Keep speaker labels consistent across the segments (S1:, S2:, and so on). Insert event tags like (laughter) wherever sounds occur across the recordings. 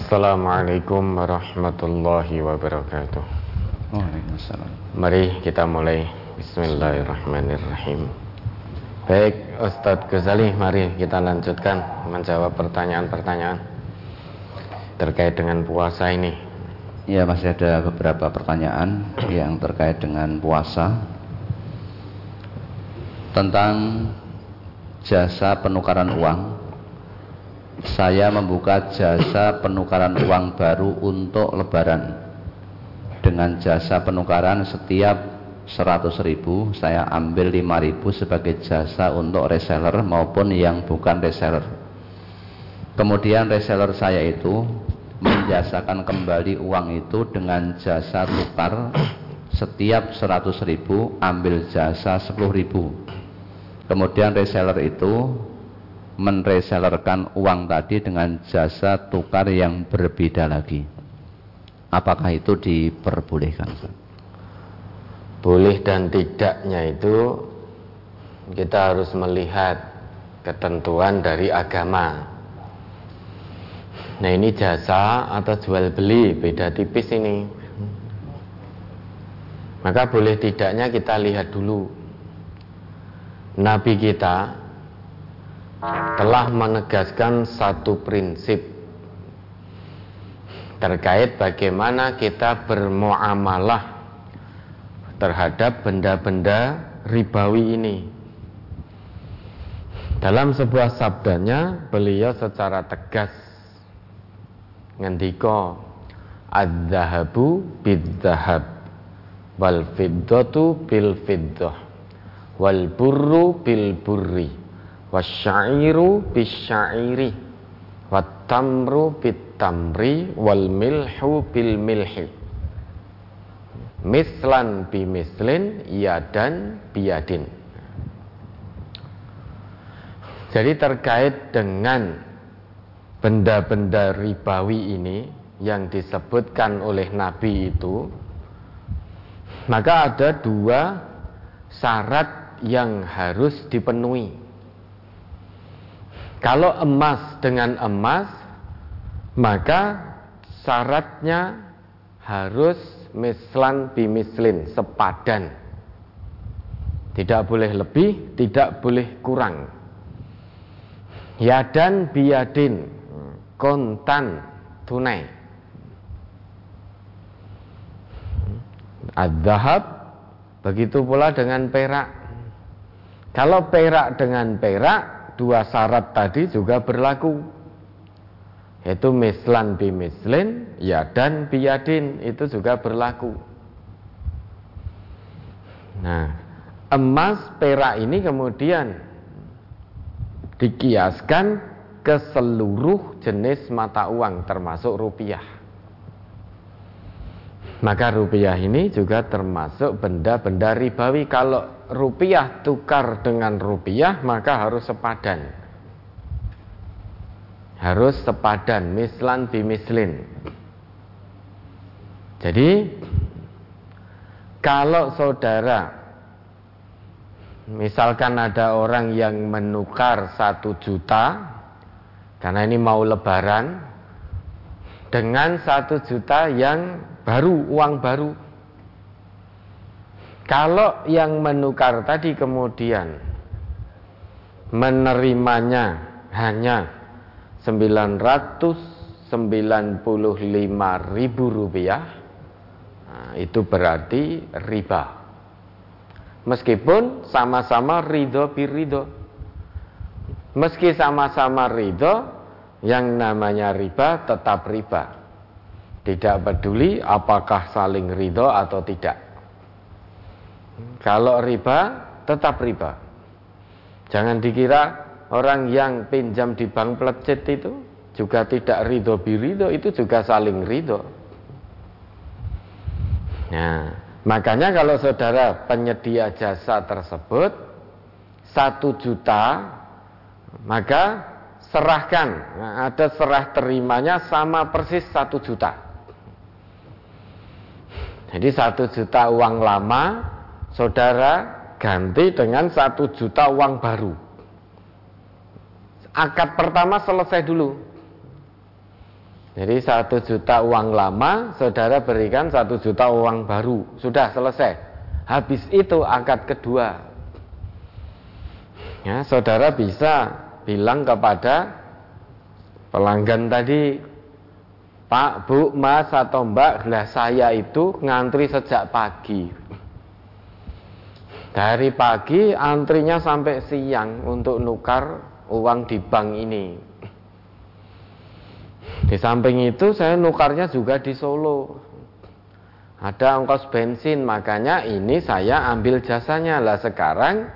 S1: Assalamualaikum warahmatullahi wabarakatuh.
S2: Waalaikumsalam.
S1: Mari kita mulai. Bismillahirrahmanirrahim. Baik, Ustadz Ghazali, mari kita lanjutkan menjawab pertanyaan-pertanyaan terkait dengan puasa ini.
S2: Ya, masih ada beberapa pertanyaan yang terkait dengan puasa tentang jasa penukaran uang saya membuka jasa penukaran uang baru untuk lebaran. Dengan jasa penukaran setiap 100 ribu saya ambil 5 ribu sebagai jasa untuk reseller maupun yang bukan reseller. Kemudian reseller saya itu menjasakan kembali uang itu dengan jasa tukar setiap 100 ribu ambil jasa 10 ribu. Kemudian reseller itu menresellerkan uang tadi dengan jasa tukar yang berbeda lagi. Apakah itu diperbolehkan?
S1: Boleh dan tidaknya itu kita harus melihat ketentuan dari agama. Nah ini jasa atau jual beli beda tipis ini. Maka boleh tidaknya kita lihat dulu. Nabi kita telah menegaskan satu prinsip terkait bagaimana kita bermuamalah terhadap benda-benda ribawi ini. Dalam sebuah sabdanya, beliau secara tegas ngendika adz-dzahabu bidz-dzahab wal fiddatu bil fiddah wal burru bil burri wasyairu bisyairi. Wattamru bitamri wal milhu bil milhi mislan bimislin yadan biyadin. Jadi terkait dengan benda-benda ribawi ini yang disebutkan oleh Nabi itu maka ada dua syarat yang harus dipenuhi kalau emas dengan emas, maka syaratnya harus mislan bimislin, sepadan. Tidak boleh lebih, tidak boleh kurang. Yadan biadin, kontan, tunai. Ad-dahab, begitu pula dengan perak. Kalau perak dengan perak, dua syarat tadi juga berlaku yaitu mislan bimislin ya dan biyadin itu juga berlaku. Nah emas perak ini kemudian dikiaskan ke seluruh jenis mata uang termasuk rupiah maka rupiah ini juga termasuk benda-benda ribawi. Kalau rupiah tukar dengan rupiah maka harus sepadan. Harus sepadan mislan bimislin. Jadi kalau saudara misalkan ada orang yang menukar satu juta karena ini mau lebaran dengan satu juta yang baru uang baru kalau yang menukar tadi kemudian menerimanya hanya 995 ribu rupiah, nah, itu berarti riba. Meskipun sama-sama ridho birido. Meski sama-sama ridho, yang namanya riba tetap riba. Tidak peduli apakah saling ridho atau tidak. Kalau riba, tetap riba. Jangan dikira orang yang pinjam di bank plecet itu juga tidak ridho birido, itu juga saling ridho. Nah, makanya kalau saudara penyedia jasa tersebut satu juta, maka serahkan. Ada serah terimanya sama persis satu juta. Jadi satu juta uang lama saudara ganti dengan satu juta uang baru. Akad pertama selesai dulu. Jadi satu juta uang lama, saudara berikan satu juta uang baru, sudah selesai. Habis itu akad kedua. Ya, saudara bisa bilang kepada pelanggan tadi, Pak, Bu, Mas atau Mbak, lah saya itu ngantri sejak pagi. Dari pagi antrinya sampai siang untuk nukar uang di bank ini. Di samping itu saya nukarnya juga di Solo. Ada ongkos bensin, makanya ini saya ambil jasanya. Lah sekarang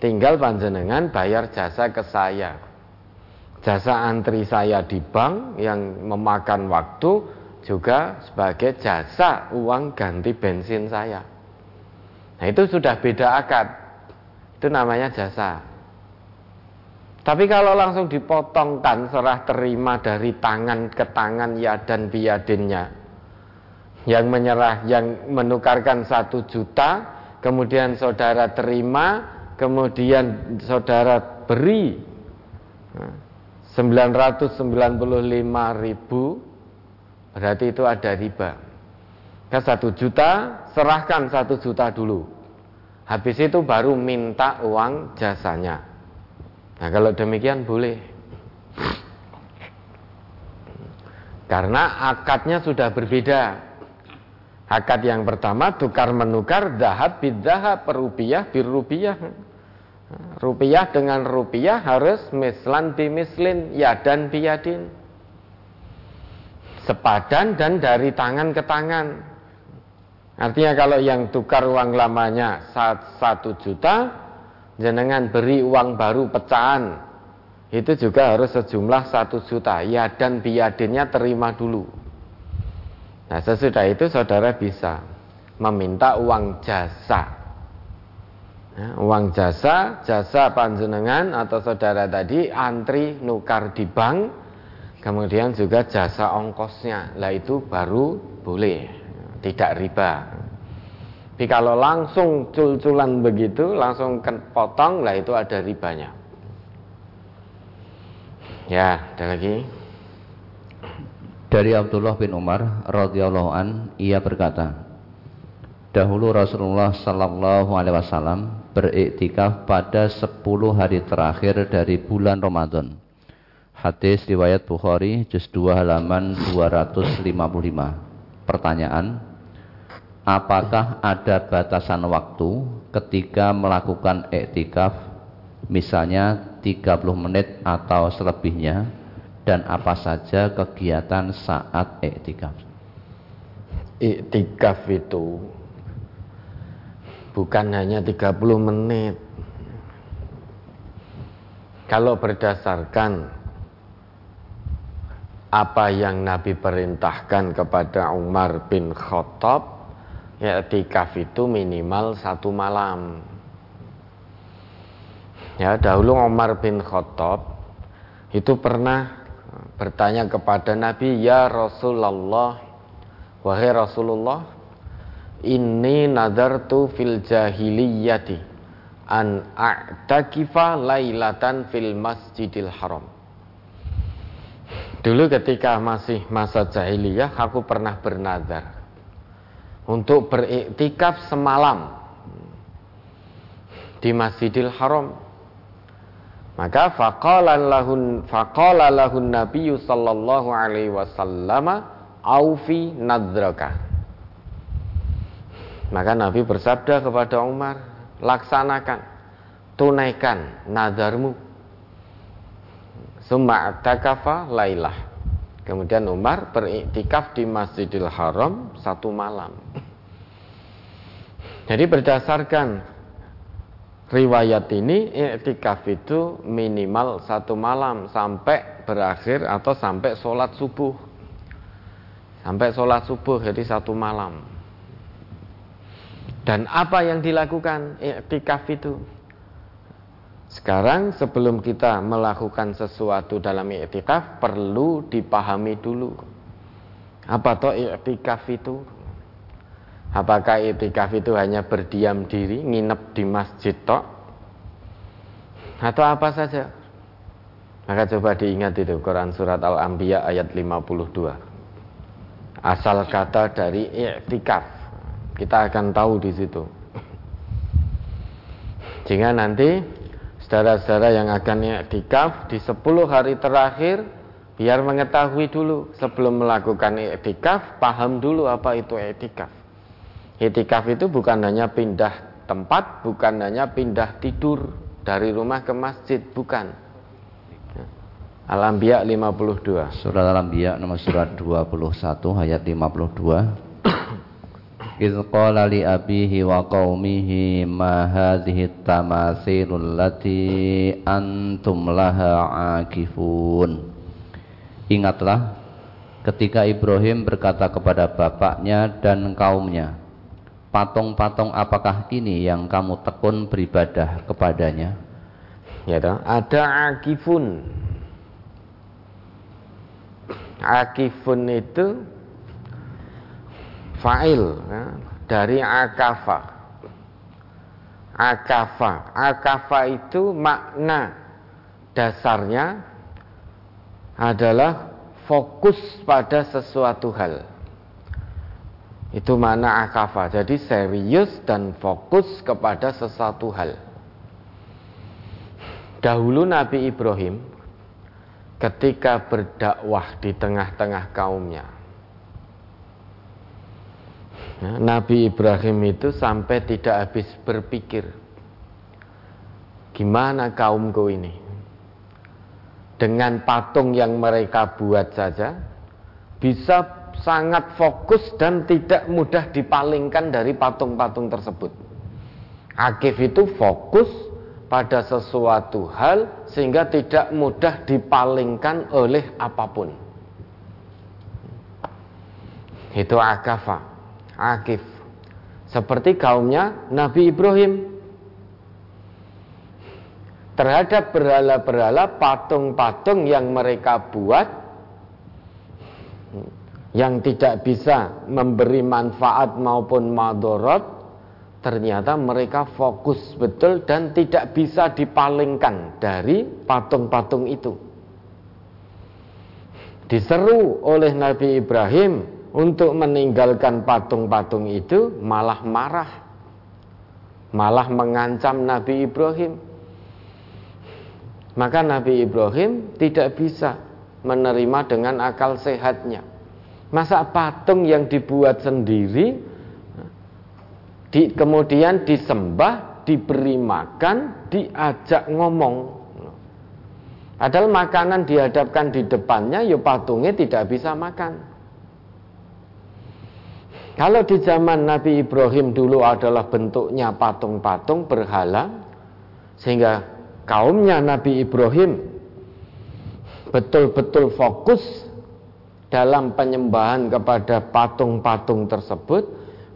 S1: tinggal panjenengan bayar jasa ke saya. Jasa antri saya di bank yang memakan waktu juga sebagai jasa uang ganti bensin saya. Nah itu sudah beda akad. Itu namanya jasa. Tapi kalau langsung dipotongkan serah terima dari tangan ke tangan ya dan biadinnya yang menyerah, yang menukarkan satu juta, kemudian saudara terima, kemudian saudara beri 995 ribu, berarti itu ada riba. Ke satu juta, serahkan satu juta dulu. Habis itu baru minta uang jasanya. Nah kalau demikian boleh Karena akadnya sudah berbeda Akad yang pertama tukar menukar dahab bidahab rupiah rupiah Rupiah dengan rupiah harus mislan bimislin yadan biyadin. Sepadan dan dari tangan ke tangan. Artinya kalau yang tukar uang lamanya satu juta jenengan beri uang baru pecahan. Itu juga harus sejumlah satu juta. Ya dan biadinnya terima dulu. Nah sesudah itu saudara bisa meminta uang jasa ya, uang jasa jasa panjenengan atau saudara tadi antri nukar di bank kemudian juga jasa ongkosnya lah itu baru boleh tidak riba tapi kalau langsung cul-culan begitu, langsung potong, lah itu ada ribanya. Ya, ada lagi.
S2: Dari Abdullah bin Umar radhiyallahu an, ia berkata, dahulu Rasulullah sallallahu alaihi wasallam beriktikaf pada 10 hari terakhir dari bulan Ramadan. Hadis riwayat Bukhari juz 2 halaman 255. Pertanyaan, apakah ada batasan waktu ketika melakukan iktikaf misalnya 30 menit atau selebihnya dan apa saja kegiatan saat iktikaf
S1: iktikaf itu bukan hanya 30 menit. Kalau berdasarkan apa yang Nabi perintahkan kepada Umar bin Khattab ya tikaf itu minimal satu malam. Ya dahulu Umar bin Khattab itu pernah bertanya kepada Nabi ya Rasulullah wahai Rasulullah ini nadartu fil jahiliyati an a'takifa lailatan fil masjidil haram Dulu ketika masih masa jahiliyah aku pernah bernadar untuk beriktikaf semalam di Masjidil Haram. Maka faqala lahun faqala lahun Nabi sallallahu alaihi wasallam aufi nadraka. Maka Nabi bersabda kepada Umar, laksanakan, tunaikan nadarmu. Summa atakafa lailah. Kemudian Umar beriktikaf di Masjidil Haram satu malam. Jadi berdasarkan riwayat ini iktikaf itu minimal satu malam sampai berakhir atau sampai sholat subuh. Sampai sholat subuh jadi satu malam. Dan apa yang dilakukan iktikaf itu? Sekarang sebelum kita melakukan sesuatu dalam i'tikaf perlu dipahami dulu. Apa toh i'tikaf itu? Apakah i'tikaf itu hanya berdiam diri, nginep di masjid toh? Atau apa saja? Maka coba diingat itu Quran surat Al-Anbiya ayat 52. Asal kata dari i'tikaf. Kita akan tahu di situ. Sehingga nanti saudara-saudara yang akan i'tikaf di 10 hari terakhir biar mengetahui dulu sebelum melakukan i'tikaf, paham dulu apa itu i'tikaf. I'tikaf itu bukan hanya pindah tempat, bukan hanya pindah tidur dari rumah ke masjid, bukan Al-Anbiya 52.
S2: Surat Al-Anbiya nomor surat 21 ayat 52. Li abihi wa qaumihi ma hadhihi tamathilul lati antum laha akifun. Ingatlah ketika Ibrahim berkata kepada bapaknya dan kaumnya, patung-patung apakah ini yang kamu tekun beribadah kepadanya?
S1: Ya, ada akifun akifun itu fa'il ya, dari akafa akafa akafa itu makna dasarnya adalah fokus pada sesuatu hal. Itu mana akafa jadi serius dan fokus kepada sesuatu hal. Dahulu Nabi Ibrahim ketika berdakwah di tengah-tengah kaumnya. Ya, Nabi Ibrahim itu sampai tidak habis berpikir, gimana kaumku ini? Dengan patung yang mereka buat saja, bisa sangat fokus dan tidak mudah dipalingkan dari patung-patung tersebut. Akif itu fokus pada sesuatu hal sehingga tidak mudah dipalingkan oleh apa pun. Itu akafa, akif. Seperti kaumnya Nabi Ibrahim. Terhadap berhala-berhala, patung-patung yang mereka buat yang tidak bisa memberi manfaat maupun madorot ternyata mereka fokus betul dan tidak bisa dipalingkan dari patung-patung itu. Diseru oleh Nabi Ibrahim untuk meninggalkan patung-patung itu malah marah. Malah mengancam Nabi Ibrahim. Maka Nabi Ibrahim tidak bisa menerima dengan akal sehatnya. Masa patung yang dibuat sendiri di, kemudian disembah, diberi makan, diajak ngomong. Padahal makanan dihadapkan di depannya, ya patungnya tidak bisa makan. Kalau di zaman Nabi Ibrahim dulu adalah bentuknya patung-patung berhala, sehingga kaumnya Nabi Ibrahim betul-betul fokus dalam penyembahan kepada patung-patung tersebut,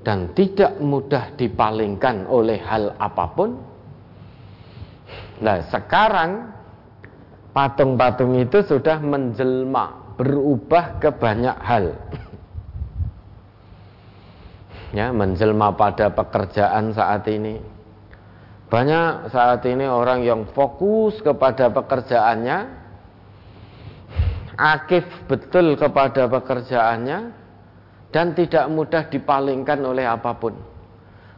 S1: dan tidak mudah dipalingkan oleh hal apa pun. Nah, sekarang patung-patung itu sudah menjelma, berubah ke banyak hal. Ya, menjelma pada pekerjaan saat ini. Banyak saat ini orang yang fokus kepada pekerjaannya, akif betul kepada pekerjaannya, dan tidak mudah dipalingkan oleh apa pun.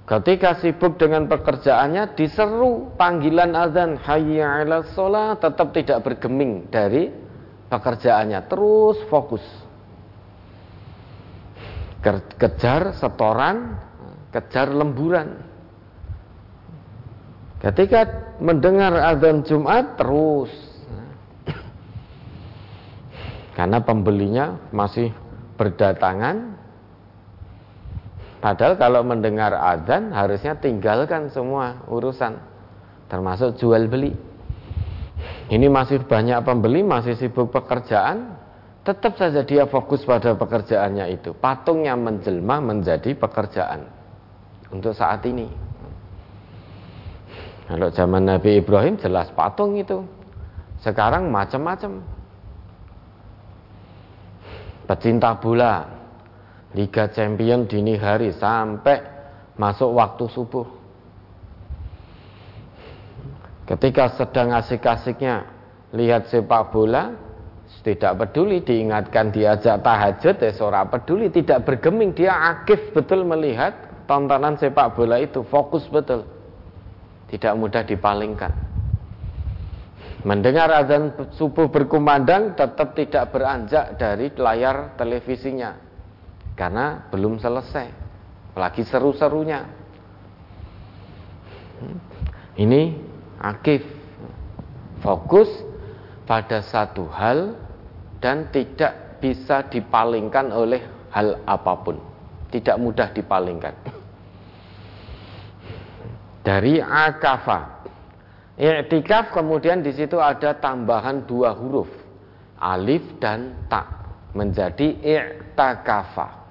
S1: Ketika sibuk dengan pekerjaannya diseru panggilan azan hayya 'ala sholat tetap tidak bergeming dari pekerjaannya, terus fokus. Kejar setoran, kejar lemburan. Ketika mendengar azan Jumat terus karena pembelinya masih berdatangan Padahal kalau mendengar azan harusnya tinggalkan semua urusan termasuk jual beli. Ini masih banyak pembeli, masih sibuk pekerjaan, tetap saja dia fokus pada pekerjaannya itu. Patungnya menjelma menjadi pekerjaan untuk saat ini. Kalau zaman Nabi Ibrahim jelas patung itu. Sekarang macam-macam. Pecinta bola, Liga Champion dini hari sampai masuk waktu subuh. Ketika sedang asik-asiknya lihat sepak bola tidak peduli diingatkan diajak tahajud ya ora peduli. Tidak bergeming dia aktif betul melihat tontonan sepak bola itu. Fokus betul. Tidak mudah dipalingkan. Mendengar azan subuh berkumandang tetap tidak beranjak dari layar televisinya. Karena belum selesai. Lagi seru-serunya. Ini aktif fokus pada satu hal dan tidak bisa dipalingkan oleh hal apa pun. Tidak mudah dipalingkan. Dari akafa. I'tikaf kemudian di situ ada tambahan dua huruf. Alif dan ta menjadi i'takafa.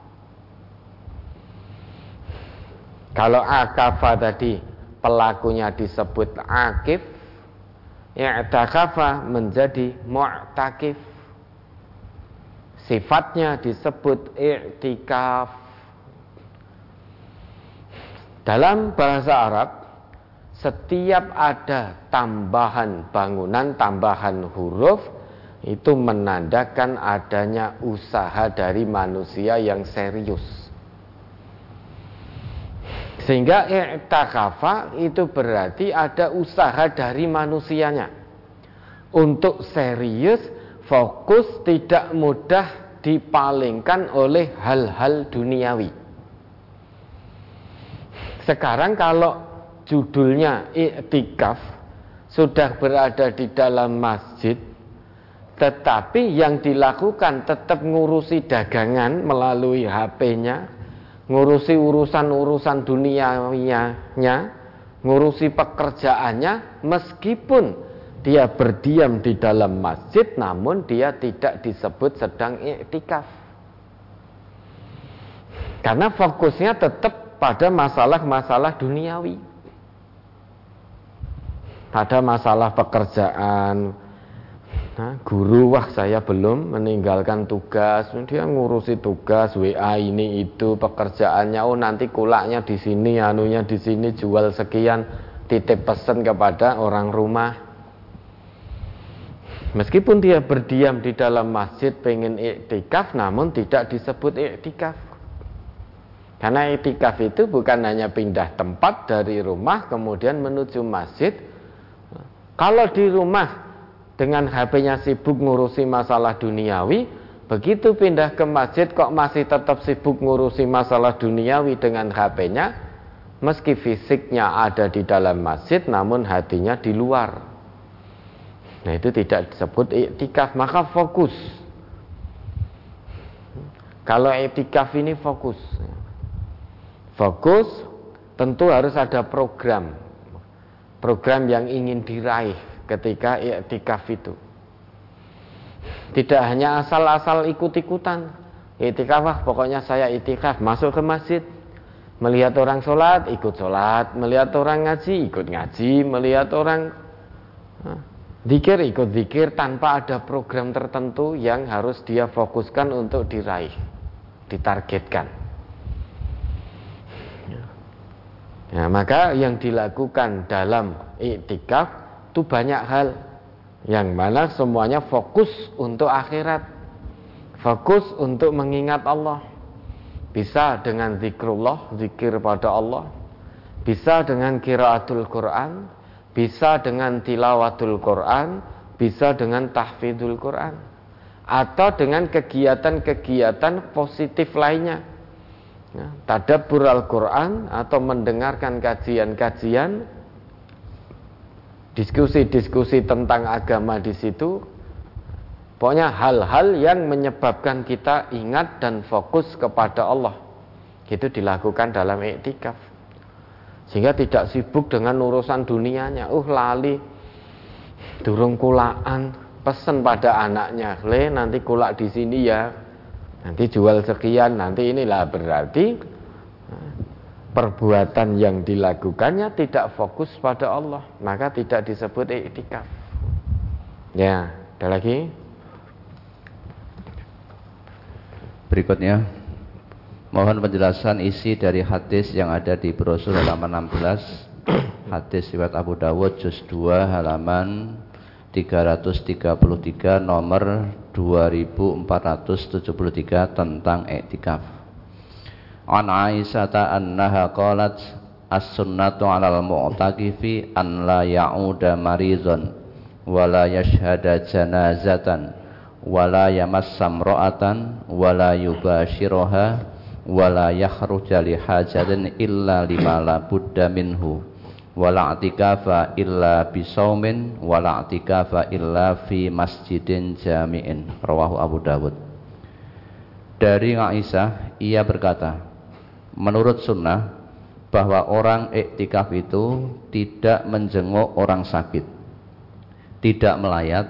S1: Kalau akafa tadi pelakunya disebut akif, i'takafa menjadi mu'takif. Sifatnya disebut i'tikaf. Dalam bahasa Arab setiap ada tambahan bangunan tambahan huruf itu menandakan adanya usaha dari manusia yang serius sehingga i'takafa itu berarti ada usaha dari manusianya untuk serius fokus tidak mudah dipalingkan oleh hal-hal duniawi. Sekarang kalau judulnya iktikaf sudah berada di dalam masjid tetapi yang dilakukan tetap ngurusi dagangan melalui HP-nya, ngurusi urusan-urusan duniawinya, ngurusi pekerjaannya meskipun dia berdiam di dalam masjid namun dia tidak disebut sedang iktikaf karena fokusnya tetap pada masalah-masalah duniawi. Pada masalah pekerjaan nah, guru wah saya belum meninggalkan tugas. Dia ngurusi tugas WA ini itu pekerjaannya. Oh nanti kulaknya di sini anunya di sini jual sekian. Titip pesan kepada orang rumah. Meskipun dia berdiam di dalam masjid pengen iktikaf namun tidak disebut iktikaf. Karena iktikaf itu bukan hanya pindah tempat dari rumah kemudian menuju masjid. Kalau di rumah dengan HP-nya sibuk ngurusi masalah duniawi, begitu pindah ke masjid kok masih tetap sibuk ngurusi masalah duniawi dengan HP-nya, meski fisiknya ada di dalam masjid namun hatinya di luar. Nah itu tidak disebut iktikaf maka fokus. Kalau iktikaf ini fokus. Fokus tentu harus ada program. Program yang ingin diraih ketika iktikaf itu. Tidak hanya asal-asal ikut-ikutan. Iktikaf ah, pokoknya saya iktikaf masuk ke masjid. Melihat orang sholat, ikut sholat. Melihat orang ngaji, ikut ngaji. Melihat orang Zikir ikut zikir tanpa ada program tertentu yang harus dia fokuskan untuk diraih, ditargetkan. Ya, maka yang dilakukan dalam iktikaf itu banyak hal. Yang mana semuanya fokus untuk akhirat, fokus untuk mengingat Allah. Bisa dengan zikrullah, zikir pada Allah, bisa dengan kiraatul Quran, bisa dengan tilawatul Quran, bisa dengan tahfidul Quran, atau dengan kegiatan-kegiatan positif lainnya. Ya, tadabbur Al-Quran atau mendengarkan kajian-kajian, diskusi-diskusi tentang agama di situ, pokoknya hal-hal yang menyebabkan kita ingat dan fokus kepada Allah. Itu dilakukan dalam iktikaf. Sehingga tidak sibuk dengan urusan dunianya. Uh lali durung kulaan pesen pada anaknya, "Le, nanti kulak di sini ya. Nanti jual sekian, nanti inilah berarti perbuatan yang dilakukannya tidak fokus pada Allah, maka tidak disebut iktikaf. Ya, ada lagi?
S2: Berikutnya Mohon penjelasan isi dari hadis yang ada di brosur halaman 16 Hadis riwayat Abu Dawud juz 2 halaman 333 nomor 2473 tentang etikaf. An Aisyah annaha qalat as-sunnatu 'alal mu'takifi an la ya'uda marizun wa la yashhada janazatan wa la yamassa imra'atan wa la yubashiruha wa la yakhruja li hajatin illa lima la budda minhu wala atikafa illa bisaumin wala atikafa illa fi masjidin jami'in. Rawahu Abu Dawud. Dari Aisyah ia berkata menurut sunnah bahwa orang iktikaf itu tidak menjenguk orang sakit tidak melayat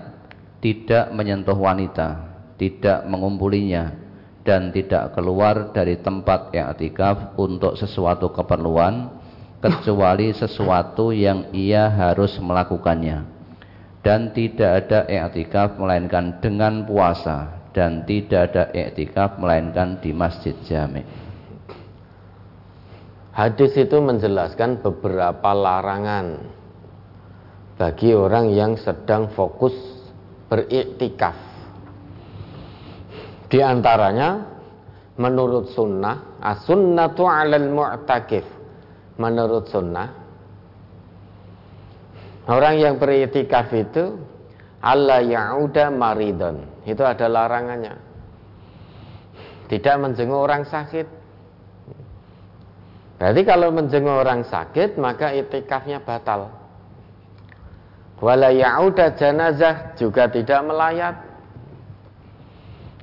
S2: tidak menyentuh wanita tidak mengumpulinya dan tidak keluar dari tempat iktikaf untuk sesuatu keperluan kecuali sesuatu yang ia harus melakukannya dan tidak ada i'tikaf melainkan dengan puasa dan tidak ada i'tikaf melainkan di masjid jami.
S1: Hadis itu menjelaskan beberapa larangan bagi orang yang sedang fokus beriktikaf. Di antaranya menurut sunnah as-sunnatu 'alal mu'takif. Menurut sunnah orang yang beritikaf itu Allah ya'uda maridon itu ada larangannya. Tidak menjenguk orang sakit berarti kalau menjenguk orang sakit maka itikafnya batal wala ya'uda janazah juga tidak melayat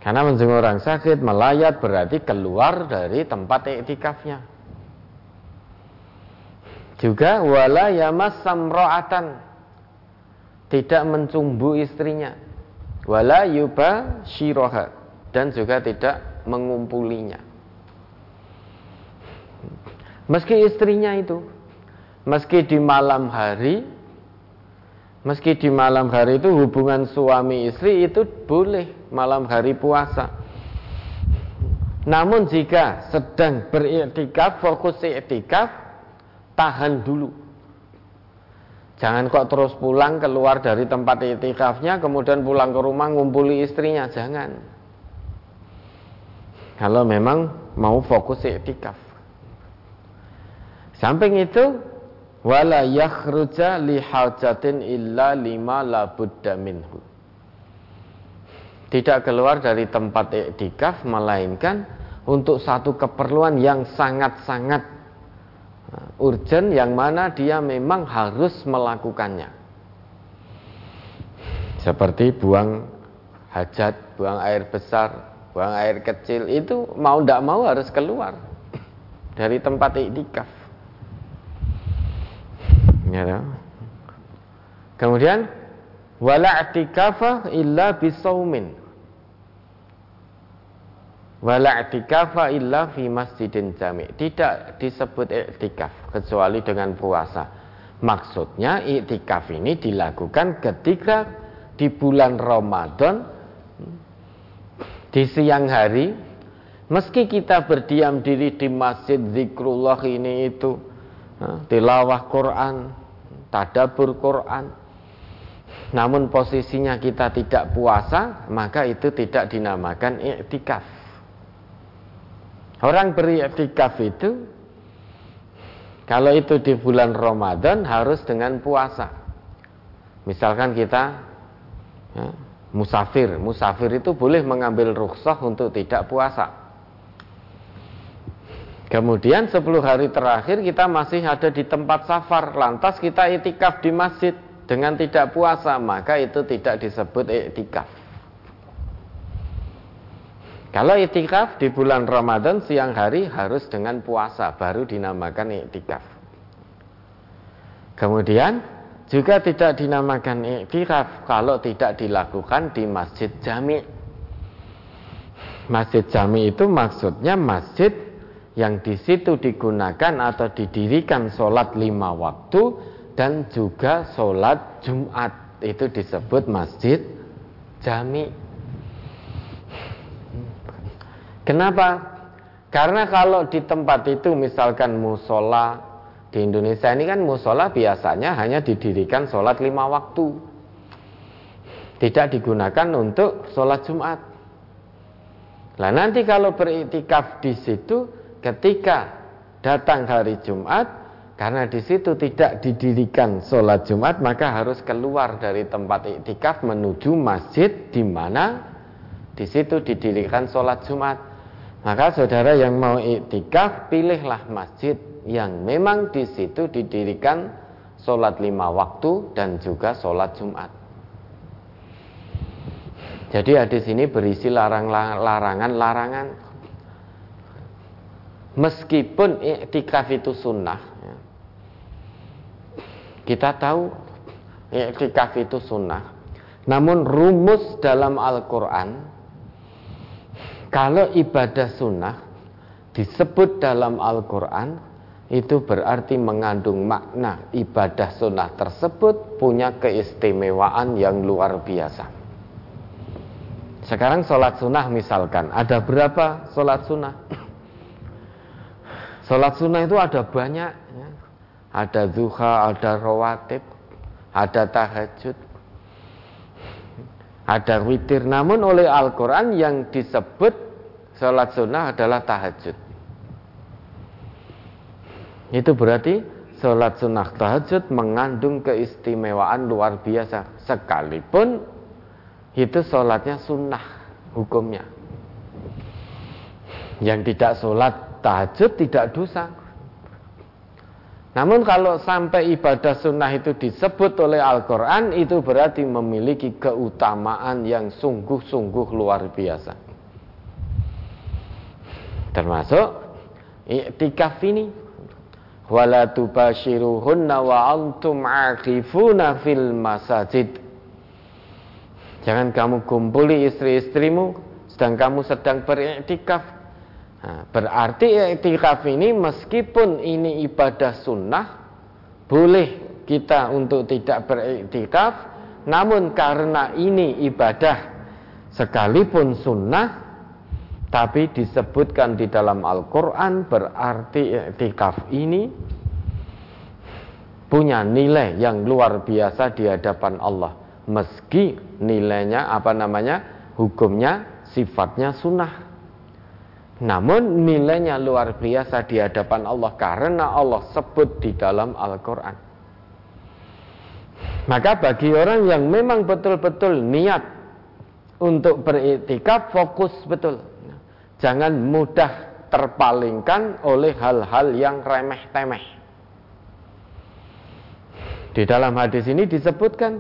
S1: karena menjenguk orang sakit melayat berarti keluar dari tempat itikafnya juga wala yamas samro'atan tidak mencumbu istrinya. Wala yuba shiroha dan juga tidak mengumpulinya. Meski istrinya itu, meski di malam hari, meski di malam hari itu hubungan suami istri itu boleh malam hari puasa. Namun jika sedang beriktikaf, fokus iktikaf, tahan dulu. Jangan kok terus pulang keluar dari tempat itikafnya kemudian pulang ke rumah ngumpuli istrinya, jangan. Kalau memang mau fokus itikaf. Samping itu wala yakhruja li hajatin illa lima la budda minhu. Tidak keluar dari tempat iktikaf melainkan untuk satu keperluan yang sangat-sangat urgent yang mana dia memang harus melakukannya. Seperti buang hajat, buang air besar, buang air kecil itu mau tidak mau harus keluar dari tempat iktikaf. Ya, Kemudian wala i'tikafa illa bisaumin Wala i'tikafa illa fi masjidin jami. Tidak disebut i'tikaf kecuali dengan puasa. Maksudnya i'tikaf ini dilakukan ketika di bulan Ramadan di siang hari meski kita berdiam diri di masjid zikrullah ini itu tilawah Quran, tadabur Quran. Namun posisinya kita tidak puasa, maka itu tidak dinamakan i'tikaf. Orang beriktikaf itu kalau itu di bulan Ramadan harus dengan puasa. Misalkan kita ya, musafir, musafir itu boleh mengambil rukhsah untuk tidak puasa. Kemudian 10 hari terakhir kita masih ada di tempat safar, lantas kita itikaf di masjid dengan tidak puasa, maka itu tidak disebut itikaf. Kalau itikaf di bulan Ramadan siang hari harus dengan puasa baru dinamakan itikaf. Kemudian juga tidak dinamakan itikaf kalau tidak dilakukan di masjid jami. Masjid jami itu maksudnya masjid yang di situ digunakan atau didirikan sholat lima waktu dan juga sholat Jumat itu disebut masjid jami. Kenapa? Karena kalau di tempat itu misalkan musola di Indonesia ini kan musola biasanya hanya didirikan sholat lima waktu. tidak digunakan untuk sholat Jumat. Nah nanti kalau beriktikaf di situ ketika datang hari Jumat karena di situ tidak didirikan sholat Jumat maka harus keluar dari tempat iktikaf menuju masjid di mana di situ didirikan sholat Jumat. Maka saudara yang mau iktikaf pilihlah masjid yang memang di situ didirikan sholat lima waktu dan juga sholat Jumat. Jadi hadis ini berisi larangan-larangan meskipun iktikaf itu sunnah ya. kita tahu iktikaf itu sunnah namun rumus dalam Al-Quran kalau ibadah sunnah disebut dalam Al-Quran itu berarti mengandung makna ibadah sunnah tersebut punya keistimewaan yang luar biasa sekarang sholat sunnah misalkan, ada berapa sholat sunnah? Sholat sunnah itu ada banyak, ya. ada zuha, ada rawatib, ada tahajud, ada witir. Namun oleh Al-Quran yang disebut sholat sunnah adalah tahajud. Itu berarti sholat sunnah tahajud mengandung keistimewaan luar biasa. Sekalipun itu sholatnya sunnah hukumnya. Yang tidak sholat tahajud tidak dosa. Namun kalau sampai ibadah sunnah itu disebut oleh Al-Quran itu berarti memiliki keutamaan yang sungguh-sungguh luar biasa. Termasuk iktikaf ini wala tubashiruhunna wa antum fil masajid Jangan kamu kumpuli istri-istrimu sedang kamu sedang beriktikaf. Nah, berarti iktikaf ini meskipun ini ibadah sunnah, boleh kita untuk tidak beriktikaf, namun karena ini ibadah sekalipun sunnah, tapi disebutkan di dalam Al-Quran berarti iktikaf ini punya nilai yang luar biasa di hadapan Allah. Meski nilainya apa namanya hukumnya sifatnya sunnah namun nilainya luar biasa di hadapan Allah karena Allah sebut di dalam Al-Quran. Maka bagi orang yang memang betul-betul niat untuk beriktikaf fokus betul. Jangan mudah terpalingkan oleh hal-hal yang remeh-temeh. Di dalam hadis ini disebutkan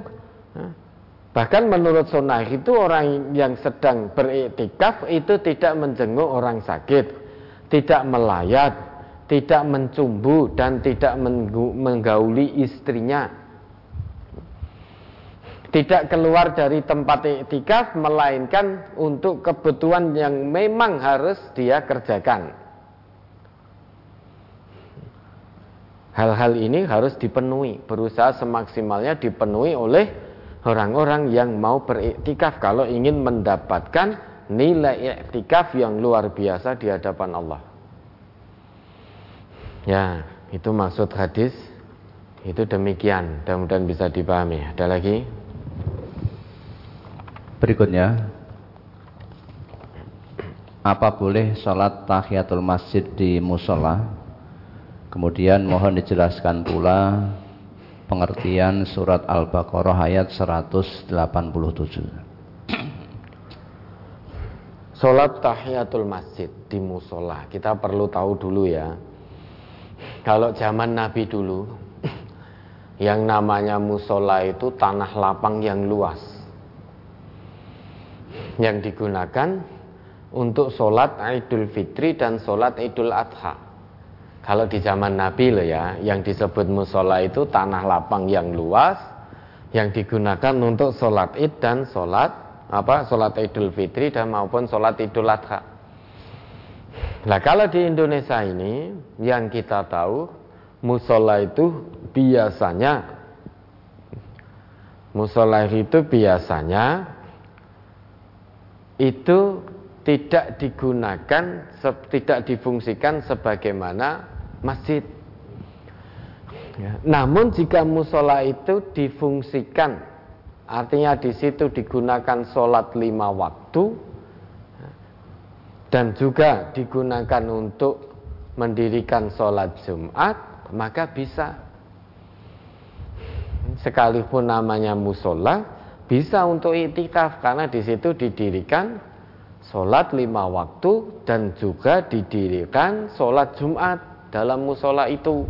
S1: Bahkan menurut sunnah itu orang yang sedang beriktikaf itu tidak menjenguk orang sakit, tidak melayat, tidak mencumbu dan tidak menggauli istrinya. Tidak keluar dari tempat iktikaf melainkan untuk kebutuhan yang memang harus dia kerjakan. Hal-hal ini harus dipenuhi, berusaha semaksimalnya dipenuhi oleh orang-orang yang mau beriktikaf kalau ingin mendapatkan nilai iktikaf yang luar biasa di hadapan Allah. Ya, itu maksud hadis. Itu demikian. Mudah-mudahan bisa dipahami. Ada lagi?
S2: Berikutnya, apa boleh sholat tahiyatul masjid di musola? Kemudian mohon dijelaskan pula pengertian surat Al-Baqarah ayat 187.
S1: Salat tahiyatul masjid di musola kita perlu tahu dulu ya. Kalau zaman Nabi dulu, (clears throat) yang namanya musola itu tanah lapang yang luas, yang digunakan untuk sholat Idul Fitri dan sholat Idul Adha. Kalau di zaman Nabi loh ya, yang disebut musola itu tanah lapang yang luas, yang digunakan untuk sholat id dan sholat apa sholat idul fitri dan maupun sholat idul adha. Nah kalau di Indonesia ini yang kita tahu musola itu biasanya musola itu biasanya itu tidak digunakan tidak difungsikan sebagaimana masjid. Ya. Namun jika musola itu difungsikan artinya di situ digunakan sholat lima waktu dan juga digunakan untuk mendirikan sholat Jumat, maka bisa. Sekalipun namanya musola, bisa untuk itikaf karena di situ didirikan sholat lima waktu dan juga didirikan sholat Jumat dalam musola itu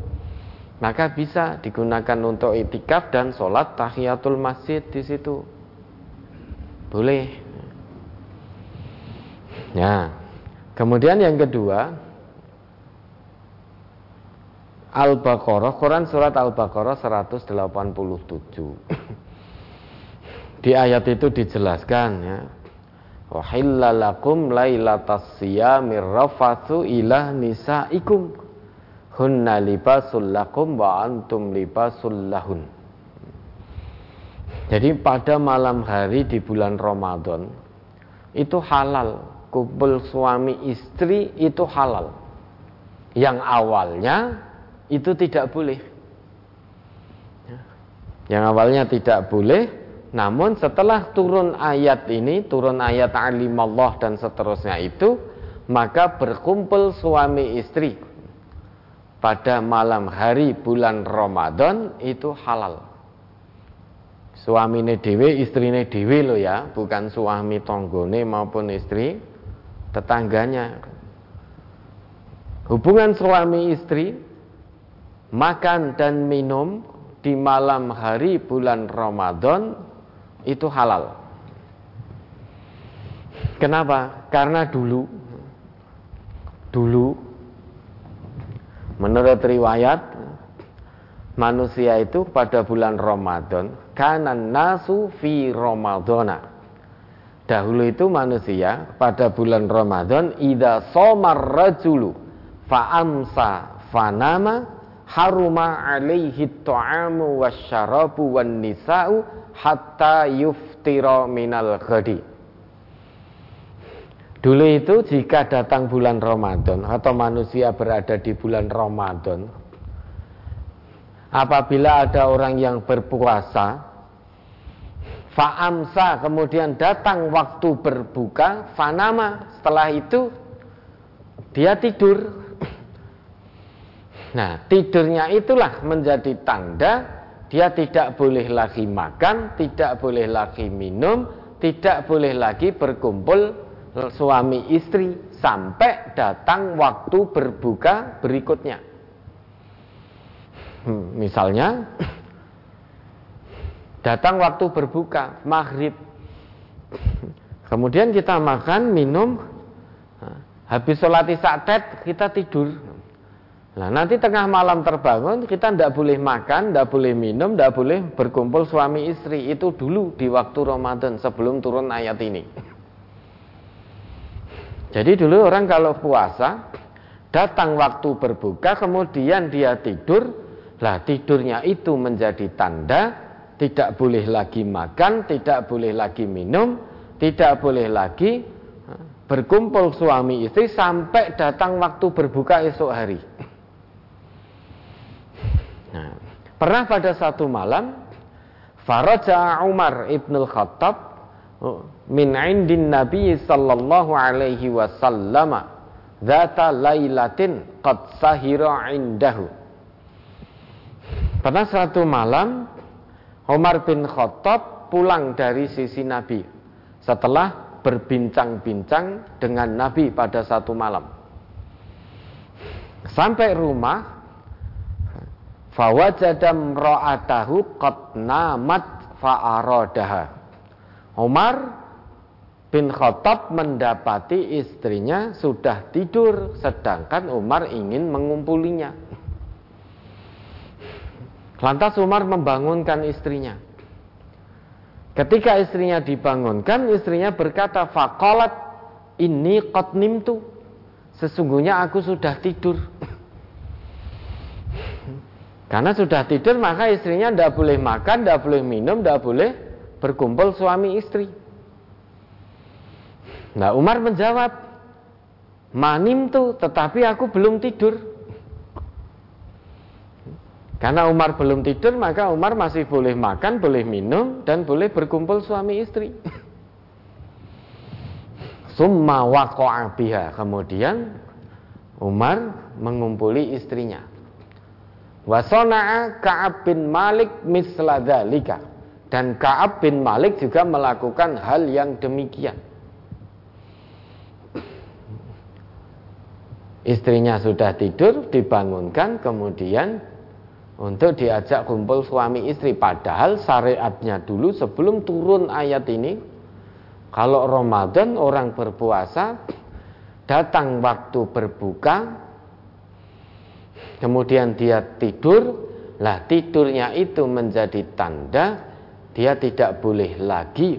S1: maka bisa digunakan untuk itikaf dan sholat tahiyatul masjid di situ. Boleh. Ya. Kemudian yang kedua, Al-Baqarah, Quran surat Al-Baqarah 187. Di ayat itu dijelaskan ya. Wahillalakum lailatas siyamir rafathu ila nisaikum hunna libasul lakum wa antum libasul lahun. Jadi pada malam hari di bulan Ramadan itu halal. Kumpul suami istri itu halal. Yang awalnya itu tidak boleh. Yang awalnya tidak boleh namun setelah turun ayat ini turun ayat alimallah dan seterusnya itu maka berkumpul suami istri pada malam hari bulan Ramadan itu halal. Suamine dewe, istrine dewe lo ya, bukan suami tonggone maupun istri tetangganya. Hubungan suami istri makan dan minum di malam hari bulan Ramadan itu halal. Kenapa? Karena dulu dulu Menurut riwayat manusia itu pada bulan Ramadan kanan nasu fi Ramadana. Dahulu itu manusia pada bulan Ramadan ida somar rajulu fa'amsa fanama haruma alaihi ta'amu wasyarabu wan nisa'u hatta yuftira minal ghadi. Dulu itu jika datang bulan Ramadan atau manusia berada di bulan Ramadan, apabila ada orang yang berpuasa, fa'amsa kemudian datang waktu berbuka, fanama setelah itu dia tidur. Nah, tidurnya itulah menjadi tanda dia tidak boleh lagi makan, tidak boleh lagi minum, tidak boleh lagi berkumpul suami istri sampai datang waktu berbuka berikutnya. Hmm, misalnya datang waktu berbuka maghrib, kemudian kita makan minum, habis sholat isya kita tidur. Nah nanti tengah malam terbangun kita tidak boleh makan, tidak boleh minum, tidak boleh berkumpul suami istri itu dulu di waktu Ramadan sebelum turun ayat ini. Jadi dulu orang kalau puasa datang waktu berbuka kemudian dia tidur, lah tidurnya itu menjadi tanda tidak boleh lagi makan, tidak boleh lagi minum, tidak boleh lagi berkumpul suami istri sampai datang waktu berbuka esok hari. Nah, pernah pada satu malam Faraja Umar ibnul Khattab min indin Nabi sallallahu alaihi wasallam Zata lailatin qad sahira indahu Pada suatu malam Umar bin Khattab pulang dari sisi Nabi setelah berbincang-bincang dengan Nabi pada satu malam. Sampai rumah fawajadam ra'atahu qad namat fa'aradaha Umar bin Khattab mendapati istrinya sudah tidur sedangkan Umar ingin mengumpulinya. Lantas Umar membangunkan istrinya. Ketika istrinya dibangunkan, istrinya berkata, "Faqalat ini qad nimtu." Sesungguhnya aku sudah tidur. (laughs) Karena sudah tidur maka istrinya tidak boleh makan, tidak boleh minum, tidak boleh berkumpul suami istri. Nah Umar menjawab, manim tuh, tetapi aku belum tidur. Karena Umar belum tidur, maka Umar masih boleh makan, boleh minum, dan boleh berkumpul suami istri. Summa waqa'a biha. Kemudian Umar mengumpuli istrinya. Wasona'a Ka'ab bin Malik misladhalika. Dan Ka'ab bin Malik juga melakukan hal yang demikian. Istrinya sudah tidur, dibangunkan, kemudian untuk diajak kumpul suami istri. Padahal syariatnya dulu sebelum turun ayat ini, kalau Ramadan orang berpuasa, datang waktu berbuka, kemudian dia tidur, lah tidurnya itu menjadi tanda dia tidak boleh lagi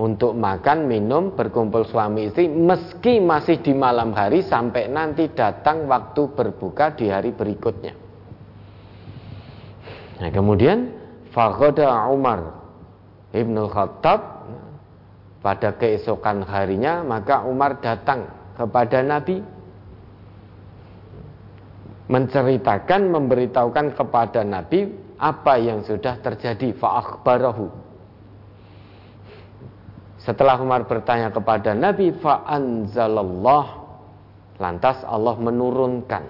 S1: untuk makan, minum, berkumpul suami istri meski masih di malam hari sampai nanti datang waktu berbuka di hari berikutnya. Nah, kemudian Fakoda Umar Ibnu Khattab pada keesokan harinya maka Umar datang kepada Nabi menceritakan memberitahukan kepada Nabi apa yang sudah terjadi? Fa'akhbarahu. Setelah Umar bertanya kepada Nabi fa'anzalallah. Lantas Allah menurunkan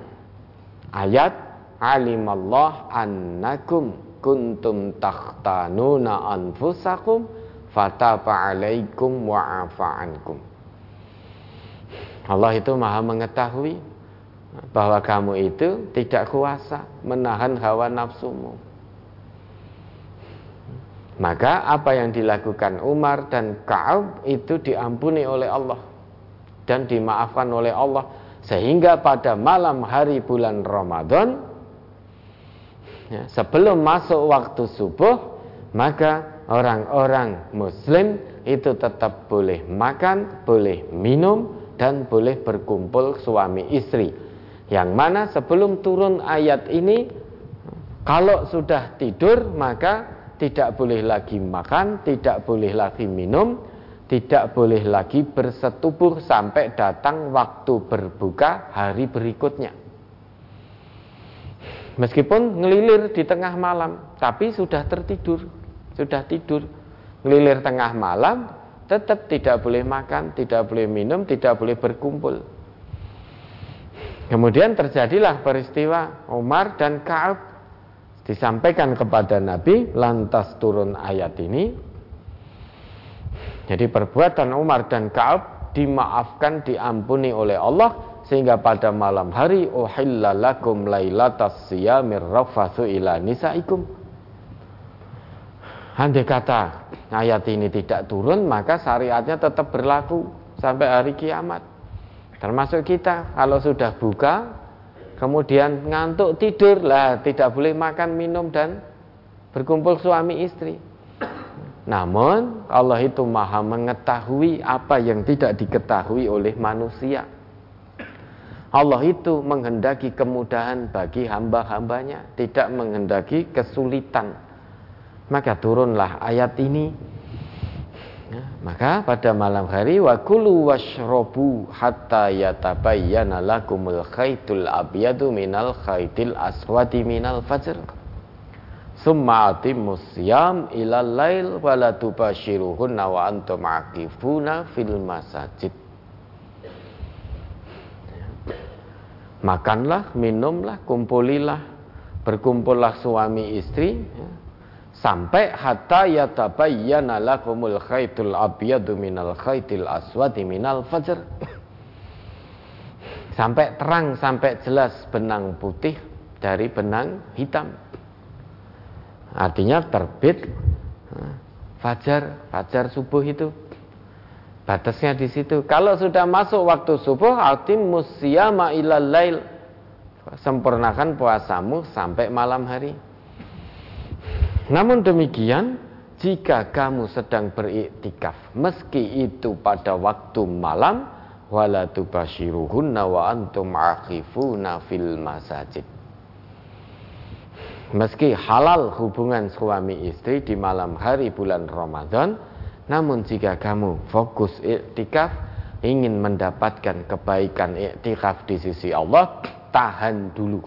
S1: ayat alimallah annakum kuntum takhtanuna anfusakum fataba alaikum wa ankum. Allah itu maha mengetahui bahwa kamu itu tidak kuasa menahan hawa nafsumu maka apa yang dilakukan Umar dan Ka'ab itu diampuni oleh Allah dan dimaafkan oleh Allah sehingga pada malam hari bulan Ramadan ya, sebelum masuk waktu subuh maka orang-orang muslim itu tetap boleh makan, boleh minum dan boleh berkumpul suami istri. Yang mana sebelum turun ayat ini kalau sudah tidur maka tidak boleh lagi makan, tidak boleh lagi minum, tidak boleh lagi bersetubuh sampai datang waktu berbuka hari berikutnya. Meskipun ngelilir di tengah malam, tapi sudah tertidur, sudah tidur. Ngelilir tengah malam, tetap tidak boleh makan, tidak boleh minum, tidak boleh berkumpul. Kemudian terjadilah peristiwa Umar dan Kaab disampaikan kepada Nabi, lantas turun ayat ini. Jadi perbuatan Umar dan Kaab dimaafkan, diampuni oleh Allah sehingga pada malam hari uhilla lakum lailatas siyamir rafathu ila nisaikum andai kata ayat ini tidak turun maka syariatnya tetap berlaku sampai hari kiamat termasuk kita kalau sudah buka kemudian ngantuk tidur lah tidak boleh makan minum dan berkumpul suami istri namun Allah itu maha mengetahui apa yang tidak diketahui oleh manusia Allah itu menghendaki kemudahan bagi hamba-hambanya, tidak menghendaki kesulitan. Maka turunlah ayat ini. Ya, maka pada malam hari wa kulu washrobu hatta yatabayyana lakumul khaitul abyadu minal khaitil aswati minal fajr. Summa atimus siyam ilal lail wa la tubashiruhunna wa antum aqifuna fil masajid. makanlah, minumlah, kumpulilah, berkumpullah suami istri ya. Sampai hatta yatabayyana lakumul khaitul abyadu minal khaitil aswadi minal fajr. (laughs) sampai terang, sampai jelas benang putih dari benang hitam. Artinya terbit ya, fajar, fajar subuh itu Batasnya di situ. Kalau sudah masuk waktu subuh, atim musyama ilal lail. Sempurnakan puasamu sampai malam hari. Namun demikian, jika kamu sedang beriktikaf, meski itu pada waktu malam, wala tubashiruhunna wa antum akhifuna fil masajid. Meski halal hubungan suami istri di malam hari bulan Ramadan, namun jika kamu fokus iktikaf ingin mendapatkan kebaikan iktikaf di sisi Allah, tahan dulu.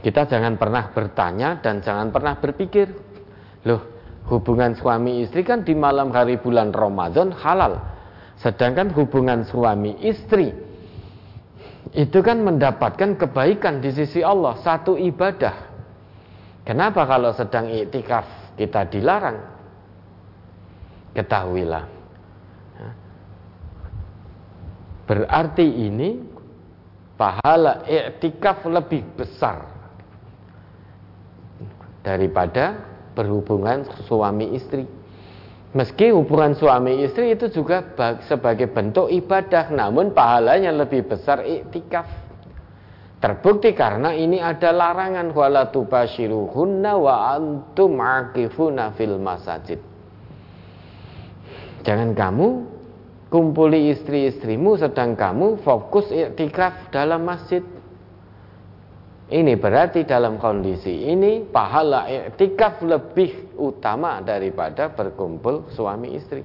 S1: Kita jangan pernah bertanya dan jangan pernah berpikir, loh hubungan suami istri kan di malam hari bulan Ramadan halal. Sedangkan hubungan suami istri itu kan mendapatkan kebaikan di sisi Allah, satu ibadah. Kenapa kalau sedang iktikaf kita dilarang? Ketahuilah. Berarti ini pahala iktikaf lebih besar daripada berhubungan suami istri. Meski hubungan suami istri itu juga sebagai bentuk ibadah, namun pahalanya lebih besar iktikaf. Terbukti karena ini ada larangan wala tubashiruhunna wa antum akifuna fil masajid. Jangan kamu kumpuli istri-istrimu sedang kamu fokus iktikaf dalam masjid. Ini berarti dalam kondisi ini pahala iktikaf lebih utama daripada berkumpul suami istri.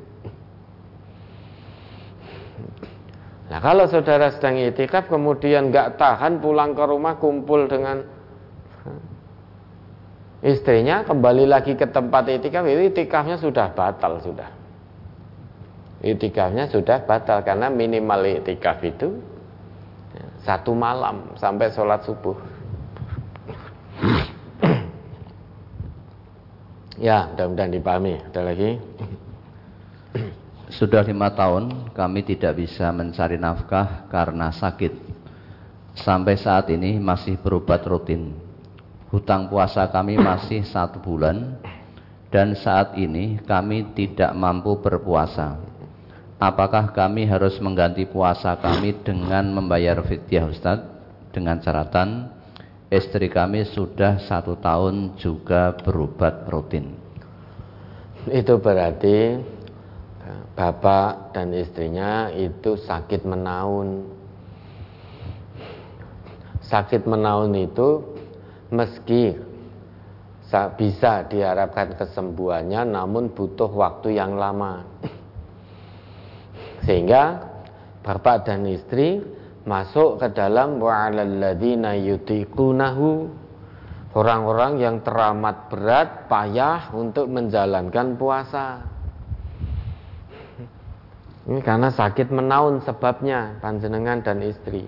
S1: Nah kalau saudara sedang iktikaf kemudian nggak tahan pulang ke rumah kumpul dengan istrinya kembali lagi ke tempat itikaf itu itikafnya sudah batal sudah. Itikafnya sudah batal karena minimal itikaf itu satu malam sampai sholat subuh. Ya, mudah-mudahan dipahami. Ada lagi? (clears throat)
S2: Sudah lima tahun kami tidak bisa mencari nafkah karena sakit. Sampai saat ini masih berobat rutin. Hutang puasa kami (clears throat) masih satu bulan dan saat ini kami tidak mampu berpuasa. Apakah kami harus mengganti puasa kami dengan membayar fidyah Ustaz dengan catatan Istri kami sudah satu tahun juga berobat rutin.
S1: Itu berarti bapak dan istrinya itu sakit menaun. Sakit menaun itu meski bisa diharapkan kesembuhannya namun butuh waktu yang lama. Sehingga bapak dan istri masuk ke dalam wa'alalladzina yutiqunahu orang-orang yang teramat berat payah untuk menjalankan puasa. Ini karena sakit menaun sebabnya panjenengan dan istri.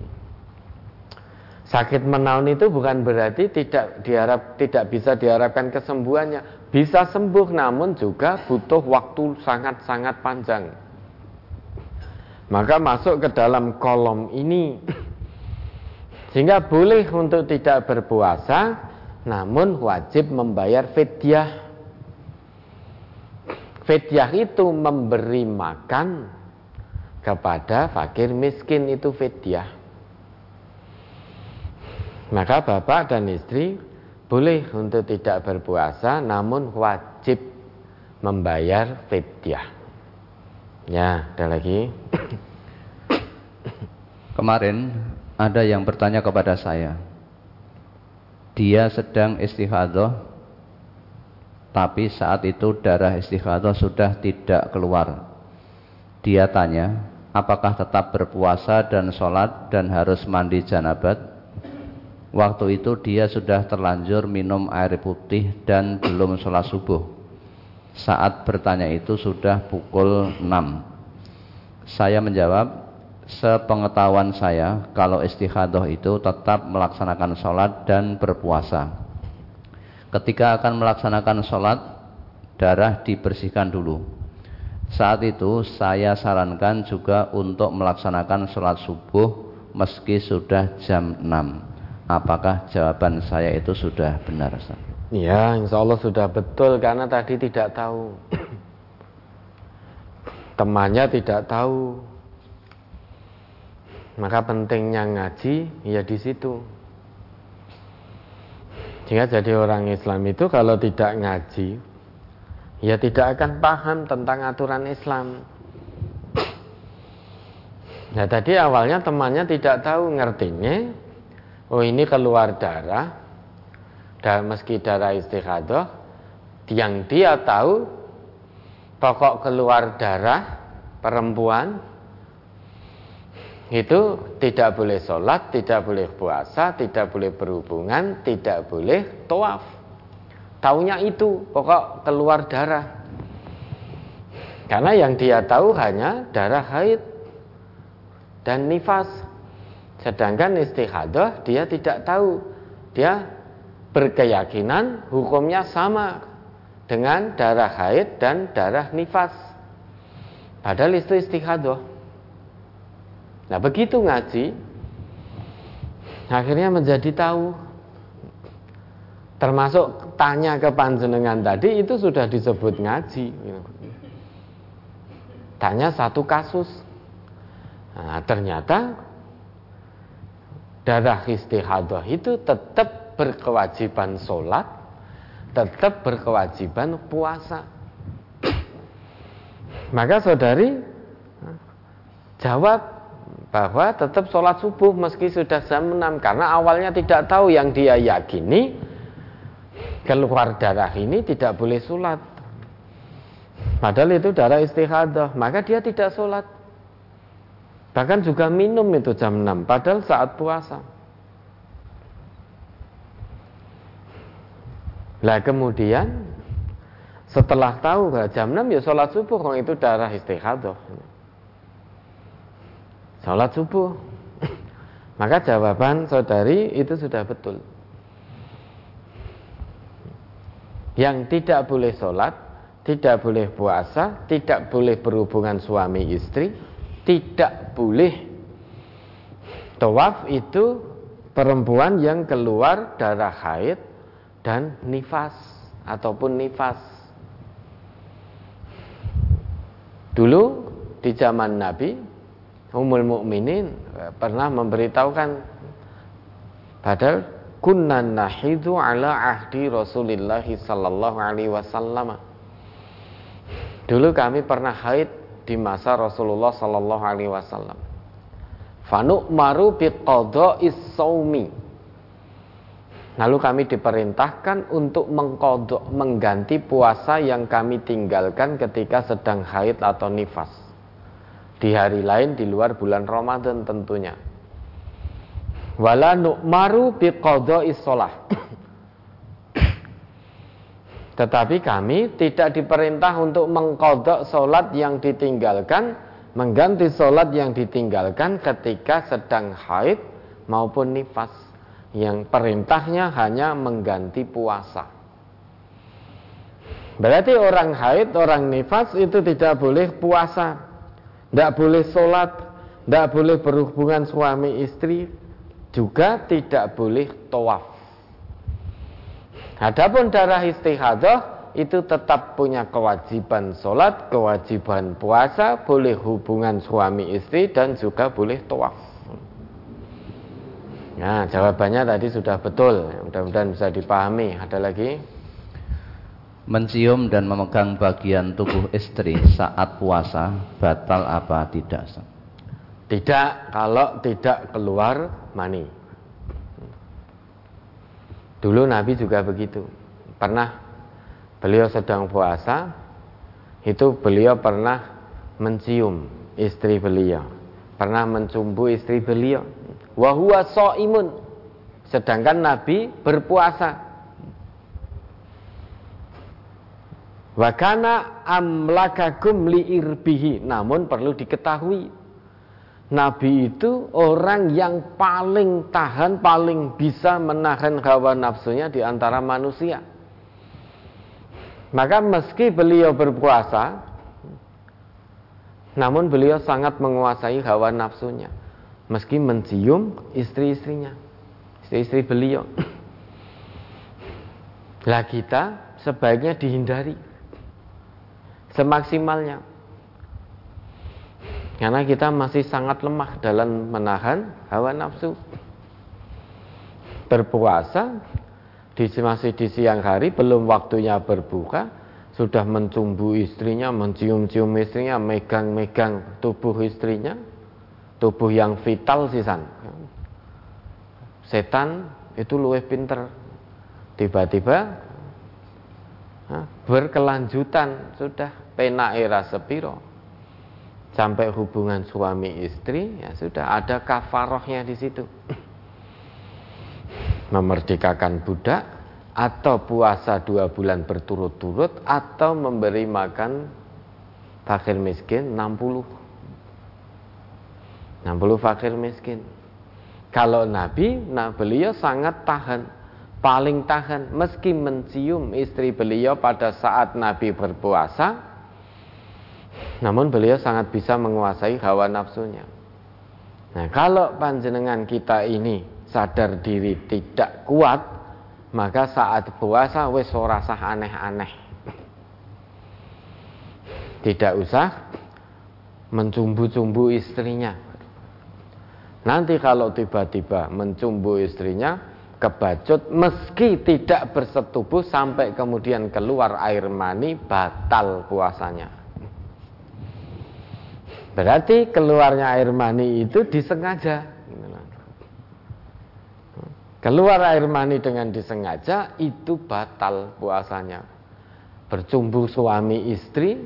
S1: Sakit menaun itu bukan berarti tidak diharap tidak bisa diharapkan kesembuhannya. Bisa sembuh namun juga butuh waktu sangat-sangat panjang maka masuk ke dalam kolom ini. Sehingga boleh untuk tidak berpuasa namun wajib membayar fidyah. Fidyah itu memberi makan kepada fakir miskin itu fidyah. Maka bapak dan istri boleh untuk tidak berpuasa namun wajib membayar fidyah Ya, ada lagi.
S2: Kemarin ada yang bertanya kepada saya. Dia sedang istihadah tapi saat itu darah istihadah sudah tidak keluar. Dia tanya, apakah tetap berpuasa dan sholat dan harus mandi janabat? Waktu itu dia sudah terlanjur minum air putih dan belum sholat subuh. Saat bertanya itu sudah pukul 6. Saya menjawab, sepengetahuan saya kalau istihadah itu tetap melaksanakan sholat dan berpuasa. Ketika akan melaksanakan sholat, darah dibersihkan dulu. Saat itu saya sarankan juga untuk melaksanakan sholat subuh meski sudah jam 6. Apakah jawaban saya itu sudah benar? Ustaz?
S1: Ya, insya Allah sudah betul karena tadi tidak tahu. Temannya tidak tahu. Maka pentingnya ngaji ya di situ. Jika jadi orang Islam itu kalau tidak ngaji, ya tidak akan paham tentang aturan Islam. Nah tadi awalnya temannya tidak tahu ngertinya, oh ini keluar darah, meski darah istihadah yang dia tahu pokok keluar darah perempuan itu tidak boleh sholat, tidak boleh puasa, tidak boleh berhubungan, tidak boleh tawaf. Taunya itu, pokok keluar darah. Karena yang dia tahu hanya darah haid dan nifas. Sedangkan istihadah dia tidak tahu. Dia berkeyakinan hukumnya sama dengan darah haid dan darah nifas. Padahal itu istihadah. Nah begitu ngaji Akhirnya menjadi tahu Termasuk tanya ke panjenengan tadi Itu sudah disebut ngaji Tanya satu kasus Nah ternyata Darah istihadah itu tetap berkewajiban sholat Tetap berkewajiban puasa. Maka saudari Jawab bahwa tetap sholat subuh meski sudah jam 6 karena awalnya tidak tahu yang dia yakini keluar darah ini tidak boleh sholat. Padahal itu darah istihadah maka dia tidak sholat. Bahkan juga minum itu jam 6 padahal saat puasa lah kemudian setelah tahu bahwa jam 6 ya sholat subuh kalau itu darah istihadah sholat subuh. (clears throat) Maka jawaban saudari itu sudah betul. Yang tidak boleh sholat, tidak boleh puasa, tidak boleh berhubungan suami istri, tidak boleh tawaf itu perempuan yang keluar darah haid dan nifas ataupun nifas. Dulu di zaman Nabi Ummul Mukminin pernah memberitahukan padahal kunna nahidu ala ahdi Rasulillah sallallahu alaihi wasallam. Dulu kami pernah haid di masa Rasulullah sallallahu alaihi wasallam. Fanu maru bi qada'is saumi. Lalu kami diperintahkan untuk mengkodok mengganti puasa yang kami tinggalkan ketika sedang haid atau nifas di hari lain di luar bulan Ramadan tentunya. Wala nu'maru shalah. Tetapi kami tidak diperintah untuk mengkodok solat yang ditinggalkan, mengganti solat yang ditinggalkan ketika sedang haid maupun nifas. Yang perintahnya hanya mengganti puasa. Berarti orang haid, orang nifas itu tidak boleh puasa tidak boleh sholat, tidak boleh berhubungan suami istri, juga tidak boleh tawaf. Adapun darah istihadah itu tetap punya kewajiban sholat, kewajiban puasa, boleh hubungan suami istri dan juga boleh tawaf. Nah, jawabannya tadi sudah betul. Mudah-mudahan bisa dipahami. Ada lagi?
S2: mencium dan memegang bagian tubuh istri saat puasa batal apa tidak?
S1: Tidak kalau tidak keluar mani. Dulu Nabi juga begitu. Pernah beliau sedang puasa, itu beliau pernah mencium istri beliau, pernah mencumbu istri beliau. Wahwa imun. Sedangkan Nabi berpuasa. Wakana amlakakum liirbihi. Namun perlu diketahui, Nabi itu orang yang paling tahan, paling bisa menahan hawa nafsunya di antara manusia. Maka meski beliau berpuasa, namun beliau sangat menguasai hawa nafsunya. Meski mencium istri-istrinya, istri-istri beliau. Lah kita sebaiknya dihindari semaksimalnya. Karena kita masih sangat lemah dalam menahan hawa nafsu. Berpuasa di masih di siang hari belum waktunya berbuka sudah mencumbu istrinya, mencium-cium istrinya, megang-megang tubuh istrinya, tubuh yang vital sisan. Setan itu luwih pinter. Tiba-tiba berkelanjutan sudah penake ra sepiro sampai hubungan suami istri ya sudah ada kafarohnya di situ (coughs) memerdekakan budak atau puasa dua bulan berturut-turut atau memberi makan fakir miskin 60 60 fakir miskin kalau Nabi nah beliau sangat tahan paling tahan meski mencium istri beliau pada saat Nabi berpuasa namun beliau sangat bisa menguasai hawa nafsunya. Nah, kalau panjenengan kita ini sadar diri tidak kuat, maka saat puasa wis ora aneh-aneh. Tidak usah mencumbu-cumbu istrinya. Nanti kalau tiba-tiba mencumbu istrinya, kebacut meski tidak bersetubuh sampai kemudian keluar air mani batal puasanya. Berarti keluarnya air mani itu disengaja. Keluar air mani dengan disengaja itu batal puasanya. Bercumbu suami istri,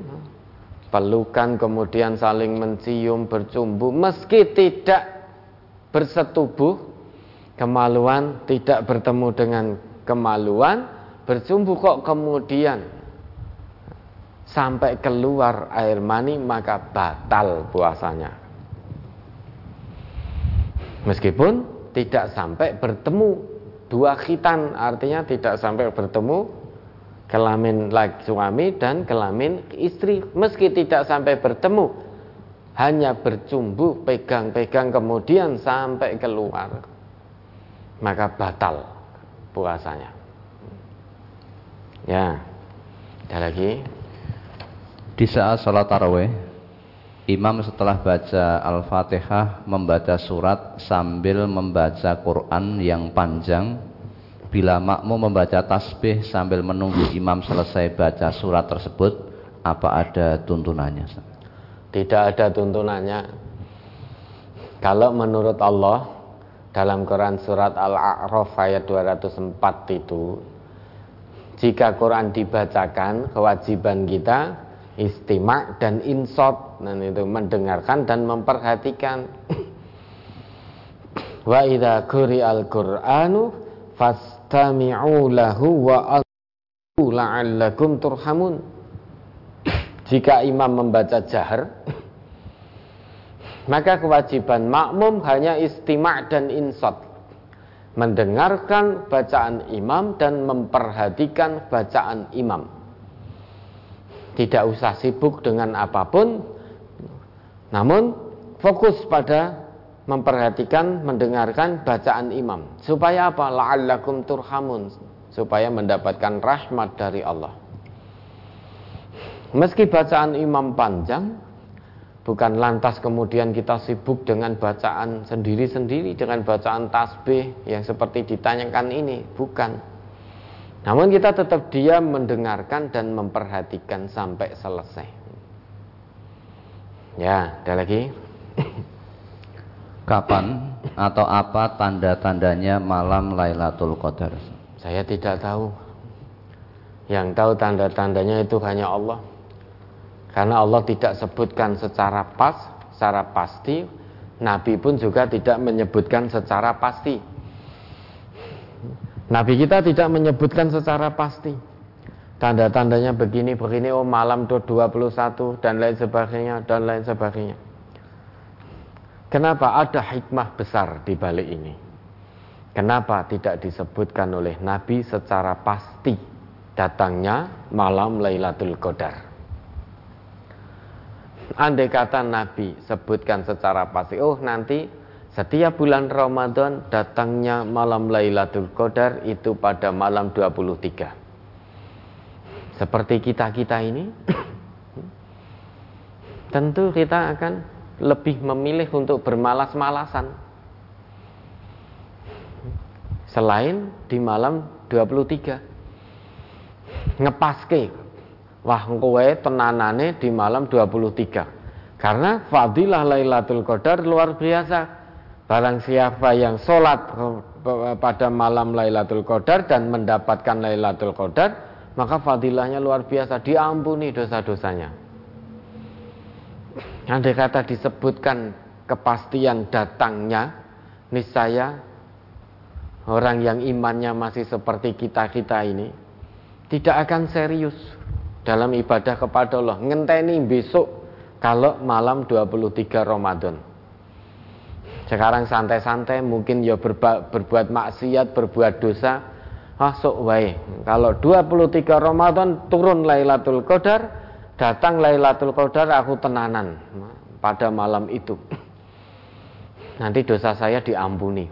S1: pelukan kemudian saling mencium, bercumbu meski tidak bersetubuh, kemaluan tidak bertemu dengan kemaluan, bercumbu kok kemudian sampai keluar air mani maka batal puasanya. Meskipun tidak sampai bertemu dua khitan artinya tidak sampai bertemu kelamin suami dan kelamin istri meski tidak sampai bertemu hanya bercumbu pegang-pegang kemudian sampai keluar maka batal puasanya ya ada lagi
S2: di saat sholat taraweh, imam setelah baca Al-Fatihah membaca surat sambil membaca Quran yang panjang. Bila makmum membaca tasbih sambil menunggu imam selesai baca surat tersebut, apa ada tuntunannya?
S1: Tidak ada tuntunannya. Kalau menurut Allah dalam Quran surat Al-A'raf ayat 204 itu jika Quran dibacakan kewajiban kita istimak dan insot. Dan itu mendengarkan dan memperhatikan. (clears throat) Wa idza al qur'anu fastami'u lahu wa la'allakum turhamun jika imam membaca jahar maka kewajiban makmum hanya istimak dan insot mendengarkan bacaan imam dan memperhatikan bacaan imam. Tidak usah sibuk dengan apa pun namun fokus pada memperhatikan mendengarkan bacaan imam. Supaya apa? La'allakum turhamun. Supaya mendapatkan rahmat dari Allah meski bacaan imam panjang bukan lantas kemudian kita sibuk dengan bacaan sendiri-sendiri dengan bacaan tasbih yang seperti ditanyakan ini bukan namun kita tetap diam mendengarkan dan memperhatikan sampai selesai. Ya, ada lagi? (coughs)
S2: Kapan atau apa tanda-tandanya malam Lailatul Qadar?
S1: Saya tidak tahu. Yang tahu tanda-tandanya itu hanya Allah. Karena Allah tidak sebutkan secara pas, secara pasti. Nabi pun juga tidak menyebutkan secara pasti. Nabi kita tidak menyebutkan secara pasti. Tanda-tandanya begini, begini, oh malam 21 dan lain sebagainya, dan lain sebagainya. Kenapa ada hikmah besar di balik ini? Kenapa tidak disebutkan oleh Nabi secara pasti datangnya malam Lailatul Qadar? Andai kata Nabi sebutkan secara pasti, oh nanti setiap bulan Ramadan datangnya malam Lailatul Qadar itu pada malam 23. Seperti kita-kita ini (clears throat) tentu kita akan lebih memilih untuk bermalas-malasan. Selain di malam 23. Ngepaske. Wah, kowe tenanane di malam 23. Karena fadilah Lailatul Qadar luar biasa Barang siapa yang sholat pada malam Lailatul Qadar dan mendapatkan Lailatul Qadar, maka fadilahnya luar biasa, diampuni dosa-dosanya. Andai kata disebutkan kepastian datangnya, niscaya orang yang imannya masih seperti kita-kita ini tidak akan serius dalam ibadah kepada Allah. Ngenteni besok kalau malam 23 Ramadan. Sekarang santai-santai mungkin ya berba, berbuat maksiat, berbuat dosa. Ah sok wae. Kalau 23 Ramadan turun Lailatul Qadar, datang Lailatul Qadar aku tenanan pada malam itu. Nanti dosa saya diampuni.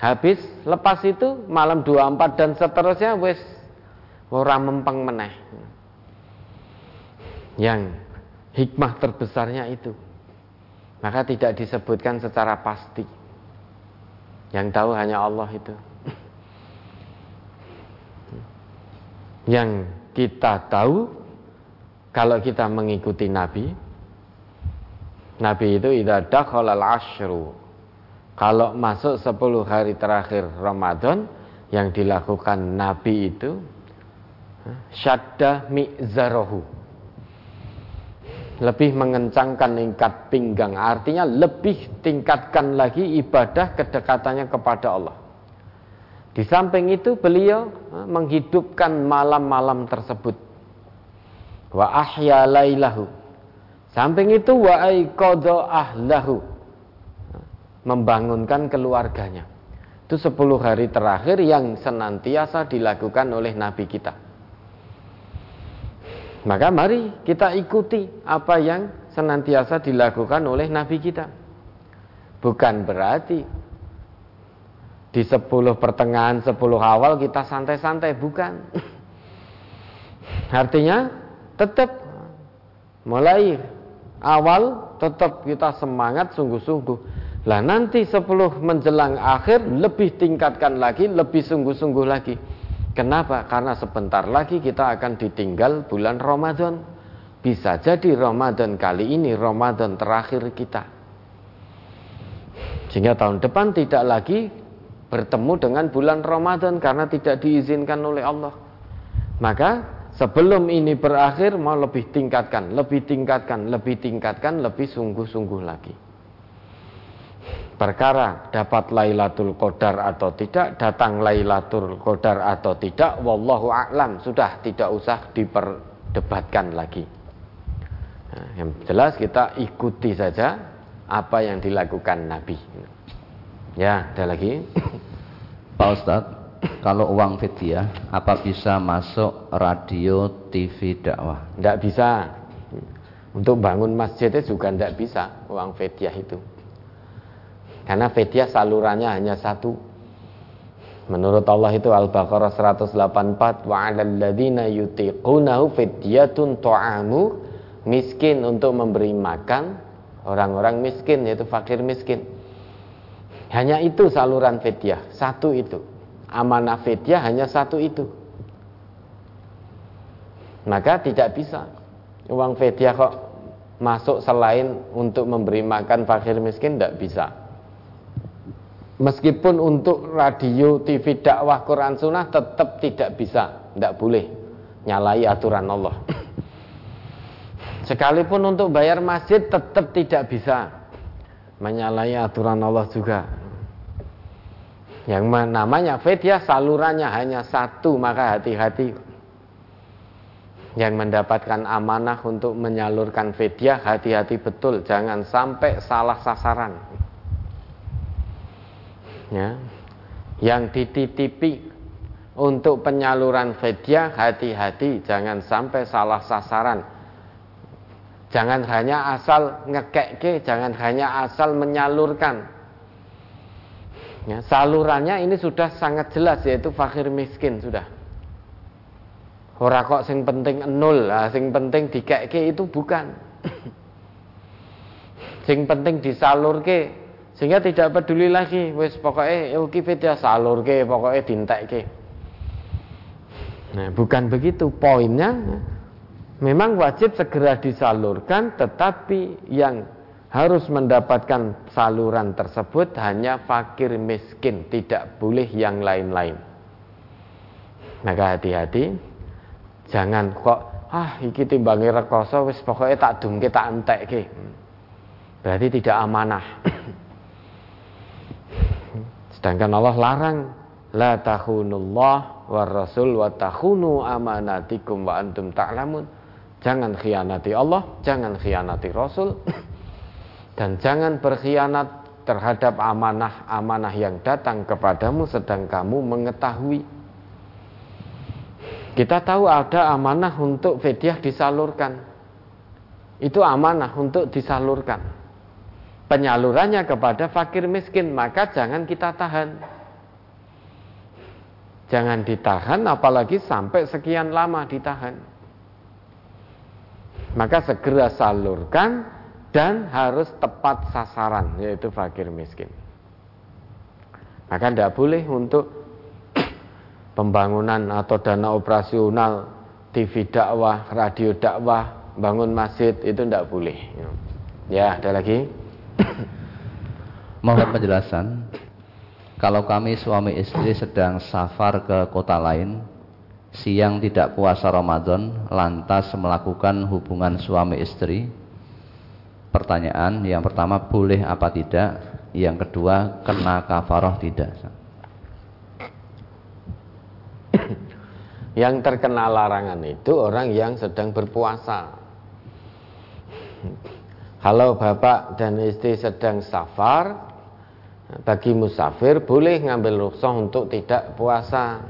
S1: Habis lepas itu malam 24 dan seterusnya wes ora mempeng meneh. Yang hikmah terbesarnya itu. Maka tidak disebutkan secara pasti. Yang tahu hanya Allah itu. Yang kita tahu kalau kita mengikuti Nabi, Nabi itu idza ashru. Kalau masuk 10 hari terakhir Ramadan yang dilakukan Nabi itu syadda mi'zarahu lebih mengencangkan tingkat pinggang. Artinya lebih tingkatkan lagi ibadah kedekatannya kepada Allah. Di samping itu beliau menghidupkan malam-malam tersebut. Wa ahya lailahu. Samping itu wa aiqadha ahlahu. Membangunkan keluarganya. Itu 10 hari terakhir yang senantiasa dilakukan oleh nabi kita maka mari kita ikuti apa yang senantiasa dilakukan oleh Nabi kita. Bukan berarti di sepuluh pertengahan, sepuluh awal kita santai-santai, bukan. Artinya tetap mulai awal tetap kita semangat sungguh-sungguh. Lah nanti sepuluh menjelang akhir lebih tingkatkan lagi, lebih sungguh-sungguh lagi. Kenapa? Karena sebentar lagi kita akan ditinggal bulan Ramadan. Bisa jadi Ramadan kali ini Ramadan terakhir kita. Sehingga tahun depan tidak lagi bertemu dengan bulan Ramadan karena tidak diizinkan oleh Allah. Maka sebelum ini berakhir mau lebih tingkatkan, lebih tingkatkan, lebih tingkatkan, lebih sungguh-sungguh lagi perkara dapat Lailatul Qadar atau tidak, datang Lailatul Qadar atau tidak, wallahu a'lam, sudah tidak usah diperdebatkan lagi. Nah, yang jelas kita ikuti saja apa yang dilakukan Nabi. Ya, ada lagi.
S2: Pak Ustadz, kalau uang fidyah apa bisa masuk radio, TV, dakwah?
S1: Tidak bisa. Untuk bangun masjid itu juga tidak bisa uang fidyah itu. Karena fidyah salurannya hanya satu. Menurut Allah itu Al-Baqarah 184 wa fidyatun ta'amu miskin untuk memberi makan orang-orang miskin yaitu fakir miskin. Hanya itu saluran fidyah, satu itu. Amanah fidyah hanya satu itu. Maka tidak bisa uang fidyah kok masuk selain untuk memberi makan fakir miskin tidak bisa. Meskipun untuk radio, TV, dakwah, Quran, Sunnah tetap tidak bisa, tidak boleh nyalai aturan Allah. Sekalipun untuk bayar masjid tetap tidak bisa menyalahi aturan Allah juga. Yang namanya fidya salurannya hanya satu, maka hati-hati. Yang mendapatkan amanah untuk menyalurkan fidya, hati-hati betul, jangan sampai salah sasaran ya, yang dititipi untuk penyaluran fidyah hati-hati jangan sampai salah sasaran. Jangan hanya asal ngekeke jangan hanya asal menyalurkan. Ya, salurannya ini sudah sangat jelas yaitu fakir miskin sudah. Ora kok sing penting nol lah sing penting dikeke itu bukan. (coughs) Sing penting disalurke sehingga tidak peduli lagi wis pokoknya iki video salurke pokoknya dintekke nah bukan begitu. Poinnya memang wajib segera disalurkan tetapi yang harus mendapatkan saluran tersebut hanya fakir miskin tidak boleh yang lain-lain. Maka hati-hati jangan kok ah iki timbangi rekoso wis pokoknya tak dumke tak entekke. Berarti tidak amanah (clears throat) sedangkan Allah larang la tahunullah war rasul wa tahunu amanatikum wa antum ta'lamun. Jangan khianati Allah jangan khianati Rasul (clears throat) dan jangan berkhianat terhadap amanah-amanah yang datang kepadamu sedang kamu mengetahui. Kita tahu ada amanah untuk fidyah disalurkan. Itu amanah untuk disalurkan penyalurannya kepada fakir miskin maka jangan kita tahan jangan ditahan apalagi sampai sekian lama ditahan maka segera salurkan dan harus tepat sasaran yaitu fakir miskin. Maka tidak boleh untuk (clears throat) pembangunan atau dana operasional TV dakwah, radio dakwah, bangun masjid itu tidak boleh. Ya, ada lagi? (coughs)
S2: Mohon penjelasan. Kalau kami suami istri sedang safar ke kota lain, siang tidak puasa Ramadan, lantas melakukan hubungan suami istri, pertanyaan yang pertama boleh apa tidak? Yang kedua kena kafaroh tidak?
S1: Yang terkena larangan itu orang yang sedang berpuasa kalau bapak dan istri sedang safar bagi musafir boleh ngambil rukhsah untuk tidak puasa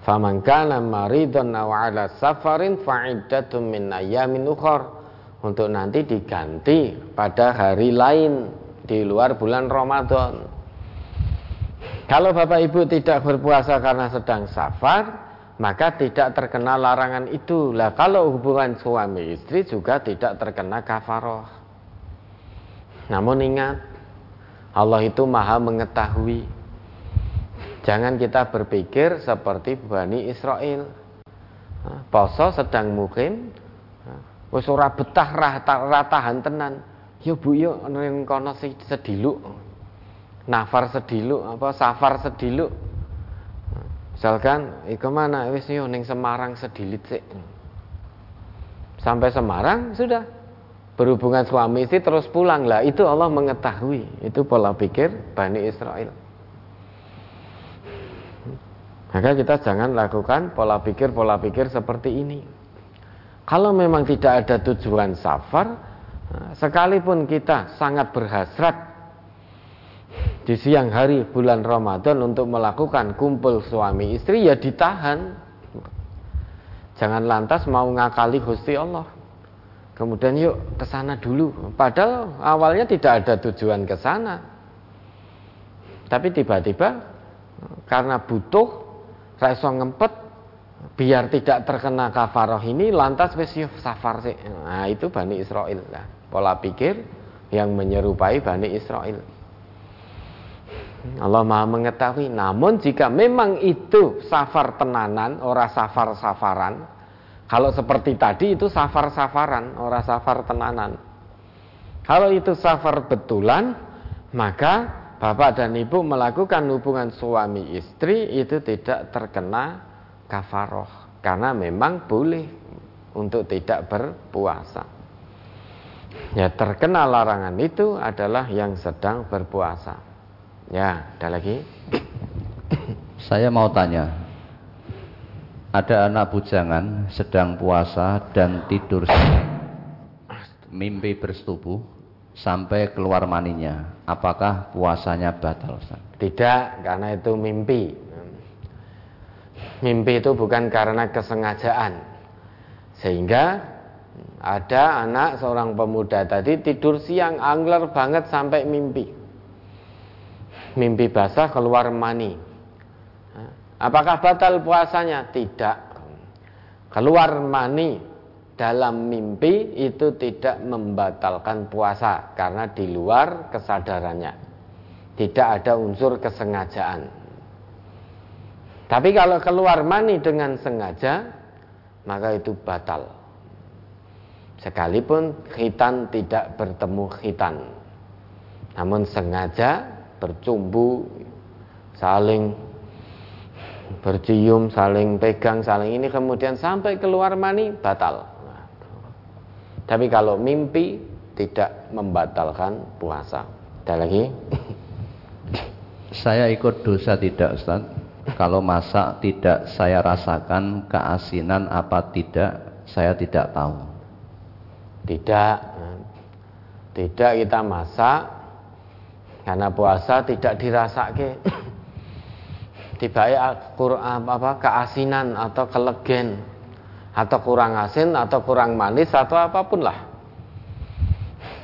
S1: Faman kana maridun aw ala safarin fa'iddatun min ayyamin ukhra. Untuk nanti diganti pada hari lain di luar bulan Ramadan. Kalau Bapak Ibu tidak berpuasa karena sedang safar, maka tidak terkena larangan itu. Lah kalau hubungan suami istri juga tidak terkena kafaroh. Namun ingat, Allah itu maha mengetahui Jangan kita berpikir seperti Bani Israel. Poso sedang mukim, wis ora betah ratahan tenan. Yo Bu yo ning kono sediluk. Nafar sediluk apa safar sediluk. Misalkan, iku mana wis yo ning Semarang sedilit sik. Sampai Semarang sudah berhubungan suami istri terus pulang lah itu Allah mengetahui itu pola pikir Bani Israel maka kita jangan lakukan pola pikir-pola pikir seperti ini. Kalau memang tidak ada tujuan safar, sekalipun kita sangat berhasrat di siang hari bulan Ramadan untuk melakukan kumpul suami istri, ya ditahan. Jangan lantas mau ngakali Gusti Allah. Kemudian yuk ke sana dulu. Padahal awalnya tidak ada tujuan ke sana. Tapi tiba-tiba karena butuh iso ngempet biar tidak terkena kafaroh ini lantas wis safar sih. Nah, itu Bani Israel lah. Pola pikir yang menyerupai Bani Israel. Allah Maha mengetahui. Namun jika memang itu safar tenanan, ora safar-safaran, kalau seperti tadi itu safar-safaran, ora safar tenanan. Kalau itu safar betulan, maka bapak dan ibu melakukan hubungan suami istri itu tidak terkena kafaroh karena memang boleh untuk tidak berpuasa. Ya terkena larangan itu adalah yang sedang berpuasa. Ya, ada lagi? (coughs)
S2: Saya mau tanya. Ada anak bujangan sedang puasa dan tidur mimpi bersetubuh sampai keluar maninya, apakah puasanya batal?
S1: Tidak, karena itu mimpi. Mimpi itu bukan karena kesengajaan. Sehingga ada anak seorang pemuda tadi tidur siang angler banget sampai mimpi. Mimpi basah keluar mani. Apakah batal puasanya? Tidak. Keluar mani dalam mimpi itu tidak membatalkan puasa karena di luar kesadarannya. Tidak ada unsur kesengajaan. Tapi kalau keluar mani dengan sengaja, maka itu batal. Sekalipun khitan tidak bertemu khitan. Namun sengaja bercumbu, saling bercium, saling pegang, saling ini kemudian sampai keluar mani batal. Tapi kalau mimpi tidak membatalkan puasa. Ada lagi? (laughs)
S2: Saya ikut dosa tidak Ustaz? Kalau masak tidak saya rasakan keasinan apa tidak saya tidak tahu.
S1: Tidak. Tidak kita masak karena puasa tidak dirasake tiba Quran apa keasinan atau kelegen. Atau kurang asin atau kurang manis atau apa pun lah.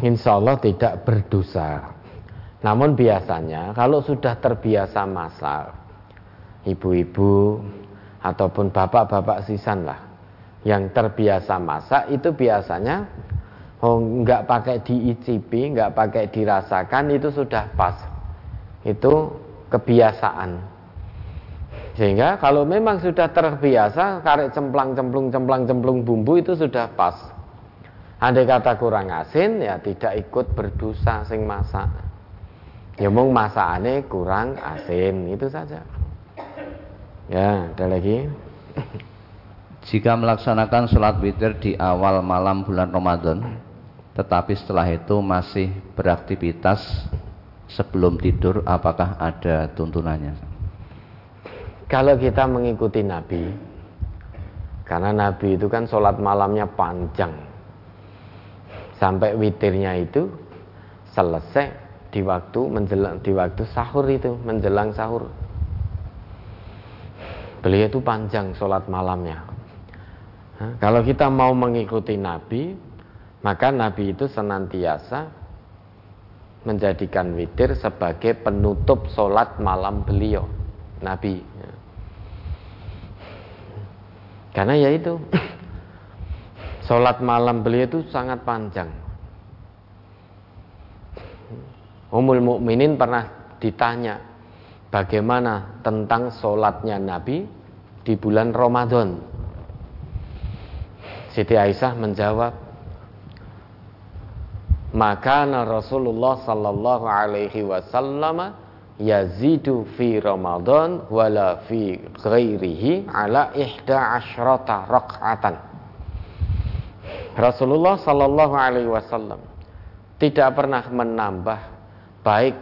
S1: Insya Allah tidak berdosa. Namun biasanya kalau sudah terbiasa masak ibu-ibu ataupun bapak-bapak sisan lah yang terbiasa masak itu biasanya oh nggak pakai diicipi nggak pakai dirasakan itu sudah pas itu kebiasaan sehingga kalau memang sudah terbiasa karek cemplang cemplung cemplang cemplung bumbu itu sudah pas. Andai kata kurang asin ya tidak ikut berdosa sing masak. Ya mung masakane kurang asin itu saja. Ya, ada lagi.
S2: Jika melaksanakan sholat witir di awal malam bulan Ramadan, tetapi setelah itu masih beraktivitas sebelum tidur, apakah ada tuntunannya?
S1: Kalau kita mengikuti Nabi, karena Nabi itu kan sholat malamnya panjang, sampai witirnya itu selesai di waktu menjelang di waktu sahur itu menjelang sahur. Beliau itu panjang sholat malamnya. Kalau kita mau mengikuti Nabi, maka Nabi itu senantiasa menjadikan witir sebagai penutup sholat malam beliau. Nabi karena ya itu Sholat malam beliau itu sangat panjang Umul Mukminin pernah ditanya Bagaimana tentang sholatnya Nabi di bulan Ramadan Siti Aisyah menjawab Maka Rasulullah sallallahu alaihi wasallam yazidu fi Ramadan wala fi ghairihi ala ihda asyrata rak'atan. Rasulullah sallallahu alaihi wasallam tidak pernah menambah baik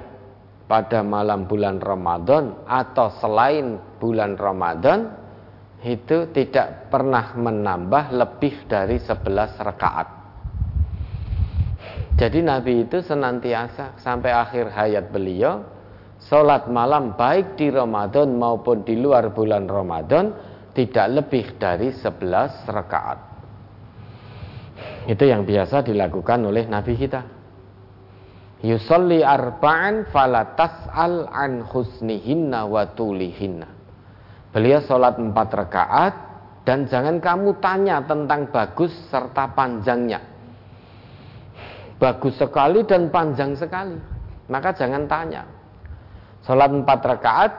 S1: pada malam bulan Ramadan atau selain bulan Ramadan itu tidak pernah menambah lebih dari 11 rakaat. Jadi Nabi itu senantiasa sampai akhir hayat beliau Sholat malam baik di Ramadan maupun di luar bulan Ramadan tidak lebih dari 11 rakaat. Itu yang biasa dilakukan oleh Nabi kita. Yusalli arba'an falatas al an husnihinna wa tulihinna. Beliau sholat empat rakaat dan jangan kamu tanya tentang bagus serta panjangnya. Bagus sekali dan panjang sekali. Maka jangan tanya. Sholat empat rakaat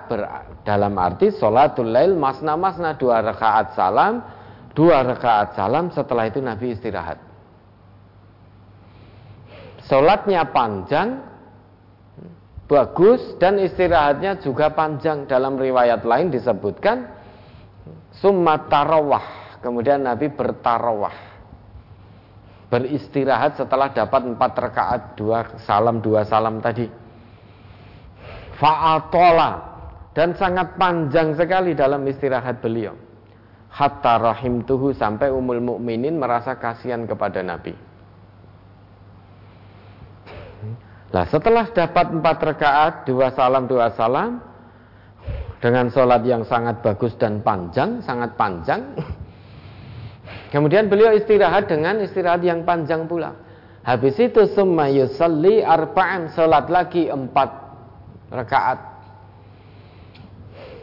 S1: dalam arti sholatul lail masna masna dua rakaat salam, dua rakaat salam setelah itu Nabi istirahat. Sholatnya panjang, bagus dan istirahatnya juga panjang. Dalam riwayat lain disebutkan summa tarawah. Kemudian Nabi bertarawah. Beristirahat setelah dapat empat rakaat dua salam dua salam tadi fa'atola dan sangat panjang sekali dalam istirahat beliau. Hatta rahim tuhu sampai umul mukminin merasa kasihan kepada Nabi. Nah setelah dapat empat rakaat, dua salam, dua salam, dengan sholat yang sangat bagus dan panjang, sangat panjang. Kemudian beliau istirahat dengan istirahat yang panjang pula. Habis itu summa yusalli arba'an, sholat lagi empat rakaat.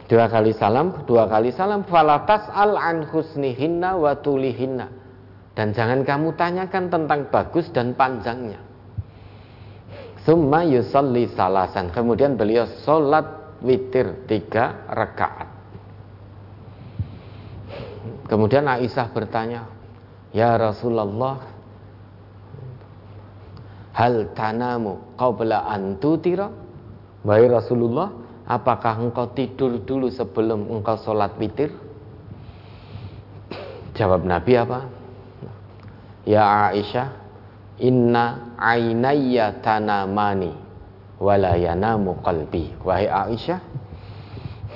S1: Dua kali salam dua kali salam. Falatas al an husnihinna wa tulihinna. Dan jangan kamu tanyakan tentang bagus dan panjangnya. Summa yusalli salasan. Kemudian beliau sholat witir tiga rakaat kemudian Aisyah bertanya ya Rasulullah hal tanamu qabla an tutira Wahai Rasulullah, apakah engkau tidur dulu sebelum engkau sholat witir? Jawab Nabi apa? Ya Aisyah, inna ainayya tanamani wala yanamu qalbi. Wahai Aisyah,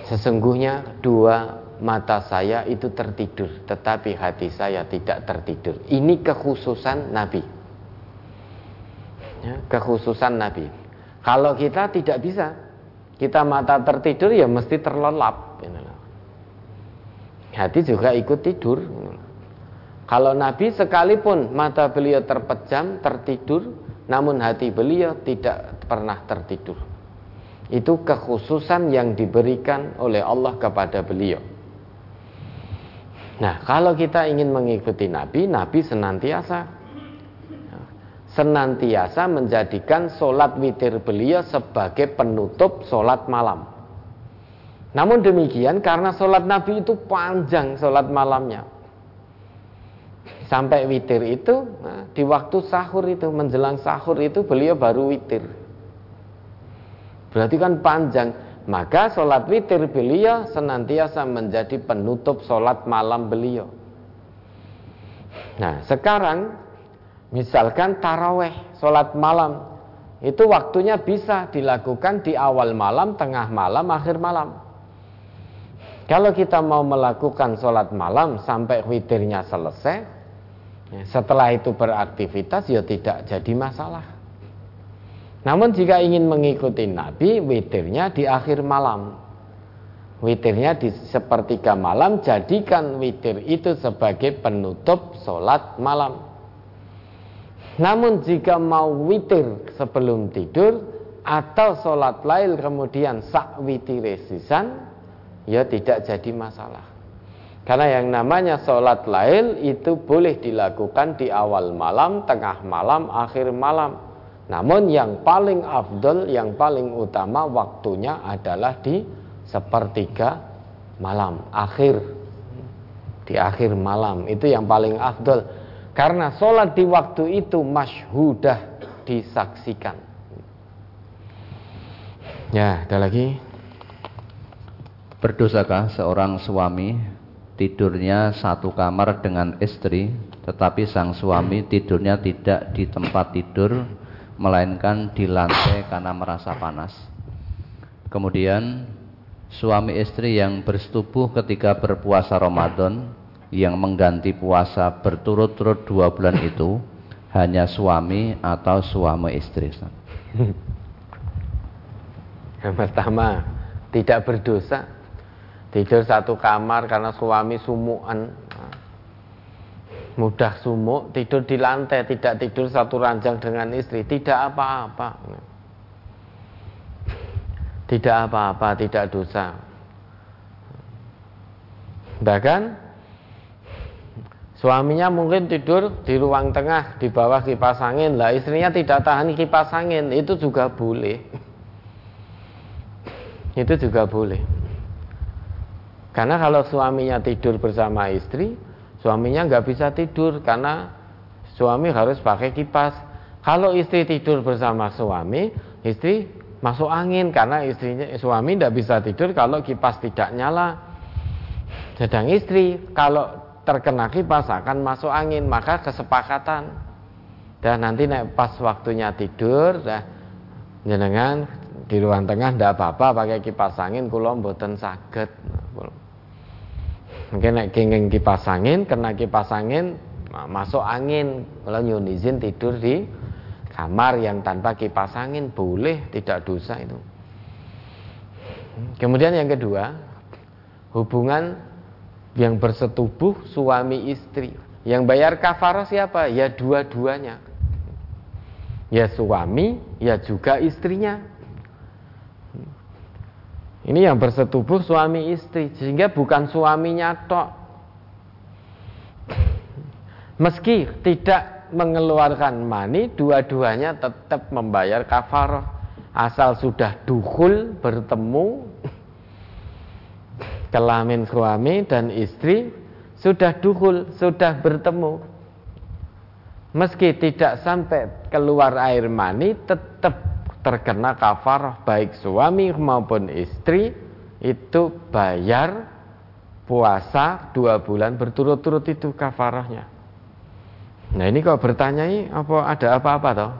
S1: sesungguhnya dua mata saya itu tertidur, tetapi hati saya tidak tertidur. Ini kekhususan Nabi. Ya, kekhususan Nabi. Kalau kita tidak bisa, kita mata tertidur ya mesti terlelap. Hati juga ikut tidur. Kalau Nabi sekalipun mata beliau terpejam, tertidur, namun hati beliau tidak pernah tertidur. Itu kekhususan yang diberikan oleh Allah kepada beliau. Nah, kalau kita ingin mengikuti Nabi, Nabi senantiasa senantiasa menjadikan sholat witir beliau sebagai penutup sholat malam. Namun demikian karena sholat Nabi itu panjang sholat malamnya. Sampai witir itu nah, di waktu sahur itu menjelang sahur itu beliau baru witir. Berarti kan panjang. Maka sholat witir beliau senantiasa menjadi penutup sholat malam beliau. Nah sekarang Misalkan taraweh, sholat malam, itu waktunya bisa dilakukan di awal malam, tengah malam, akhir malam. Kalau kita mau melakukan sholat malam sampai witirnya selesai, setelah itu beraktivitas ya tidak jadi masalah. Namun jika ingin mengikuti Nabi, witirnya di akhir malam. Witirnya di sepertiga malam, jadikan witir itu sebagai penutup sholat malam. Namun jika mau witir sebelum tidur atau sholat lail kemudian sak witir sisan, ya tidak jadi masalah. Karena yang namanya sholat lail itu boleh dilakukan di awal malam, tengah malam, akhir malam. Namun yang paling afdol, yang paling utama waktunya adalah di sepertiga malam, akhir. Di akhir malam, itu yang paling afdol karena sholat di waktu itu masyhudah disaksikan.
S2: Ya, ada lagi. Berdosakah seorang suami tidurnya satu kamar dengan istri, tetapi sang suami tidurnya tidak di tempat tidur, melainkan di lantai karena merasa panas. Kemudian suami istri yang bersetubuh ketika berpuasa Ramadan yang mengganti puasa berturut-turut dua bulan itu hanya suami atau suami istri.
S1: Yang pertama tidak berdosa tidur satu kamar karena suami sumuan mudah sumuk tidur di lantai tidak tidur satu ranjang dengan istri tidak apa-apa tidak apa-apa tidak dosa bahkan Suaminya mungkin tidur di ruang tengah di bawah kipas angin. Lah istrinya tidak tahan kipas angin, itu juga boleh. Itu juga boleh. Karena kalau suaminya tidur bersama istri, suaminya nggak bisa tidur karena suami harus pakai kipas. Kalau istri tidur bersama suami, istri masuk angin karena istrinya suami tidak bisa tidur kalau kipas tidak nyala. Sedang istri kalau terkena kipas akan masuk angin maka kesepakatan dan nanti naik pas waktunya tidur dah jenengan di ruang tengah ndak apa-apa pakai kipas angin kula mboten saged mungkin naik kenging kipas angin kena kipas angin masuk angin kalau nyun izin tidur di kamar yang tanpa kipas angin boleh tidak dosa itu kemudian yang kedua hubungan yang bersetubuh suami istri. Yang bayar kafarah siapa? Ya dua-duanya. Ya suami, ya juga istrinya. Ini yang bersetubuh suami istri, sehingga bukan suaminya tok. Meski tidak mengeluarkan mani, dua-duanya tetap membayar kafarah. Asal sudah duhul bertemu, kelamin suami dan istri sudah duhul, sudah bertemu. Meski tidak sampai keluar air mani, tetap terkena kafarah baik suami maupun istri itu bayar puasa dua bulan berturut-turut itu kafarahnya. Nah ini kok bertanya apa ada apa-apa toh?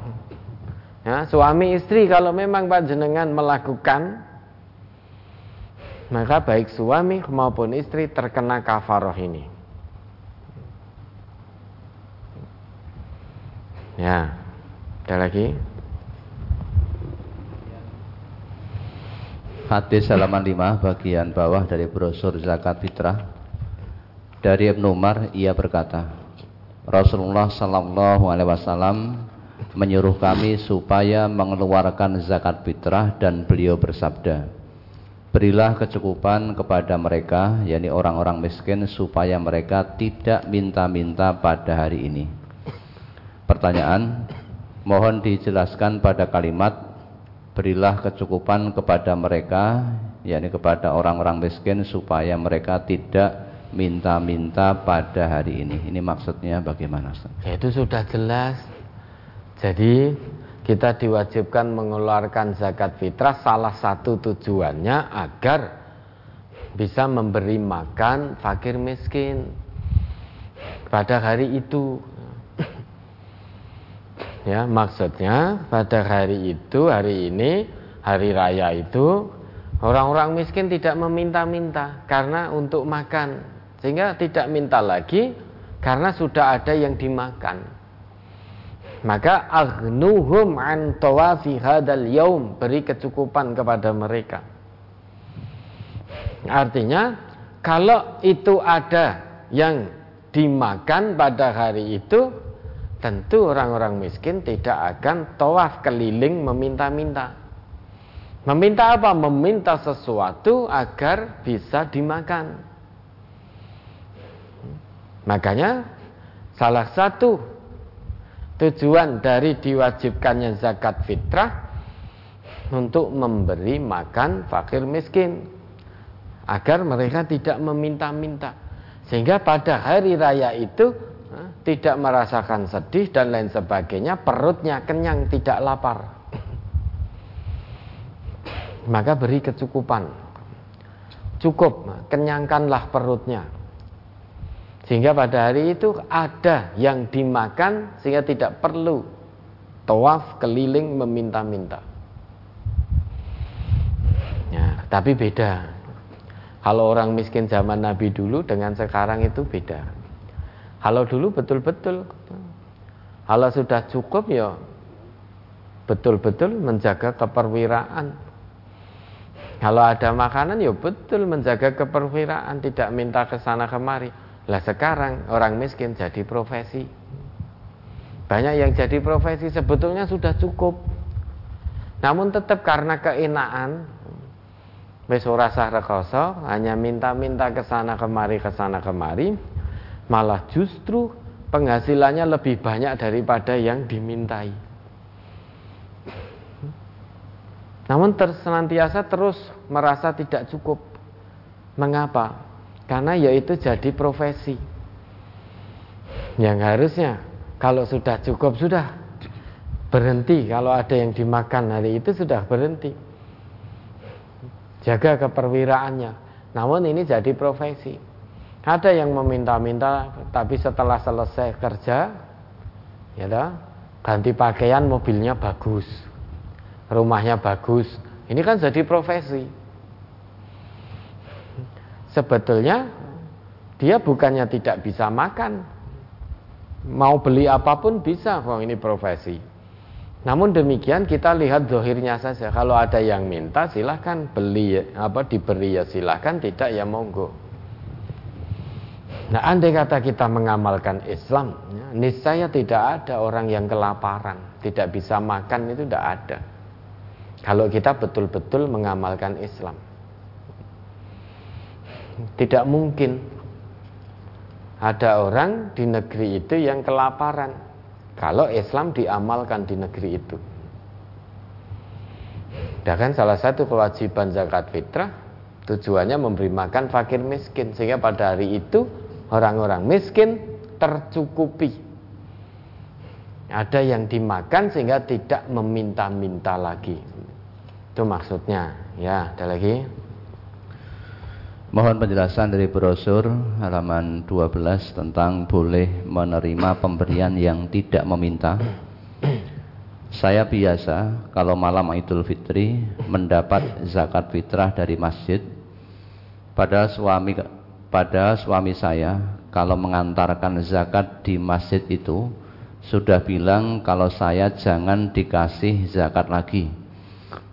S1: Ya, suami istri kalau memang panjenengan melakukan maka baik suami maupun istri terkena kafaroh ini. Ya, ada lagi.
S2: Hadis halaman 5 bagian bawah dari brosur zakat fitrah. Dari Ibnu Umar ia berkata, Rasulullah sallallahu alaihi wasallam menyuruh kami supaya mengeluarkan zakat fitrah dan beliau bersabda, Berilah kecukupan kepada mereka, yakni orang-orang miskin supaya mereka tidak minta-minta pada hari ini. Pertanyaan, mohon dijelaskan pada kalimat berilah kecukupan kepada mereka yakni kepada orang-orang miskin supaya mereka tidak minta-minta pada hari ini. Ini maksudnya bagaimana?
S1: Ya, itu sudah jelas. Jadi kita diwajibkan mengeluarkan zakat fitrah salah satu tujuannya agar bisa memberi makan fakir miskin pada hari itu Ya, maksudnya pada hari itu, hari ini, hari raya itu orang-orang miskin tidak meminta-minta karena untuk makan. Sehingga tidak minta lagi karena sudah ada yang dimakan. Maka agnuhum an tawafi hadal yaum, beri kecukupan kepada mereka. Artinya kalau itu ada yang dimakan pada hari itu tentu orang-orang miskin tidak akan tawaf keliling meminta-minta. Meminta apa? Meminta sesuatu agar bisa dimakan. Makanya salah satu tujuan dari diwajibkannya zakat fitrah untuk memberi makan fakir miskin agar mereka tidak meminta-minta. Sehingga pada hari raya itu tidak merasakan sedih dan lain sebagainya, perutnya kenyang, tidak lapar. (coughs) Maka beri kecukupan. Cukup, kenyangkanlah perutnya. Sehingga pada hari itu ada yang dimakan sehingga tidak perlu tawaf keliling meminta-minta. Ya, tapi beda. Kalau orang miskin zaman Nabi dulu dengan sekarang itu beda. Kalau dulu betul-betul kalau sudah cukup ya betul-betul menjaga keperwiraan. Kalau ada makanan ya betul menjaga keperwiraan, tidak minta ke sana kemari. Lah sekarang orang miskin jadi profesi. Banyak yang jadi profesi sebetulnya sudah cukup. Namun tetap karena keenaan wis ora rekoso, hanya minta-minta ke sana kemari ke sana kemari malah justru penghasilannya lebih banyak daripada yang dimintai. Namun tersenantiasa terus merasa tidak cukup. Mengapa? Karena yaitu jadi profesi. Yang harusnya kalau sudah cukup sudah berhenti. Kalau ada yang dimakan hari itu sudah berhenti. Jaga keperwiraannya. Namun ini jadi profesi. Ada yang meminta-minta tapi setelah selesai kerja ya dah, ganti pakaian mobilnya bagus. Rumahnya bagus. Ini kan jadi profesi. Sebetulnya dia bukannya tidak bisa makan. Mau beli apa pun bisa, kok ini profesi. Namun demikian kita lihat zohirnya saja. Kalau ada yang minta silahkan beli apa diberi ya silahkan, tidak ya monggo. Nah, andai kata kita mengamalkan Islam, ya, niscaya tidak ada orang yang kelaparan, tidak bisa makan itu tidak ada. Kalau kita betul-betul mengamalkan Islam, tidak mungkin ada orang di negeri itu yang kelaparan. Kalau Islam diamalkan di negeri itu, dan salah satu kewajiban zakat fitrah tujuannya memberi makan fakir miskin sehingga pada hari itu orang-orang miskin tercukupi Ada yang dimakan sehingga tidak meminta-minta lagi. Itu maksudnya. Ya, ada lagi.
S2: Mohon penjelasan dari brosur halaman 12 tentang boleh menerima pemberian yang tidak meminta. Saya biasa kalau malam Idul Fitri mendapat zakat fitrah dari masjid. Pada suami pada suami saya kalau mengantarkan zakat di masjid itu sudah bilang kalau saya jangan dikasih zakat lagi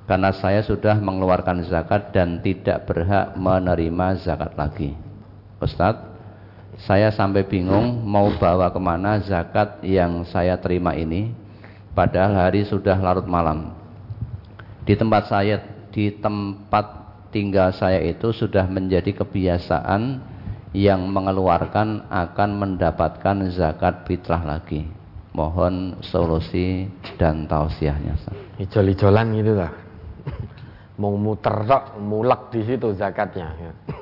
S2: karena saya sudah mengeluarkan zakat dan tidak berhak menerima zakat lagi. Ustadz, saya sampai bingung mau bawa ke mana zakat yang saya terima ini, padahal hari sudah larut malam. Di tempat saya, di tempat tinggal saya itu sudah menjadi kebiasaan yang mengeluarkan akan mendapatkan zakat fitrah lagi. Mohon solusi dan tausiahnya.
S1: Ijol-ijolan gitu lah. (laughs) Mau muter tok, mulek di situ zakatnya. Ya. (clears throat)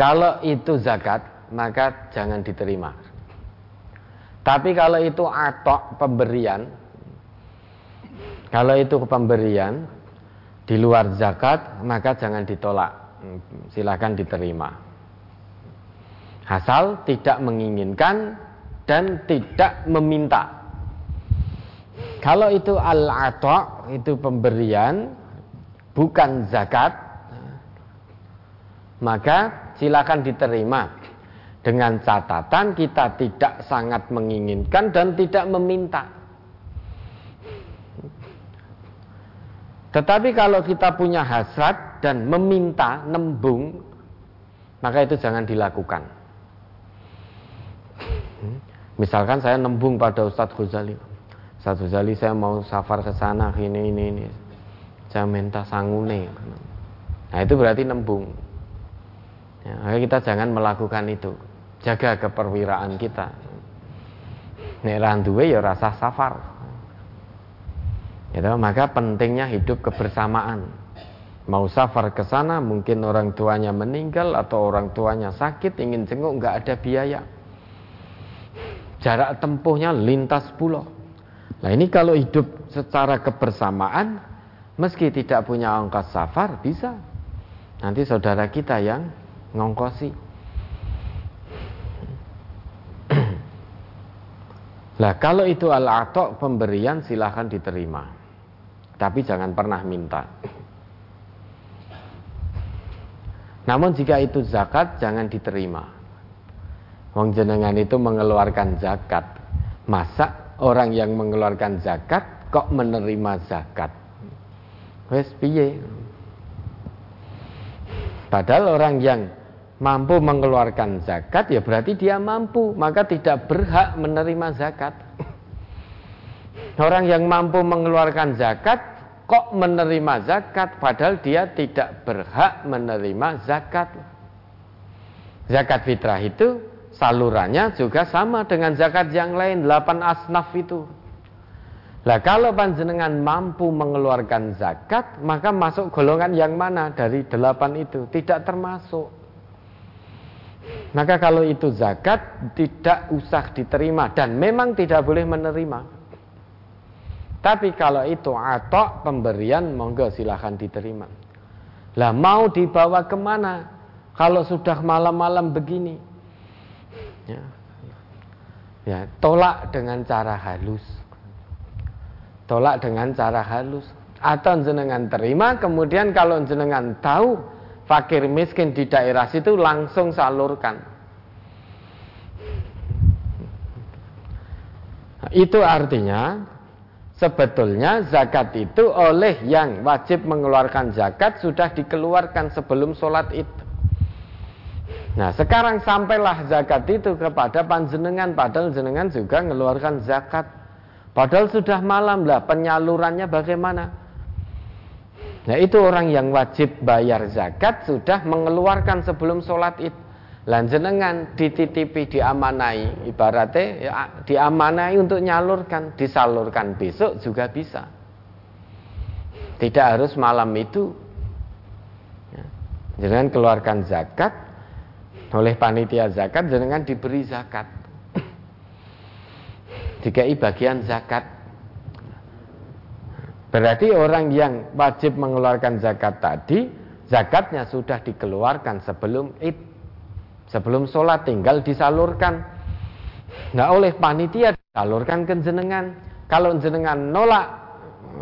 S1: Kalau itu zakat, maka jangan diterima. Tapi kalau itu atok pemberian, kalau itu pemberian di luar zakat, maka jangan ditolak silakan diterima. Asal tidak menginginkan dan tidak meminta. Kalau itu al-ato, itu pemberian, bukan zakat, maka silakan diterima. Dengan catatan kita tidak sangat menginginkan dan tidak meminta. Tetapi kalau kita punya hasrat dan meminta nembung, maka itu jangan dilakukan. Misalkan saya nembung pada Ustadz Ghazali. Ustadz Ghazali saya mau safar ke sana ini ini ini. Saya minta sangune. Nah itu berarti nembung. Ya, kita jangan melakukan itu. Jaga keperwiraan kita. Nek randuwe ya rasa safar. Gitu, maka pentingnya hidup kebersamaan. Mau safar ke sana mungkin orang tuanya meninggal atau orang tuanya sakit ingin jenguk nggak ada biaya. Jarak tempuhnya lintas pulau. Nah ini kalau hidup secara kebersamaan meski tidak punya ongkos safar bisa. Nanti saudara kita yang ngongkosi. (clears throat) Nah kalau itu al-atok pemberian silahkan diterima Tapi jangan pernah minta Namun jika itu zakat jangan diterima. Wong jenengan itu mengeluarkan zakat. Masa orang yang mengeluarkan zakat kok menerima zakat? Wes? Padahal orang yang mampu mengeluarkan zakat ya berarti dia mampu, maka tidak berhak menerima zakat. Orang yang mampu mengeluarkan zakat kok menerima zakat padahal dia tidak berhak menerima zakat. Zakat fitrah itu salurannya juga sama dengan zakat yang lain, 8 asnaf itu. Lah kalau panjenengan mampu mengeluarkan zakat, maka masuk golongan yang mana dari delapan itu? Tidak termasuk. Maka kalau itu zakat tidak usah diterima dan memang tidak boleh menerima. Tapi kalau itu atok pemberian monggo silahkan diterima. Lah mau dibawa ke mana? Kalau sudah malam-malam begini, ya, ya tolak dengan cara halus. Tolak dengan cara halus. Atau jenengan terima, kemudian kalau jenengan tahu fakir miskin di daerah situ langsung salurkan. Itu artinya Sebetulnya zakat itu oleh yang wajib mengeluarkan zakat sudah dikeluarkan sebelum sholat itu. Nah sekarang sampailah zakat itu kepada panjenengan padahal jenengan juga mengeluarkan zakat. Padahal sudah malam lah penyalurannya bagaimana? Nah itu orang yang wajib bayar zakat sudah mengeluarkan sebelum sholat itu lanjenengan dititipi diamanai ibaratnya ya, diamanai untuk nyalurkan disalurkan. Besok juga bisa. Tidak harus malam itu. Ya. jenengan keluarkan zakat. Oleh panitia zakat jenengan diberi zakat. Dikai bagian zakat. Berarti orang yang wajib mengeluarkan zakat tadi, zakatnya sudah dikeluarkan sebelum id, sebelum sholat tinggal disalurkan. Nah oleh panitia disalurkan ke jenengan. Kalau jenengan nolak,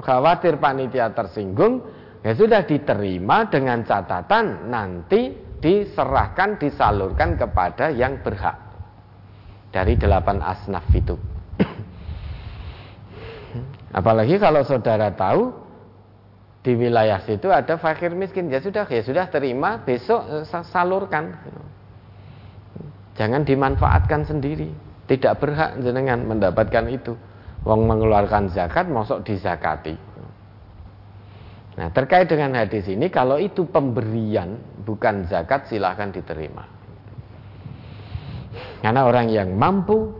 S1: khawatir panitia tersinggung, ya sudah diterima dengan catatan nanti diserahkan, disalurkan kepada yang berhak dari delapan asnaf itu. (clears throat) Apalagi kalau saudara tahu di wilayah situ ada fakir miskin, ya sudah, ya sudah terima, besok eh, salurkan. Jangan dimanfaatkan sendiri. Tidak berhak jenengan mendapatkan itu. Wong mengeluarkan zakat, masuk dizakati. Nah terkait dengan hadis ini, kalau itu pemberian bukan zakat, silahkan diterima. Karena orang yang mampu,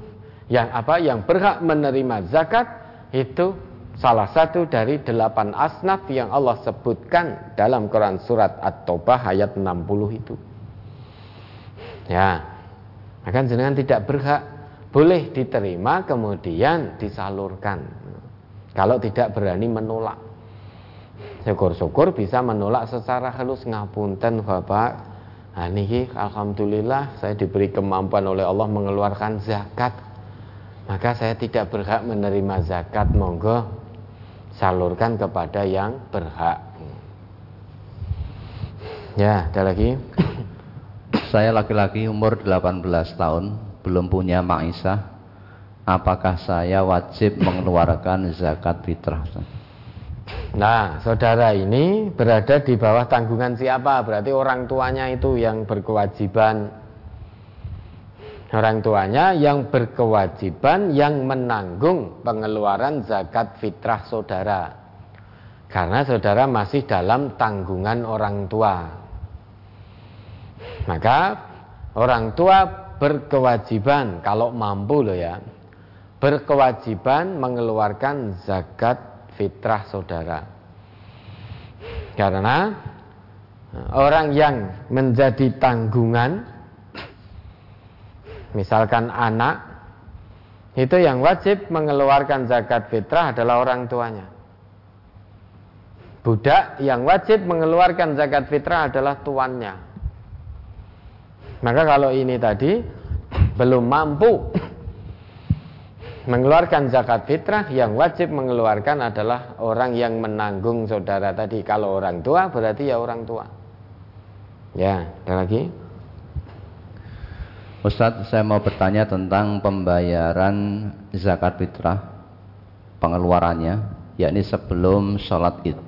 S1: yang apa, yang berhak menerima zakat, itu salah satu dari delapan asnaf yang Allah sebutkan dalam Quran surat At-Taubah ayat 60 itu. Ya, maka jenengan tidak berhak boleh diterima kemudian disalurkan. Kalau tidak berani menolak. Syukur-syukur bisa menolak secara halus ngapunten Bapak. Nah, ini alhamdulillah saya diberi kemampuan oleh Allah mengeluarkan zakat maka saya tidak berhak menerima zakat monggo salurkan kepada yang berhak ya ada lagi
S2: saya laki-laki umur 18 tahun belum punya maisah apakah saya wajib mengeluarkan zakat fitrah?
S1: Nah, saudara ini berada di bawah tanggungan siapa? Berarti orang tuanya itu yang berkewajiban. Orang tuanya yang berkewajiban yang menanggung pengeluaran zakat fitrah saudara. Karena saudara masih dalam tanggungan orang tua maka orang tua berkewajiban kalau mampu loh ya berkewajiban mengeluarkan zakat fitrah saudara karena orang yang menjadi tanggungan Misalkan anak itu yang wajib mengeluarkan zakat fitrah adalah orang tuanya. Budak yang wajib mengeluarkan zakat fitrah adalah tuannya. Maka kalau ini tadi belum mampu mengeluarkan zakat fitrah yang wajib mengeluarkan adalah orang yang menanggung saudara tadi. Kalau orang tua berarti ya orang tua. Ya, ada lagi?
S2: Ustadz saya mau bertanya tentang pembayaran zakat fitrah pengeluarannya yakni sebelum sholat id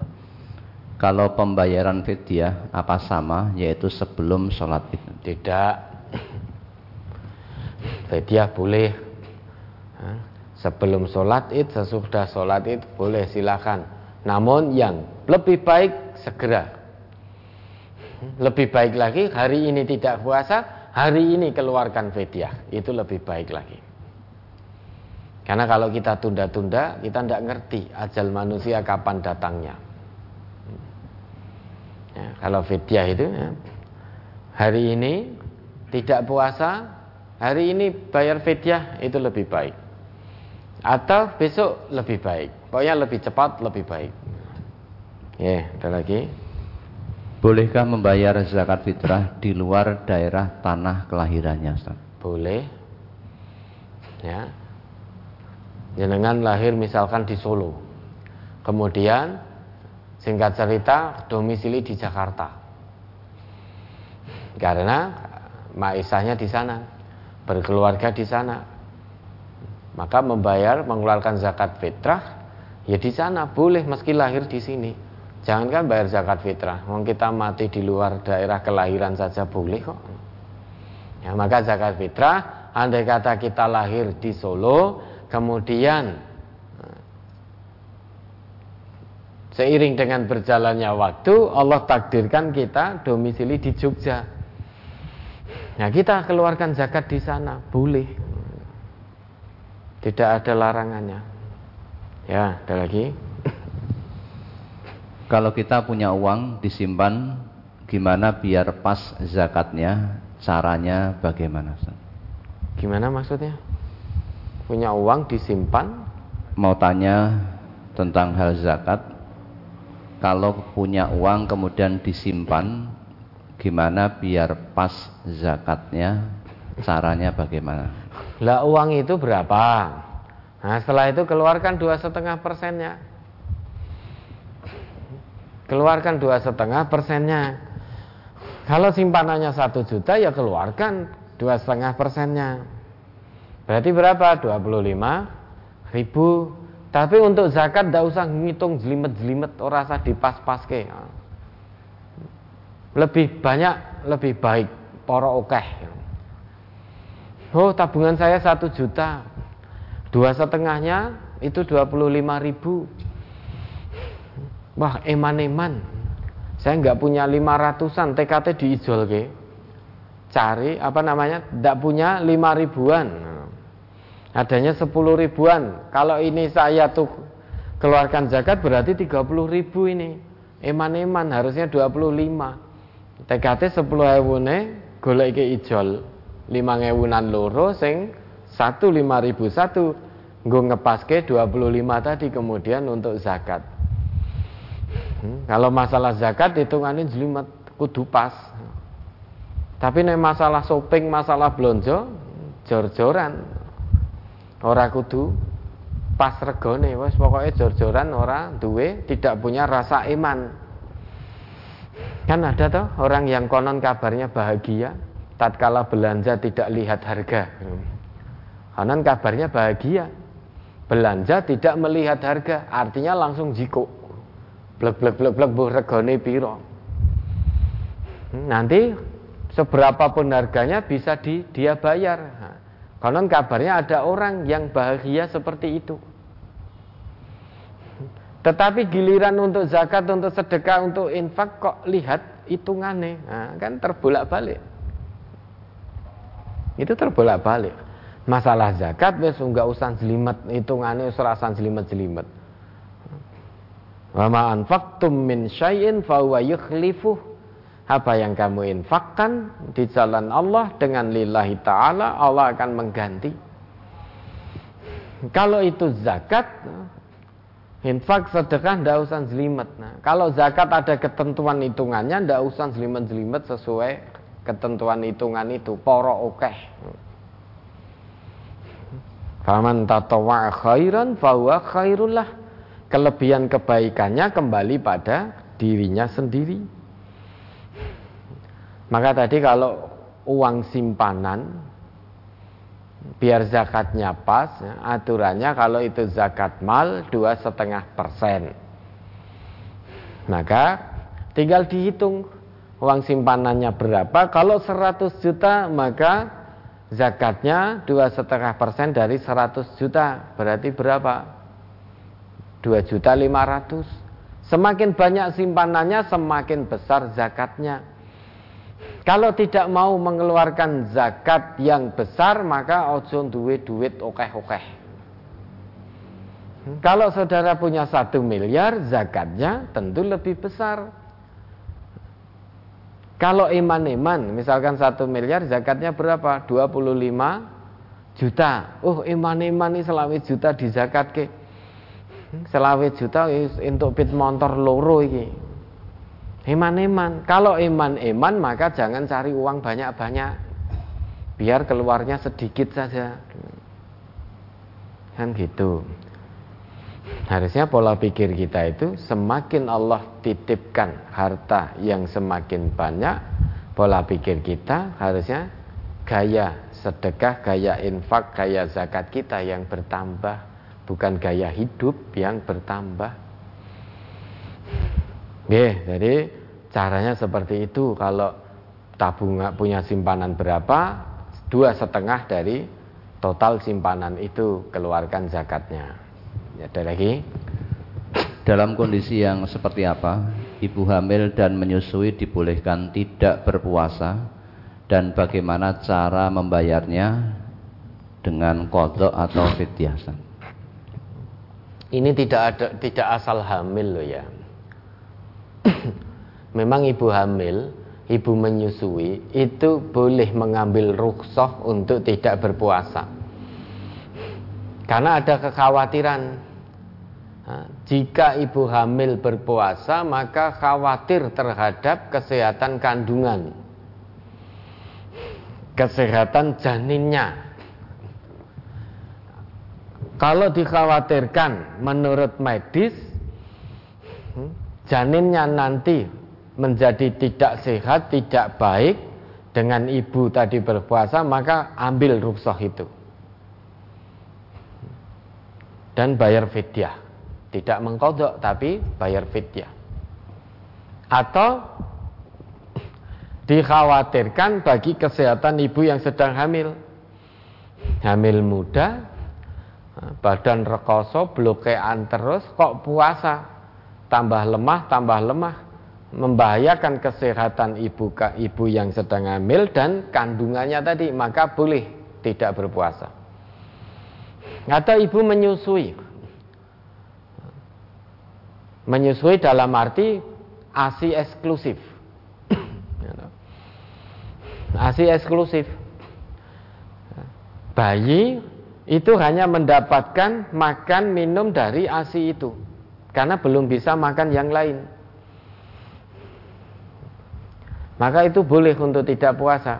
S2: kalau pembayaran fidyah apa sama? Yaitu sebelum sholat id
S1: tidak. Fidyah boleh. Sebelum sholat id sesudah sholat id boleh silakan. Namun yang lebih baik segera. Lebih baik lagi hari ini tidak puasa hari ini keluarkan fidyah. Itu lebih baik lagi. Karena kalau kita tunda-tunda kita tidak ngerti ajal manusia kapan datangnya ya, kalau fidyah itu ya, hari ini tidak puasa hari ini bayar fidyah itu lebih baik atau besok lebih baik pokoknya lebih cepat lebih baik ya ada lagi
S2: Bolehkah membayar zakat fitrah di luar daerah tanah kelahirannya, Ustaz?
S1: Boleh. Ya. Jenengan lahir misalkan di Solo. Kemudian singkat cerita domisili di Jakarta. Karena maisahnya di sana, berkeluarga di sana. Maka membayar mengeluarkan zakat fitrah ya di sana boleh meski lahir di sini. Jangankan bayar zakat fitrah, mau kita mati di luar daerah kelahiran saja boleh kok. Ya, maka zakat fitrah, andai kata kita lahir di Solo, kemudian eh, seiring dengan berjalannya waktu, Allah takdirkan kita domisili di Jogja. Nah, kita keluarkan zakat di sana, boleh. Tidak ada larangannya. Ya, ada lagi. (laughs)
S2: Kalau kita punya uang disimpan, gimana biar pas zakatnya? Caranya bagaimana?
S1: Gimana maksudnya? punya uang disimpan.
S2: Mau tanya tentang hal zakat. Kalau punya uang kemudian disimpan, gimana biar pas zakatnya? Caranya bagaimana?
S1: Lah uang itu berapa? Nah setelah itu keluarkan dua setengah persennya. Keluarkan dua setengah persennya. Kalau simpanannya satu juta ya keluarkan dua setengah persennya. Berarti berapa? 25 ribu. Tapi untuk zakat tidak usah ngitung jelimet-jelimet, orang usah dipas-pas ke. Lebih banyak, lebih baik. Poro okeh. Oh tabungan saya satu juta. Dua setengahnya itu 25 ribu. Wah eman-eman. Saya nggak punya lima ratusan TKT diijol ke. Cari apa namanya? Tidak punya lima ribuan adanya 10 ribuan. Kalau ini saya tuh keluarkan zakat berarti 30 ribu ini. Eman-eman harusnya 25 TKT 10 ewune golek ke ijol. 5 ewunan loro sing 1 5 ribu satu. Gue ngepaske 25 tadi kemudian untuk zakat. Hmm, kalau masalah zakat hitungannya jelimet kudu pas. Tapi nih masalah shopping masalah belonjo jor-joran ora kudu pas regone wis pokoke jor-joran ora duwe tidak punya rasa iman. Kan ada toh orang yang konon kabarnya bahagia tatkala belanja tidak lihat harga. Konon kabarnya bahagia belanja tidak melihat harga artinya langsung jiko blek blek blek blek buh regone piro. Nanti seberapa pun harganya bisa di, dia bayar Konon kabarnya ada orang yang bahagia seperti itu. Tetapi giliran untuk zakat, untuk sedekah, untuk infak kok lihat hitungannya, nah, kan terbolak-balik. Itu terbolak-balik. Masalah zakat wes enggak usah jelimet hitungannya wis ora jelimet-jelimet. Wa ma min syai'in fa huwa apa yang kamu infakkan di jalan Allah dengan lillahi ta'ala Allah akan mengganti. Kalau itu zakat infak sedekah tidak usah jelimet nah, kalau zakat ada ketentuan hitungannya tidak usah jelimet-jelimet sesuai ketentuan hitungan itu. Poro okeh. Faman tatawa khairan fahuwa khairullah Kelebihan kebaikannya kembali pada dirinya sendiri maka tadi kalau uang simpanan biar zakatnya pas, ya, aturannya kalau itu zakat mal dua setengah persen. Maka tinggal dihitung uang simpanannya berapa. Kalau 100 juta maka zakatnya dua setengah persen dari 100 juta berarti berapa? Dua juta lima ratus. Semakin banyak simpanannya semakin besar zakatnya. Kalau tidak mau mengeluarkan zakat yang besar maka ojo duwe duit okeh-okeh. Kalau saudara punya satu miliar zakatnya tentu lebih besar. Kalau iman-iman misalkan satu miliar zakatnya berapa? 25 juta. Oh iman-iman ini selawit juta di zakat ke. Selawit juta untuk pit motor loro ini. Iman-iman. Kalau iman-iman maka jangan cari uang banyak-banyak. Biar keluarnya sedikit saja. Kan gitu. Harusnya pola pikir kita itu semakin Allah titipkan harta yang semakin banyak, pola pikir kita harusnya gaya sedekah, gaya infak, gaya zakat kita yang bertambah, bukan gaya hidup yang bertambah. Oke, jadi caranya seperti itu. Kalau tabungan punya simpanan berapa, dua setengah dari total simpanan itu keluarkan zakatnya. Ya, ada lagi?
S2: Dalam kondisi yang seperti apa, ibu hamil dan menyusui dibolehkan tidak berpuasa dan bagaimana cara membayarnya dengan kodok atau fitiasan?
S1: Ini tidak ada tidak asal hamil loh ya (coughs) memang ibu hamil, ibu menyusui itu boleh mengambil rukhsah untuk tidak berpuasa. Karena ada kekhawatiran. Jika ibu hamil berpuasa maka khawatir terhadap kesehatan kandungan. Kesehatan janinnya. Kalau dikhawatirkan menurut medis hmm, janinnya nanti menjadi tidak sehat, tidak baik dengan ibu tadi berpuasa maka ambil rukshoh itu. Dan bayar fidyah. Tidak mengkodok tapi bayar fidyah. Atau dikhawatirkan bagi kesehatan ibu yang sedang hamil. Hamil muda badan rekoso blokean terus kok puasa tambah lemah tambah lemah membahayakan kesehatan ibu ibu yang sedang hamil dan kandungannya tadi maka boleh tidak berpuasa atau ibu menyusui Menyusui dalam arti ASI eksklusif. ASI eksklusif. Bayi itu hanya mendapatkan makan minum dari ASI itu. Karena belum bisa makan yang lain. Maka itu boleh untuk tidak puasa.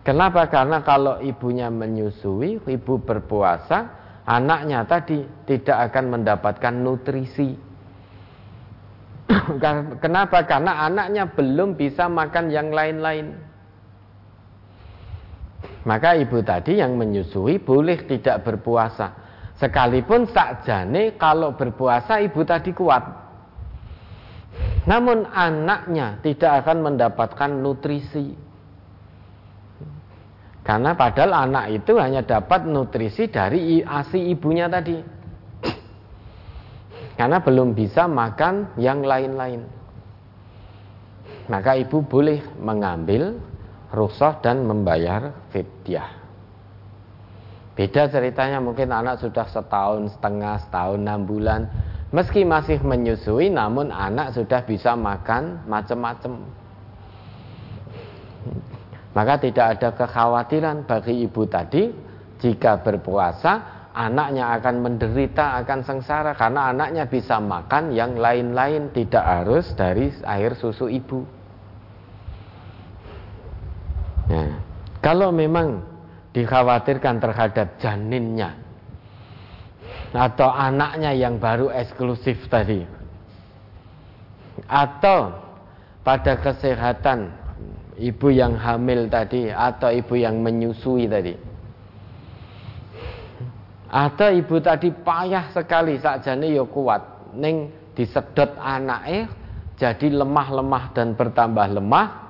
S1: Kenapa? Karena kalau ibunya menyusui, ibu berpuasa, anaknya tadi tidak akan mendapatkan nutrisi Kenapa? Karena anaknya belum bisa makan yang lain-lain. Maka ibu tadi yang menyusui boleh tidak berpuasa. Sekalipun sakjane kalau berpuasa ibu tadi kuat. Namun anaknya tidak akan mendapatkan nutrisi. Karena padahal anak itu hanya dapat nutrisi dari ASI ibunya tadi karena belum bisa makan yang lain-lain. Maka ibu boleh mengambil rukhsah dan membayar fidyah. Beda ceritanya mungkin anak sudah setahun setengah, setahun enam bulan, meski masih menyusui, namun anak sudah bisa makan macam-macam. Maka tidak ada kekhawatiran bagi ibu tadi jika berpuasa anaknya akan menderita, akan sengsara karena anaknya bisa makan yang lain-lain tidak harus dari air susu ibu. Nah, kalau memang dikhawatirkan terhadap janinnya atau anaknya yang baru eksklusif tadi. Atau pada kesehatan ibu yang hamil tadi atau ibu yang menyusui tadi. Ada ibu tadi payah sekali sakjane ya kuat. Ning disedot anake jadi lemah-lemah dan bertambah lemah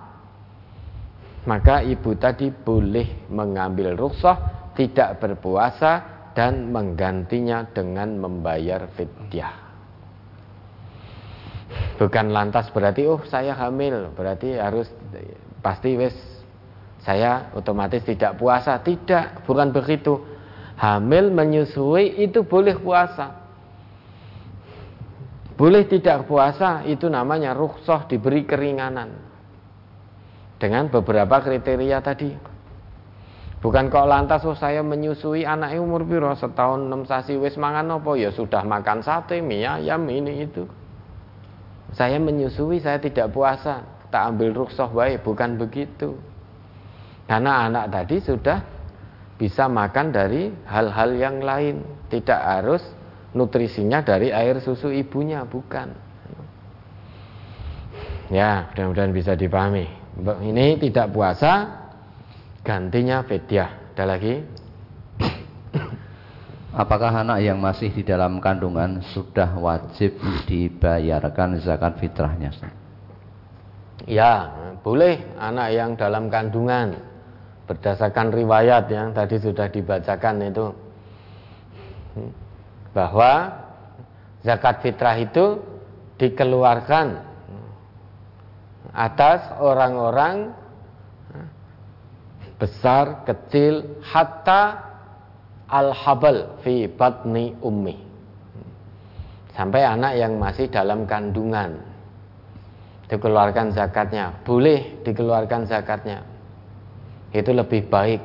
S1: maka ibu tadi boleh mengambil rukhsah tidak berpuasa dan menggantinya dengan membayar fidyah bukan lantas berarti oh saya hamil berarti harus pasti wes saya otomatis tidak puasa tidak bukan begitu hamil menyusui itu boleh puasa. Boleh tidak puasa itu namanya rukhsah diberi keringanan. Dengan beberapa kriteria tadi. Bukan kok lantas oh saya menyusui anak umur piro setahun enam sasi wis mangan apa ya sudah makan sate mie ayam ini itu. Saya menyusui saya tidak puasa, tak ambil rukhsah baik, bukan begitu. Karena anak tadi sudah bisa makan dari hal-hal yang lain, tidak harus nutrisinya dari air susu ibunya, bukan. Ya, mudah-mudahan bisa dipahami. Ini tidak puasa, gantinya fidyah. Ada lagi?
S2: Apakah anak yang masih di dalam kandungan sudah wajib dibayarkan zakat fitrahnya?
S1: Ya, boleh anak yang dalam kandungan berdasarkan riwayat yang tadi sudah dibacakan itu bahwa zakat fitrah itu dikeluarkan atas orang-orang besar, kecil, hatta al-habal fi batni ummi. Sampai anak yang masih dalam kandungan. Dikeluarkan zakatnya, boleh dikeluarkan zakatnya. Itu lebih baik.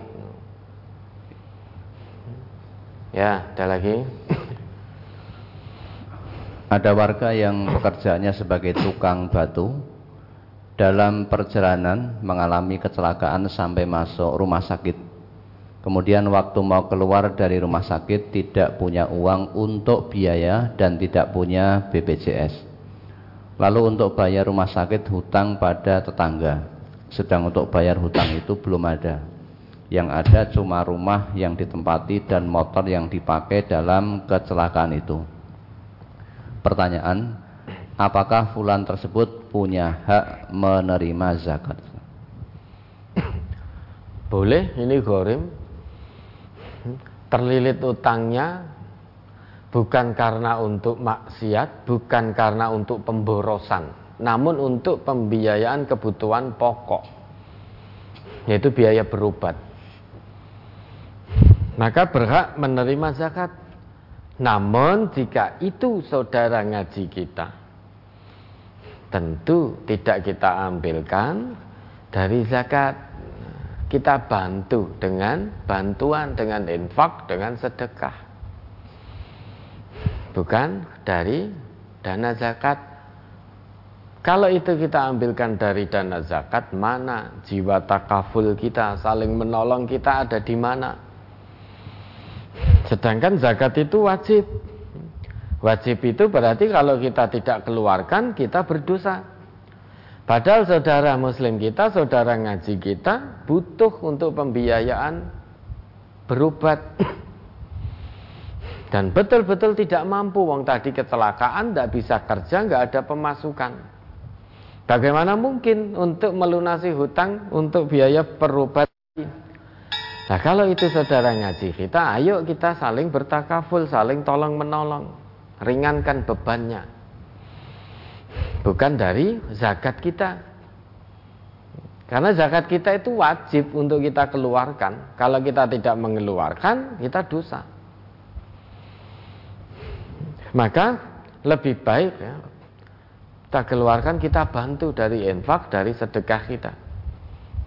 S1: Ya, ada lagi.
S2: Ada warga yang pekerjaannya sebagai tukang batu dalam perjalanan mengalami kecelakaan sampai masuk rumah sakit. Kemudian waktu mau keluar dari rumah sakit tidak punya uang untuk biaya dan tidak punya BPJS. Lalu untuk bayar rumah sakit hutang pada tetangga. Sedang untuk bayar hutang itu belum ada. Yang ada cuma rumah yang ditempati dan motor yang dipakai dalam kecelakaan itu. Pertanyaan, apakah fulan tersebut punya hak menerima zakat?
S1: Boleh, ini gorim. Terlilit utangnya bukan karena untuk maksiat, bukan karena untuk pemborosan, namun untuk pembiayaan kebutuhan pokok, yaitu biaya berobat. Maka berhak menerima zakat. Namun jika itu saudara ngaji kita Tentu tidak kita ambilkan dari zakat. Kita bantu dengan bantuan, dengan infak, dengan sedekah. Bukan dari dana zakat. Kalau itu kita ambilkan dari dana zakat Mana jiwa takaful kita, saling menolong kita ada di mana? Sedangkan zakat itu wajib. Wajib itu berarti kalau kita tidak keluarkan kita berdosa. Padahal saudara muslim kita, saudara ngaji kita butuh untuk pembiayaan berobat. (clears throat) Dan betul-betul tidak mampu wong tadi kecelakaan, tidak bisa kerja, nggak ada pemasukan. Bagaimana mungkin untuk melunasi hutang untuk biaya berobat? Nah kalau itu saudara ngaji kita, ayo kita saling bertakaful, saling tolong menolong, ringankan bebannya. Bukan dari zakat kita. Karena zakat kita itu wajib untuk kita keluarkan. Kalau kita tidak mengeluarkan, kita dosa. Maka lebih baik ya, kita keluarkan, kita bantu dari infak, dari sedekah kita.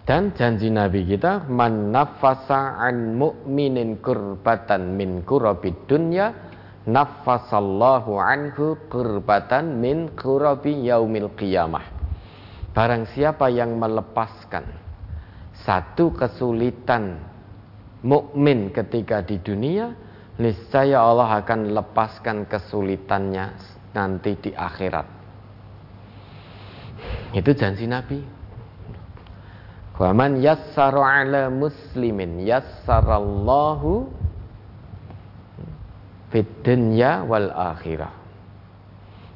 S1: Dan janji Nabi kita, man nafasa an mu'minin kurbatan min kurabid dunya, nafasallahu anhu kurbatan min kurabi yaumil qiyamah. Barang siapa yang melepaskan satu kesulitan mukmin ketika di dunia, niscaya Allah akan lepaskan kesulitannya nanti di akhirat. Itu janji Nabi. Wa man yassara ala muslimin yassarallahu fid wal akhirah.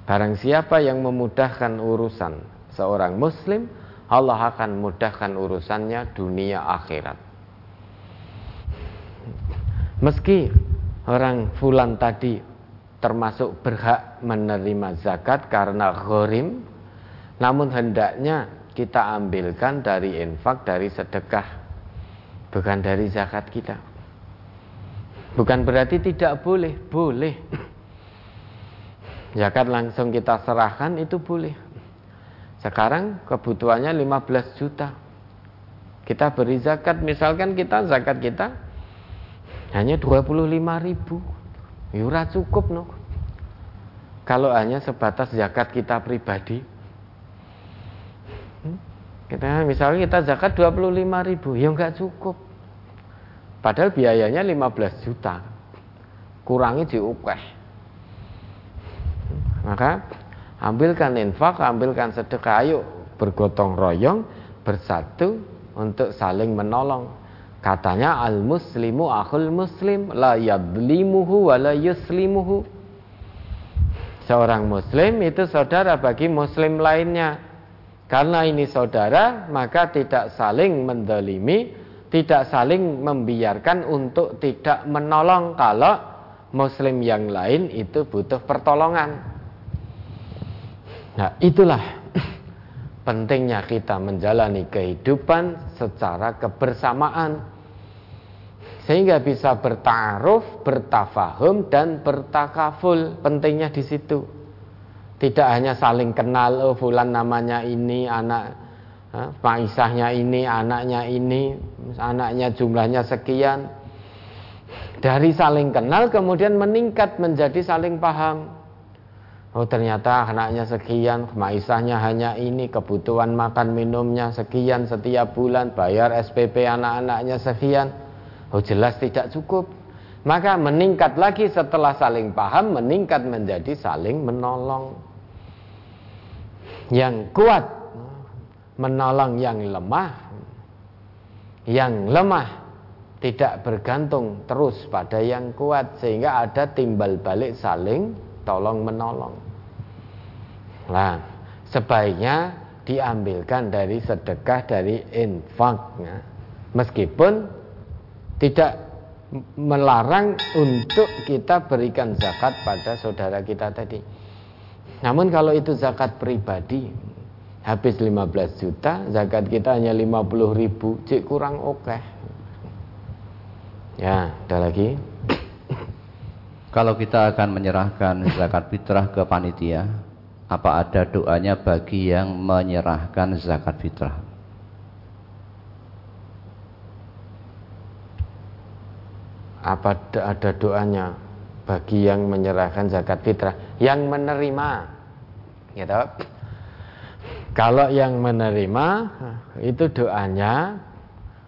S1: Barang siapa yang memudahkan urusan seorang muslim, Allah akan mudahkan urusannya dunia akhirat. Meski orang fulan tadi termasuk berhak menerima zakat karena ghorim, namun hendaknya kita ambilkan dari infak, dari sedekah, bukan dari zakat kita. Bukan berarti tidak boleh, boleh. Zakat langsung kita serahkan itu boleh. Sekarang kebutuhannya 15 juta. Kita beri zakat, misalkan kita zakat kita hanya 25 ribu. Yura ya cukup no. Kalau hanya sebatas zakat kita pribadi, kita misalnya kita zakat 25 ribu, ya nggak cukup. Padahal biayanya 15 juta. Kurangi diukeh. Maka ambilkan infak, ambilkan sedekah, ayo bergotong royong, bersatu untuk saling menolong. Katanya al muslimu akhul muslim la yadlimuhu wa la yuslimuhu. Seorang muslim itu saudara bagi muslim lainnya karena ini saudara, maka tidak saling mendolimi, tidak saling membiarkan untuk tidak menolong kalau muslim yang lain itu butuh pertolongan. Nah itulah (clears throat) pentingnya kita menjalani kehidupan secara kebersamaan sehingga bisa bertaruh, bertafahum dan bertakaful. Pentingnya di situ. Tidak hanya saling kenal, oh fulan namanya ini, anak Maisahnya ini, anaknya ini, anaknya jumlahnya sekian. Dari saling kenal kemudian meningkat menjadi saling paham. Oh ternyata anaknya sekian, maisahnya hanya ini, kebutuhan makan minumnya sekian setiap bulan, bayar SPP anak-anaknya sekian. Oh jelas tidak cukup. Maka meningkat lagi setelah saling paham, meningkat menjadi saling menolong. Yang kuat menolong yang lemah. Yang lemah tidak bergantung terus pada yang kuat sehingga ada timbal balik saling tolong menolong. Nah, sebaiknya diambilkan dari sedekah dari infak ya. meskipun tidak melarang untuk kita berikan zakat pada saudara kita tadi namun kalau itu zakat pribadi habis 15 juta zakat kita hanya 50 ribu cik kurang oke okay. ya ada lagi
S2: kalau kita akan menyerahkan zakat fitrah ke panitia apa ada doanya bagi yang menyerahkan zakat fitrah?
S1: Apa ada doanya bagi yang menyerahkan zakat fitrah? Yang menerima, ya tahu? Kalau yang menerima itu doanya,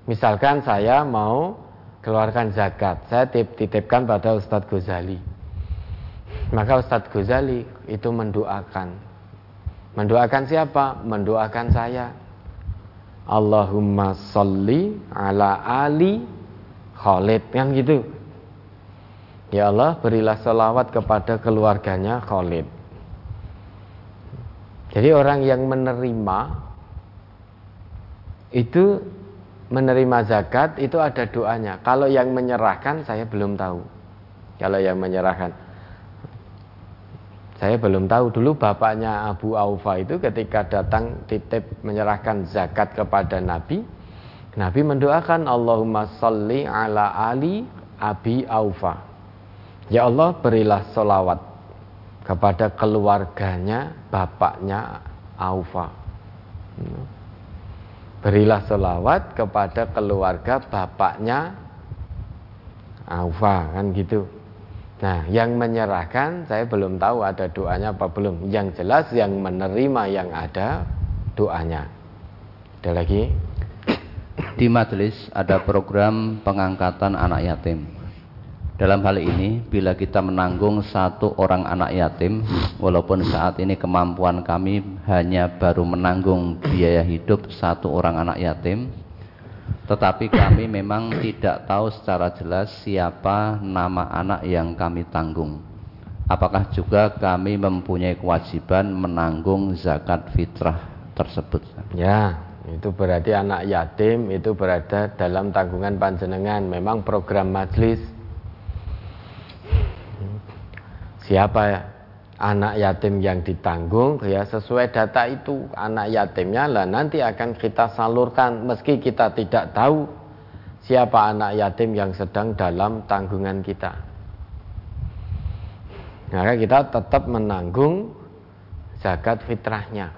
S1: misalkan saya mau keluarkan zakat, saya titipkan pada Ustadz Ghazali maka Ustadz Ghazali itu mendoakan. Mendoakan siapa? Mendoakan saya. Allahumma salli ala ali Khalid kan gitu. Ya Allah berilah selawat kepada keluarganya Khalid. Jadi orang yang menerima itu menerima zakat itu ada doanya. Kalau yang menyerahkan saya belum tahu. Kalau yang menyerahkan saya belum tahu dulu bapaknya Abu Aufa itu ketika datang titip menyerahkan zakat kepada Nabi, Nabi mendoakan Allahumma salli ala ali Abi Aufa. Ya Allah berilah solawat kepada keluarganya bapaknya Aufa. Berilah solawat kepada keluarga bapaknya Aufa kan gitu. Nah, yang menyerahkan saya belum tahu ada doanya apa belum. Yang jelas yang menerima yang ada doanya. Ada lagi?
S2: Di majelis ada program pengangkatan anak yatim. Dalam hal ini, bila kita menanggung satu orang anak yatim, walaupun saat ini kemampuan kami hanya baru menanggung biaya hidup satu orang anak yatim, tetapi kami memang tidak tahu secara jelas siapa nama anak yang kami tanggung. Apakah juga kami mempunyai kewajiban menanggung zakat fitrah tersebut?
S1: Ya, itu berarti anak yatim itu berada dalam tanggungan panjenengan. Memang program majelis siapa anak yatim yang ditanggung? Ya sesuai data itu anak yatimnya lah nanti akan kita salurkan. Meski kita tidak tahu siapa anak yatim yang sedang dalam tanggungan kita. Maka kita tetap menanggung zakat fitrahnya.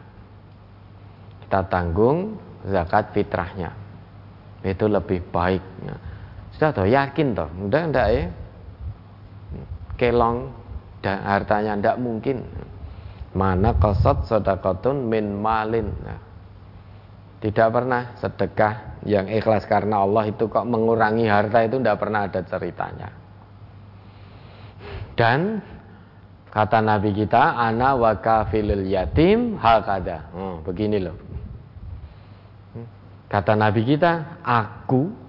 S1: Kita tanggung zakat fitrahnya. Itu lebih baik. Sudah toh yakin toh? Udah enggak ya kelong dan hartanya tidak mungkin. Mana kosot sodakotun min malin. Nah, tidak pernah sedekah yang ikhlas karena Allah itu kok mengurangi harta itu tidak pernah ada ceritanya. Dan kata Nabi kita ana wakafilil yatim hakada. Hmm, begini loh. Kata Nabi kita aku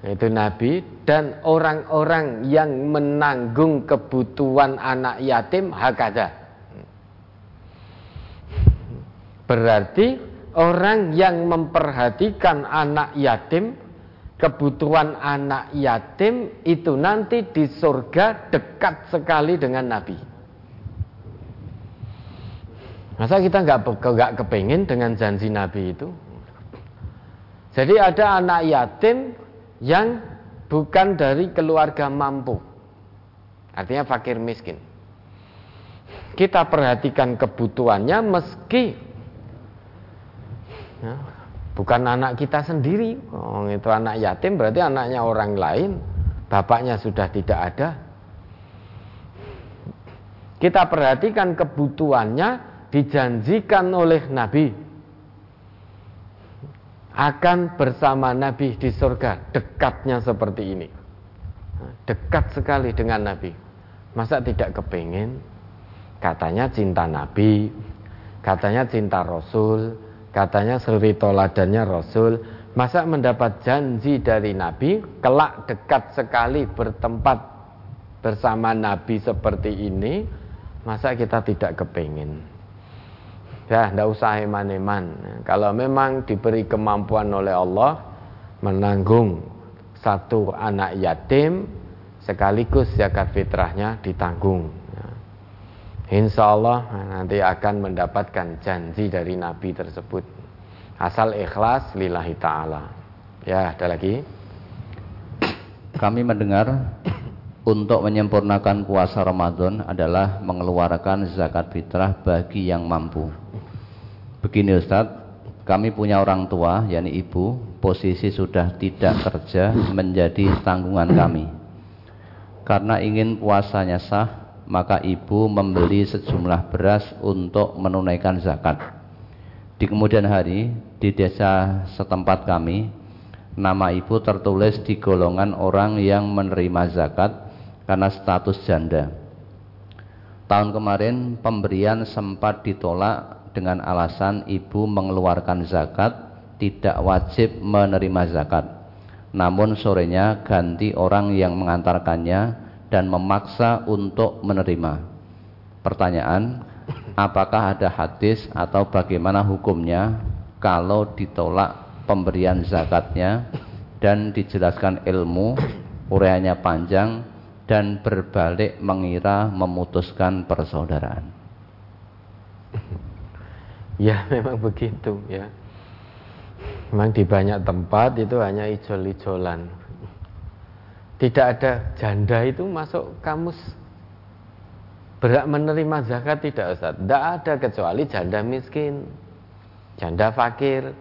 S1: itu Nabi dan orang-orang yang menanggung kebutuhan anak yatim hakada berarti orang yang memperhatikan anak yatim kebutuhan anak yatim itu nanti di surga dekat sekali dengan Nabi. Masa kita nggak nggak kepingin dengan janji Nabi itu? Jadi ada anak yatim yang bukan dari keluarga mampu. Artinya fakir miskin. Kita perhatikan kebutuhannya meski ya, bukan anak kita sendiri. Oh, itu anak yatim berarti anaknya orang lain. bapaknya sudah tidak ada. Kita perhatikan kebutuhannya dijanjikan oleh Nabi akan bersama Nabi di surga dekatnya seperti ini. Dekat sekali dengan Nabi. Masa tidak kepingin? Katanya cinta Nabi katanya cinta Rasul katanya suri toladannya Rasul. Masa mendapat janji dari Nabi kelak dekat sekali bertempat bersama Nabi seperti ini masa kita tidak kepingin Ya, tidak usah eman-eman. Kalau memang diberi kemampuan oleh Allah menanggung satu anak yatim, sekaligus zakat fitrahnya ditanggung. Ya. Insya Allah nanti akan mendapatkan janji dari Nabi tersebut. Asal ikhlas lillahi ta'ala. Ya, ada lagi?
S2: Kami mendengar untuk menyempurnakan puasa Ramadan adalah mengeluarkan zakat fitrah bagi yang mampu. Begini Ustadz, kami punya orang tua, yakni ibu, posisi sudah tidak kerja menjadi tanggungan kami. Karena ingin puasanya sah, maka ibu membeli sejumlah beras untuk menunaikan zakat. Di kemudian hari, di desa setempat kami, nama ibu tertulis di golongan orang yang menerima zakat karena status janda. Tahun kemarin pemberian sempat ditolak dengan alasan ibu mengeluarkan zakat tidak wajib menerima zakat. Namun sorenya ganti orang yang mengantarkannya dan memaksa untuk menerima. Pertanyaan, apakah ada hadis atau bagaimana hukumnya kalau ditolak pemberian zakatnya dan dijelaskan ilmu, uraiannya panjang dan berbalik mengira memutuskan persaudaraan.
S1: Ya (laughs) memang begitu ya. Memang di banyak tempat itu hanya ijol-ijolan. Tidak ada janda itu masuk kamus berhak menerima zakat tidak Ustaz? Tidak ada kecuali janda miskin, janda fakir.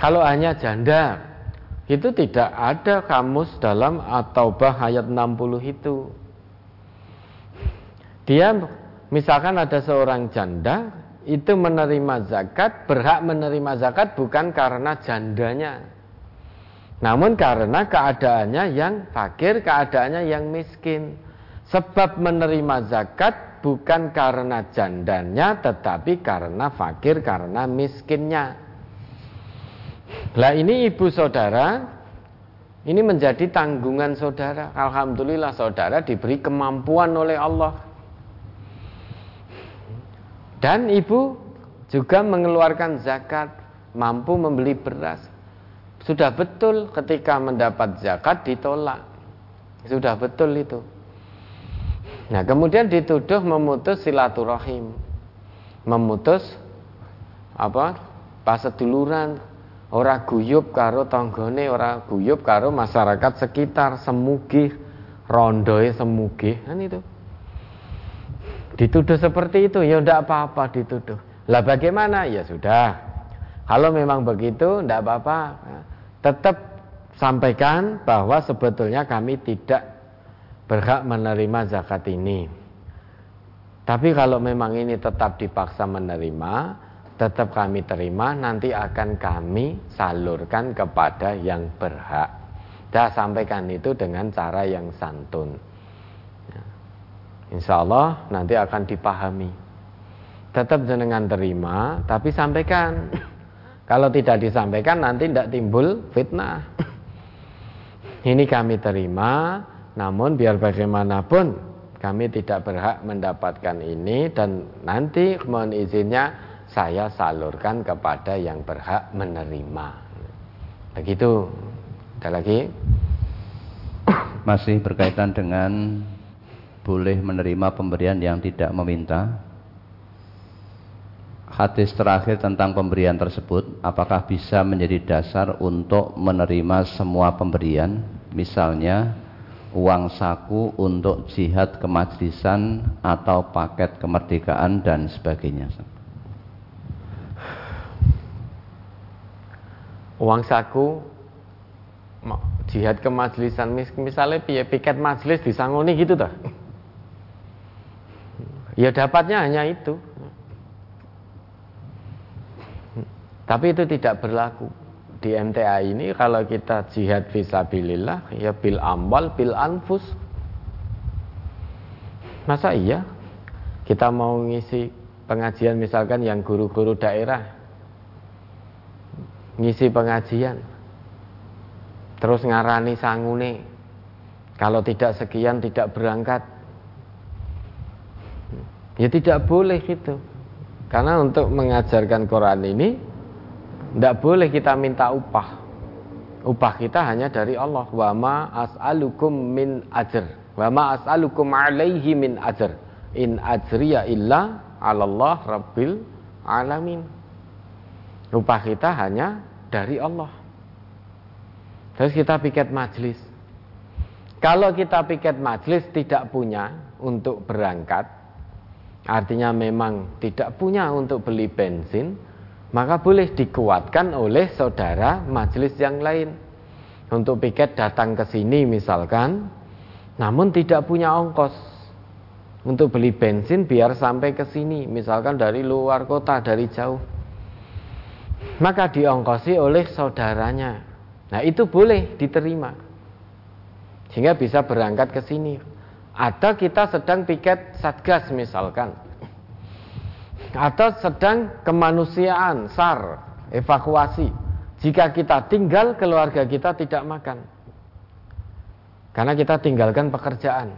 S1: Kalau hanya janda itu tidak ada kamus dalam atau bah ayat 60 itu. Dia Misalkan ada seorang janda itu menerima zakat, berhak menerima zakat bukan karena jandanya. Namun karena keadaannya yang fakir, keadaannya yang miskin. Sebab menerima zakat bukan karena jandanya tetapi karena fakir, karena miskinnya. Lah ini ibu saudara ini menjadi tanggungan saudara. Alhamdulillah saudara diberi kemampuan oleh Allah dan ibu juga mengeluarkan zakat, mampu membeli beras. Sudah betul ketika mendapat zakat ditolak. Sudah betul itu. Nah, kemudian dituduh memutus silaturahim. Memutus apa? Paseduluran, ora guyub karo tanggane, ora guyub karo masyarakat sekitar, semugih, rondoe semugih, kan itu. Dituduh seperti itu, ya tidak apa-apa dituduh. Lah bagaimana? Ya sudah. Kalau memang begitu, tidak apa-apa. Tetap sampaikan bahwa sebetulnya kami tidak berhak menerima zakat ini. Tapi kalau memang ini tetap dipaksa menerima, tetap kami terima, nanti akan kami salurkan kepada yang berhak. Dah sampaikan itu dengan cara yang santun. Insya Allah nanti akan dipahami. Tetap jenengan terima, tapi sampaikan. (coughs) Kalau tidak disampaikan nanti tidak timbul fitnah. Ini kami terima, namun biar bagaimanapun kami tidak berhak mendapatkan ini dan nanti mohon izinnya saya salurkan kepada yang berhak menerima. Begitu. Ada lagi?
S2: Masih berkaitan dengan boleh menerima pemberian yang tidak meminta. Hadis terakhir tentang pemberian tersebut apakah bisa menjadi dasar untuk menerima semua pemberian? Misalnya uang saku untuk jihad kemajlisan atau paket kemerdekaan dan sebagainya.
S1: Uang saku jihad kemajlisan. Misalnya piket majelis disangoni gitu toh ya dapatnya hanya itu. Tapi itu tidak berlaku. Di MTA ini kalau kita jihad visabilillah ya bil ambal bil anfus. Masa iya? Kita mau ngisi pengajian misalkan yang guru-guru daerah. Ngisi pengajian. Terus ngarani sangune. Kalau tidak sekian tidak berangkat ya tidak boleh gitu. Karena untuk mengajarkan Quran ini tidak boleh kita minta upah. Upah kita hanya dari Allah. Wa ma as'alukum min ajr. Wa ma as'alukum alaihi min ajr. In ajriya illa Allah rabbil alamin. Upah kita hanya dari Allah. Terus kita piket majelis. Kalau kita piket majelis tidak punya untuk berangkat, artinya memang tidak punya untuk beli bensin, maka boleh dikuatkan oleh saudara majelis yang lain. Untuk piket datang ke sini misalkan, namun tidak punya ongkos untuk beli bensin biar sampai ke sini, misalkan dari luar kota, dari jauh. Maka diongkosi oleh saudaranya Nah itu boleh diterima Sehingga bisa berangkat ke sini Atau kita sedang piket satgas misalkan. Atau sedang kemanusiaan, SAR, evakuasi. Jika kita tinggal keluarga kita tidak makan. Karena kita tinggalkan pekerjaan.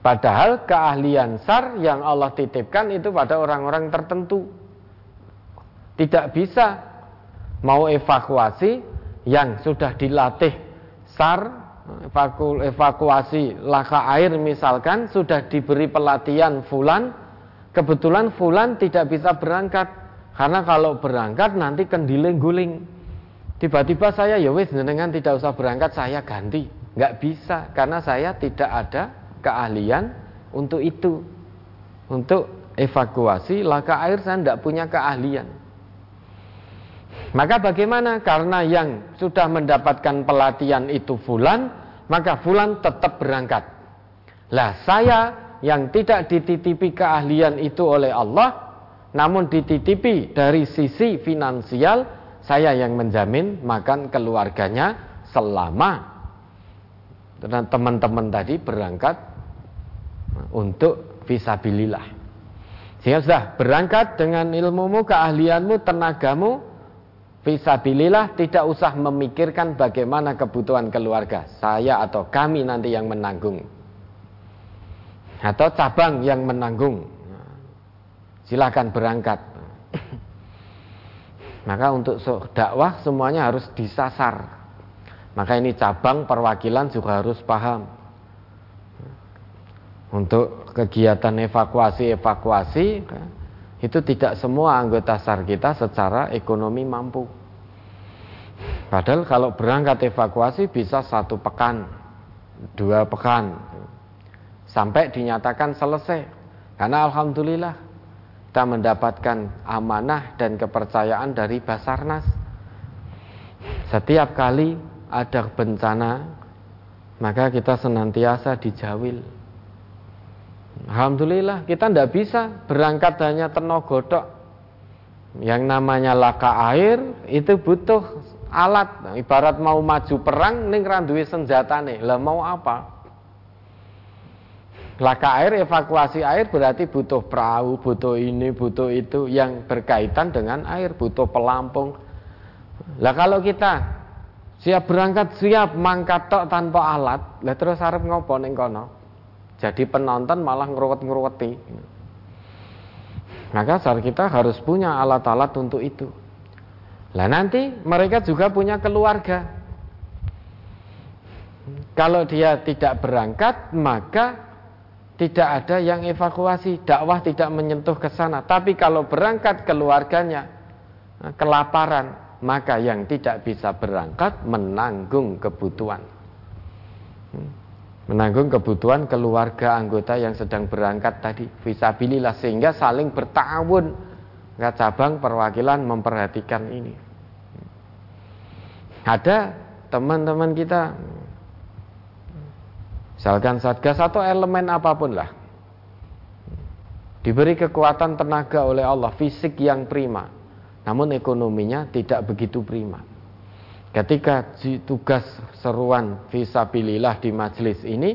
S1: Padahal keahlian SAR yang Allah titipkan itu pada orang-orang tertentu. Tidak bisa mau evakuasi yang sudah dilatih SAR evaku, evakuasi laka air misalkan sudah diberi pelatihan fulan kebetulan fulan tidak bisa berangkat. Karena kalau berangkat nanti kendiling guling tiba-tiba saya ya wis dengan tidak usah berangkat saya ganti. Nggak bisa karena saya tidak ada keahlian untuk itu. Untuk evakuasi laka air saya tidak punya keahlian maka bagaimana? Karena yang sudah mendapatkan pelatihan itu fulan, maka fulan tetap berangkat. Lah saya yang tidak dititipi keahlian itu oleh Allah, namun dititipi dari sisi finansial, saya yang menjamin makan keluarganya selama teman-teman tadi berangkat untuk visabilillah. Sehingga sudah berangkat dengan ilmumu, keahlianmu, tenagamu, Fisabilillah tidak usah memikirkan bagaimana kebutuhan keluarga Saya atau kami nanti yang menanggung. Atau cabang yang menanggung. Silakan berangkat. Maka untuk dakwah semuanya harus disasar. Maka ini cabang perwakilan juga harus paham. Untuk kegiatan evakuasi-evakuasi itu tidak semua anggota SAR kita secara ekonomi mampu. Padahal kalau berangkat evakuasi bisa satu pekan, dua pekan, sampai dinyatakan selesai. Karena Alhamdulillah kita mendapatkan amanah dan kepercayaan dari Basarnas. Setiap kali ada bencana, maka kita senantiasa dijawil Alhamdulillah kita tidak bisa berangkat hanya tenogodok. Yang namanya laka air itu butuh alat. Ibarat mau maju perang ning randuwe senjatane. Lah mau apa? Laka air, evakuasi air berarti butuh perahu, butuh ini, butuh itu yang berkaitan dengan air, butuh pelampung. Lah kalau kita siap berangkat, siap mangkat tok tanpa alat, lah terus arep ngopo ning kono? Jadi penonton malah ngeruwet-ngeruweti. Maka saat kita harus punya alat-alat untuk itu. Lah nanti mereka juga punya keluarga. Kalau dia tidak berangkat, maka tidak ada yang evakuasi. Dakwah tidak menyentuh ke sana. Tapi kalau berangkat keluarganya kelaparan, maka yang tidak bisa berangkat menanggung kebutuhan. Menanggung kebutuhan keluarga anggota yang sedang berangkat tadi visabilillah sehingga saling bertawun. Nggak cabang perwakilan memperhatikan ini. Ada teman-teman kita misalkan satgas atau elemen apa pun lah diberi kekuatan tenaga oleh Allah fisik yang prima. Namun ekonominya tidak begitu prima ketika tugas seruan visabilillah di majelis ini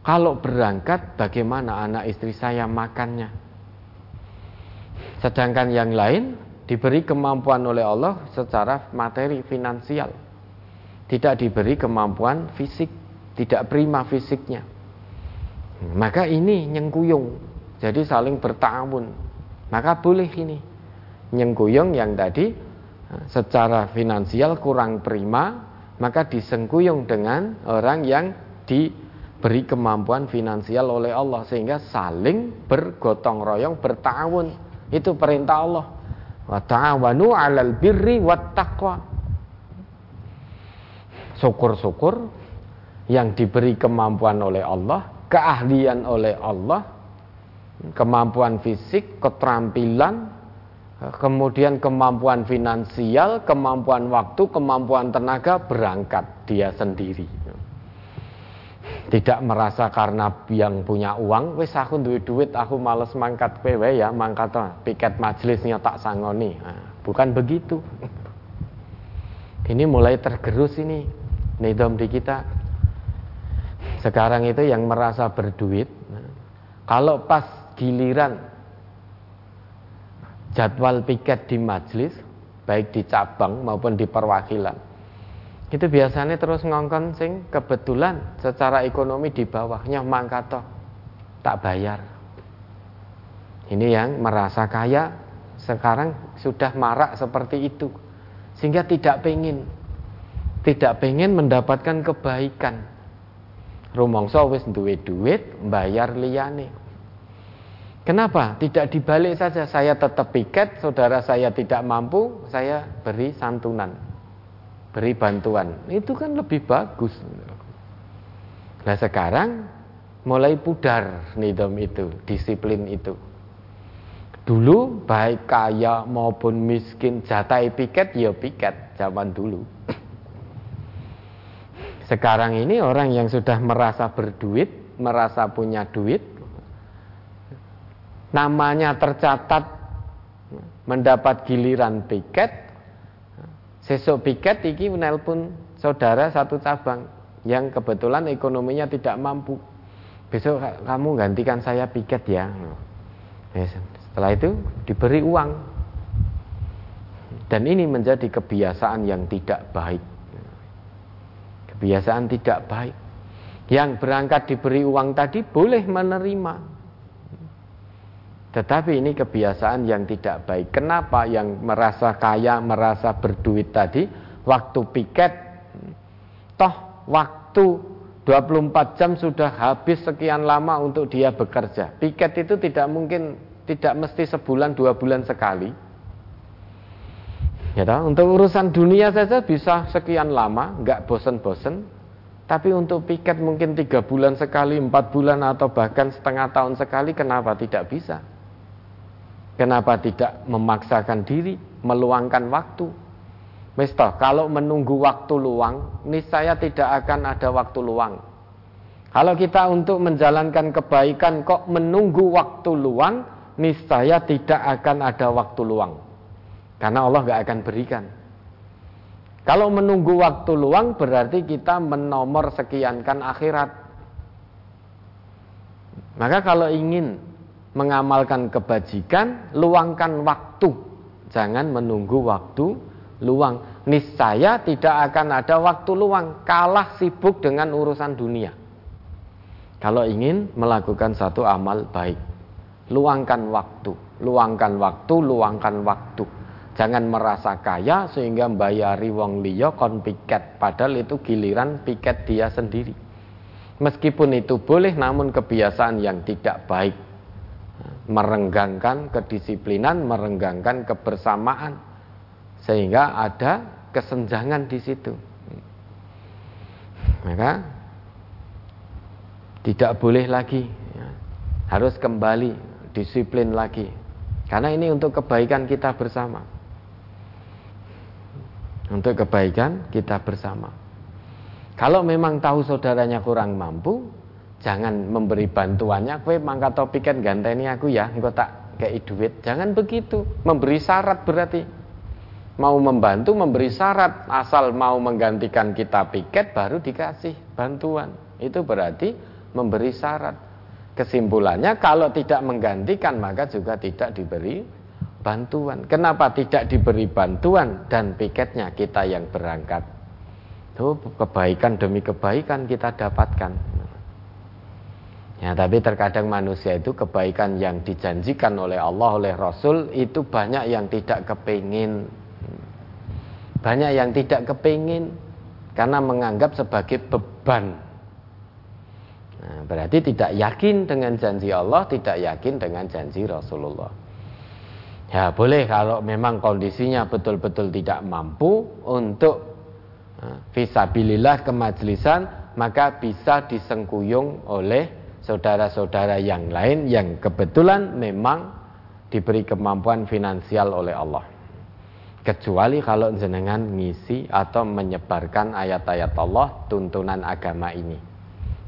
S1: kalau berangkat bagaimana anak istri saya makannya? Sedangkan yang lain diberi kemampuan oleh Allah secara materi finansial. Tidak diberi kemampuan fisik tidak prima fisiknya. Maka ini nyengkuyung jadi saling bertawun. Maka boleh ini. Nyengkuyung yang tadi secara finansial kurang prima maka disengkuyung dengan orang yang diberi kemampuan finansial oleh Allah sehingga saling bergotong royong bertawun itu perintah Allah. Wa ta'awanu 'alal birri wat taqwa syukur-syukur yang diberi kemampuan oleh Allah keahlian oleh Allah kemampuan fisik keterampilan kemudian kemampuan finansial kemampuan waktu kemampuan tenaga berangkat dia sendiri. Tidak merasa karena yang punya uang wis aku duit duit aku males mangkat PW ya mangkat piket majelisnya tak sangoni. Nah, bukan begitu. Ini mulai tergerus ini nidom di kita. Sekarang itu yang merasa berduit kalau pas giliran jadwal piket di majelis baik di cabang maupun di perwakilan. Itu biasanya terus ngongkon sing kebetulan secara ekonomi di bawahnya mangkato tak bayar. Ini yang merasa kaya sekarang sudah marak seperti itu. Sehingga tidak pengen tidak pengen mendapatkan kebaikan. Rumongso wis duit duit bayar liyane kenapa? Tidak dibalik saja. Saya tetap piket saudara saya tidak mampu saya beri santunan beri bantuan. Itu kan lebih bagus. Nah sekarang mulai pudar nidom itu disiplin itu. Dulu baik kaya maupun miskin jatai piket ya piket zaman dulu. Sekarang ini orang yang sudah merasa berduit merasa punya duit namanya tercatat mendapat giliran piket Sesuk piket iki menelpon saudara satu cabang yang kebetulan ekonominya tidak mampu. Besok kamu gantikan saya piket ya. Setelah itu diberi uang. Dan ini menjadi kebiasaan yang tidak baik. Kebiasaan tidak baik. Yang berangkat diberi uang tadi boleh menerima. Tetapi ini kebiasaan yang tidak baik. Kenapa yang merasa kaya, merasa berduit tadi, waktu piket, toh waktu 24 jam sudah habis sekian lama untuk dia bekerja. Piket itu tidak mungkin, tidak mesti sebulan, dua bulan sekali. Ya toh? Untuk urusan dunia saja bisa sekian lama, nggak bosen-bosen. Tapi untuk piket mungkin tiga bulan sekali, empat bulan atau bahkan setengah tahun sekali, kenapa tidak bisa? Kenapa tidak memaksakan diri, meluangkan waktu? Mister, kalau menunggu waktu luang, niscaya tidak akan ada waktu luang. Kalau kita untuk menjalankan kebaikan kok menunggu waktu luang, niscaya tidak akan ada waktu luang. Karena Allah gak akan berikan. Kalau menunggu waktu luang berarti kita menomor sekiankan akhirat. Maka kalau ingin mengamalkan kebajikan, luangkan waktu. Jangan menunggu waktu luang. Niscaya tidak akan ada waktu luang, kalah sibuk dengan urusan dunia. Kalau ingin melakukan satu amal baik, luangkan waktu, luangkan waktu, luangkan waktu. Jangan merasa kaya sehingga bayari wong liya kon piket, padahal itu giliran piket dia sendiri. Meskipun itu boleh namun kebiasaan yang tidak baik merenggangkan kedisiplinan, merenggangkan kebersamaan sehingga ada kesenjangan di situ. Maka tidak boleh lagi ya, harus kembali disiplin lagi karena ini untuk kebaikan kita bersama. Untuk kebaikan kita bersama. Kalau memang tahu saudaranya kurang mampu, jangan memberi bantuannya. Kue mangkat topikan ganteni aku ya, engkau tak kayak duit. Jangan begitu. Memberi syarat berarti. Mau membantu memberi syarat asal mau menggantikan kita piket baru dikasih bantuan. Itu berarti memberi syarat. Kesimpulannya kalau tidak menggantikan maka juga tidak diberi bantuan. Kenapa tidak diberi bantuan dan piketnya kita yang berangkat? Itu kebaikan demi kebaikan kita dapatkan. Ya, tapi terkadang manusia itu kebaikan yang dijanjikan oleh Allah oleh Rasul itu banyak yang tidak kepingin. Banyak yang tidak kepingin karena menganggap sebagai beban. Nah, berarti tidak yakin dengan janji Allah, tidak yakin dengan janji Rasulullah. Ya boleh kalau memang kondisinya betul-betul tidak mampu untuk nah, visabilillah kemajlisan maka bisa disengkuyung oleh saudara-saudara yang lain yang kebetulan memang diberi kemampuan finansial oleh Allah. Kecuali kalau jenengan ngisi atau menyebarkan ayat-ayat Allah tuntunan agama ini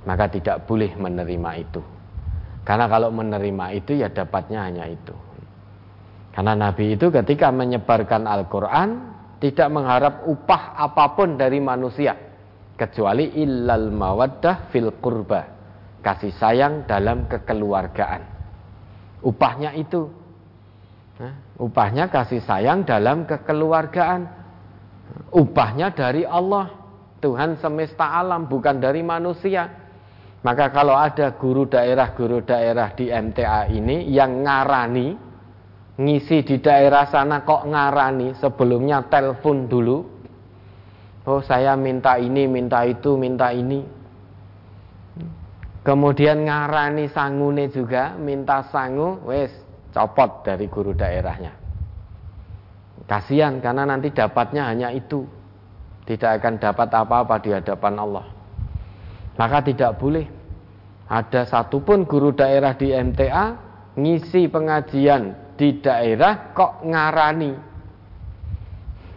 S1: maka tidak boleh menerima itu. Karena kalau menerima itu ya dapatnya hanya itu. Karena Nabi itu ketika menyebarkan Al-Quran tidak mengharap upah apa pun dari manusia kecuali illal mawaddah fil qurba kasih sayang dalam kekeluargaan. Upahnya itu. Upahnya kasih sayang dalam kekeluargaan. Upahnya dari Allah Tuhan semesta alam bukan dari manusia. Maka kalau ada guru daerah-guru daerah di MTA ini yang ngarani, ngisi di daerah sana kok ngarani, sebelumnya telepon dulu. Oh saya minta ini, minta itu, minta ini. Kemudian ngarani sangune juga, minta sangu, wes copot dari guru daerahnya. Kasihan karena nanti dapatnya hanya itu. Tidak akan dapat apa-apa di hadapan Allah. Maka tidak boleh ada satupun guru daerah di MTA ngisi pengajian di daerah kok ngarani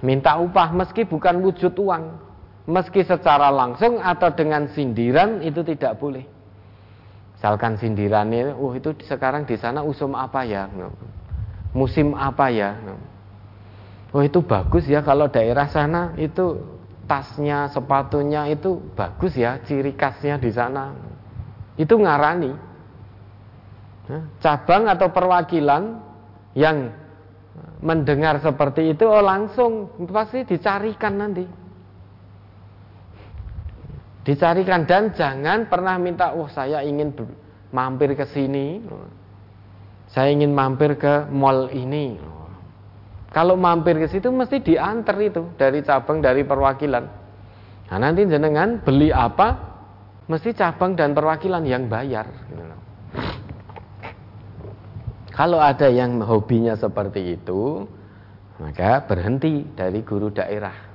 S1: minta upah meski bukan wujud uang meski secara langsung atau dengan sindiran itu tidak boleh misalkan sindirannya oh itu sekarang di sana usum apa ya? Musim apa ya? Oh itu bagus ya kalau daerah sana. Itu tasnya sepatunya itu bagus ya ciri khasnya di sana. Itu ngarani. Cabang atau perwakilan yang mendengar seperti itu oh langsung pasti dicarikan nanti dicarikan dan jangan pernah minta oh saya ingin mampir ke sini saya ingin mampir ke mall ini kalau mampir ke situ mesti diantar itu dari cabang dari perwakilan nah nanti jenengan beli apa mesti cabang dan perwakilan yang bayar. Kalau ada yang hobinya seperti itu, maka berhenti dari guru daerah.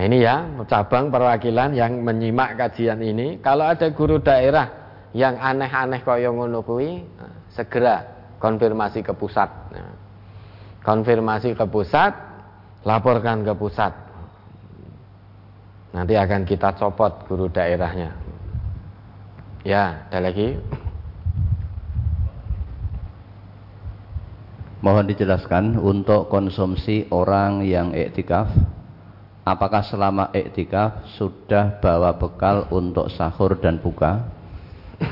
S1: Nah ini ya, cabang perwakilan yang menyimak kajian ini, kalau ada guru daerah yang aneh-aneh kaya ngono kuwi, segera konfirmasi ke pusat. Nah, konfirmasi ke pusat, laporkan ke pusat. Nanti akan kita copot guru daerahnya. Ya, ada lagi?
S2: Mohon dijelaskan untuk konsumsi orang yang iktikaf Apakah selama iktikaf sudah bawa bekal untuk sahur dan buka?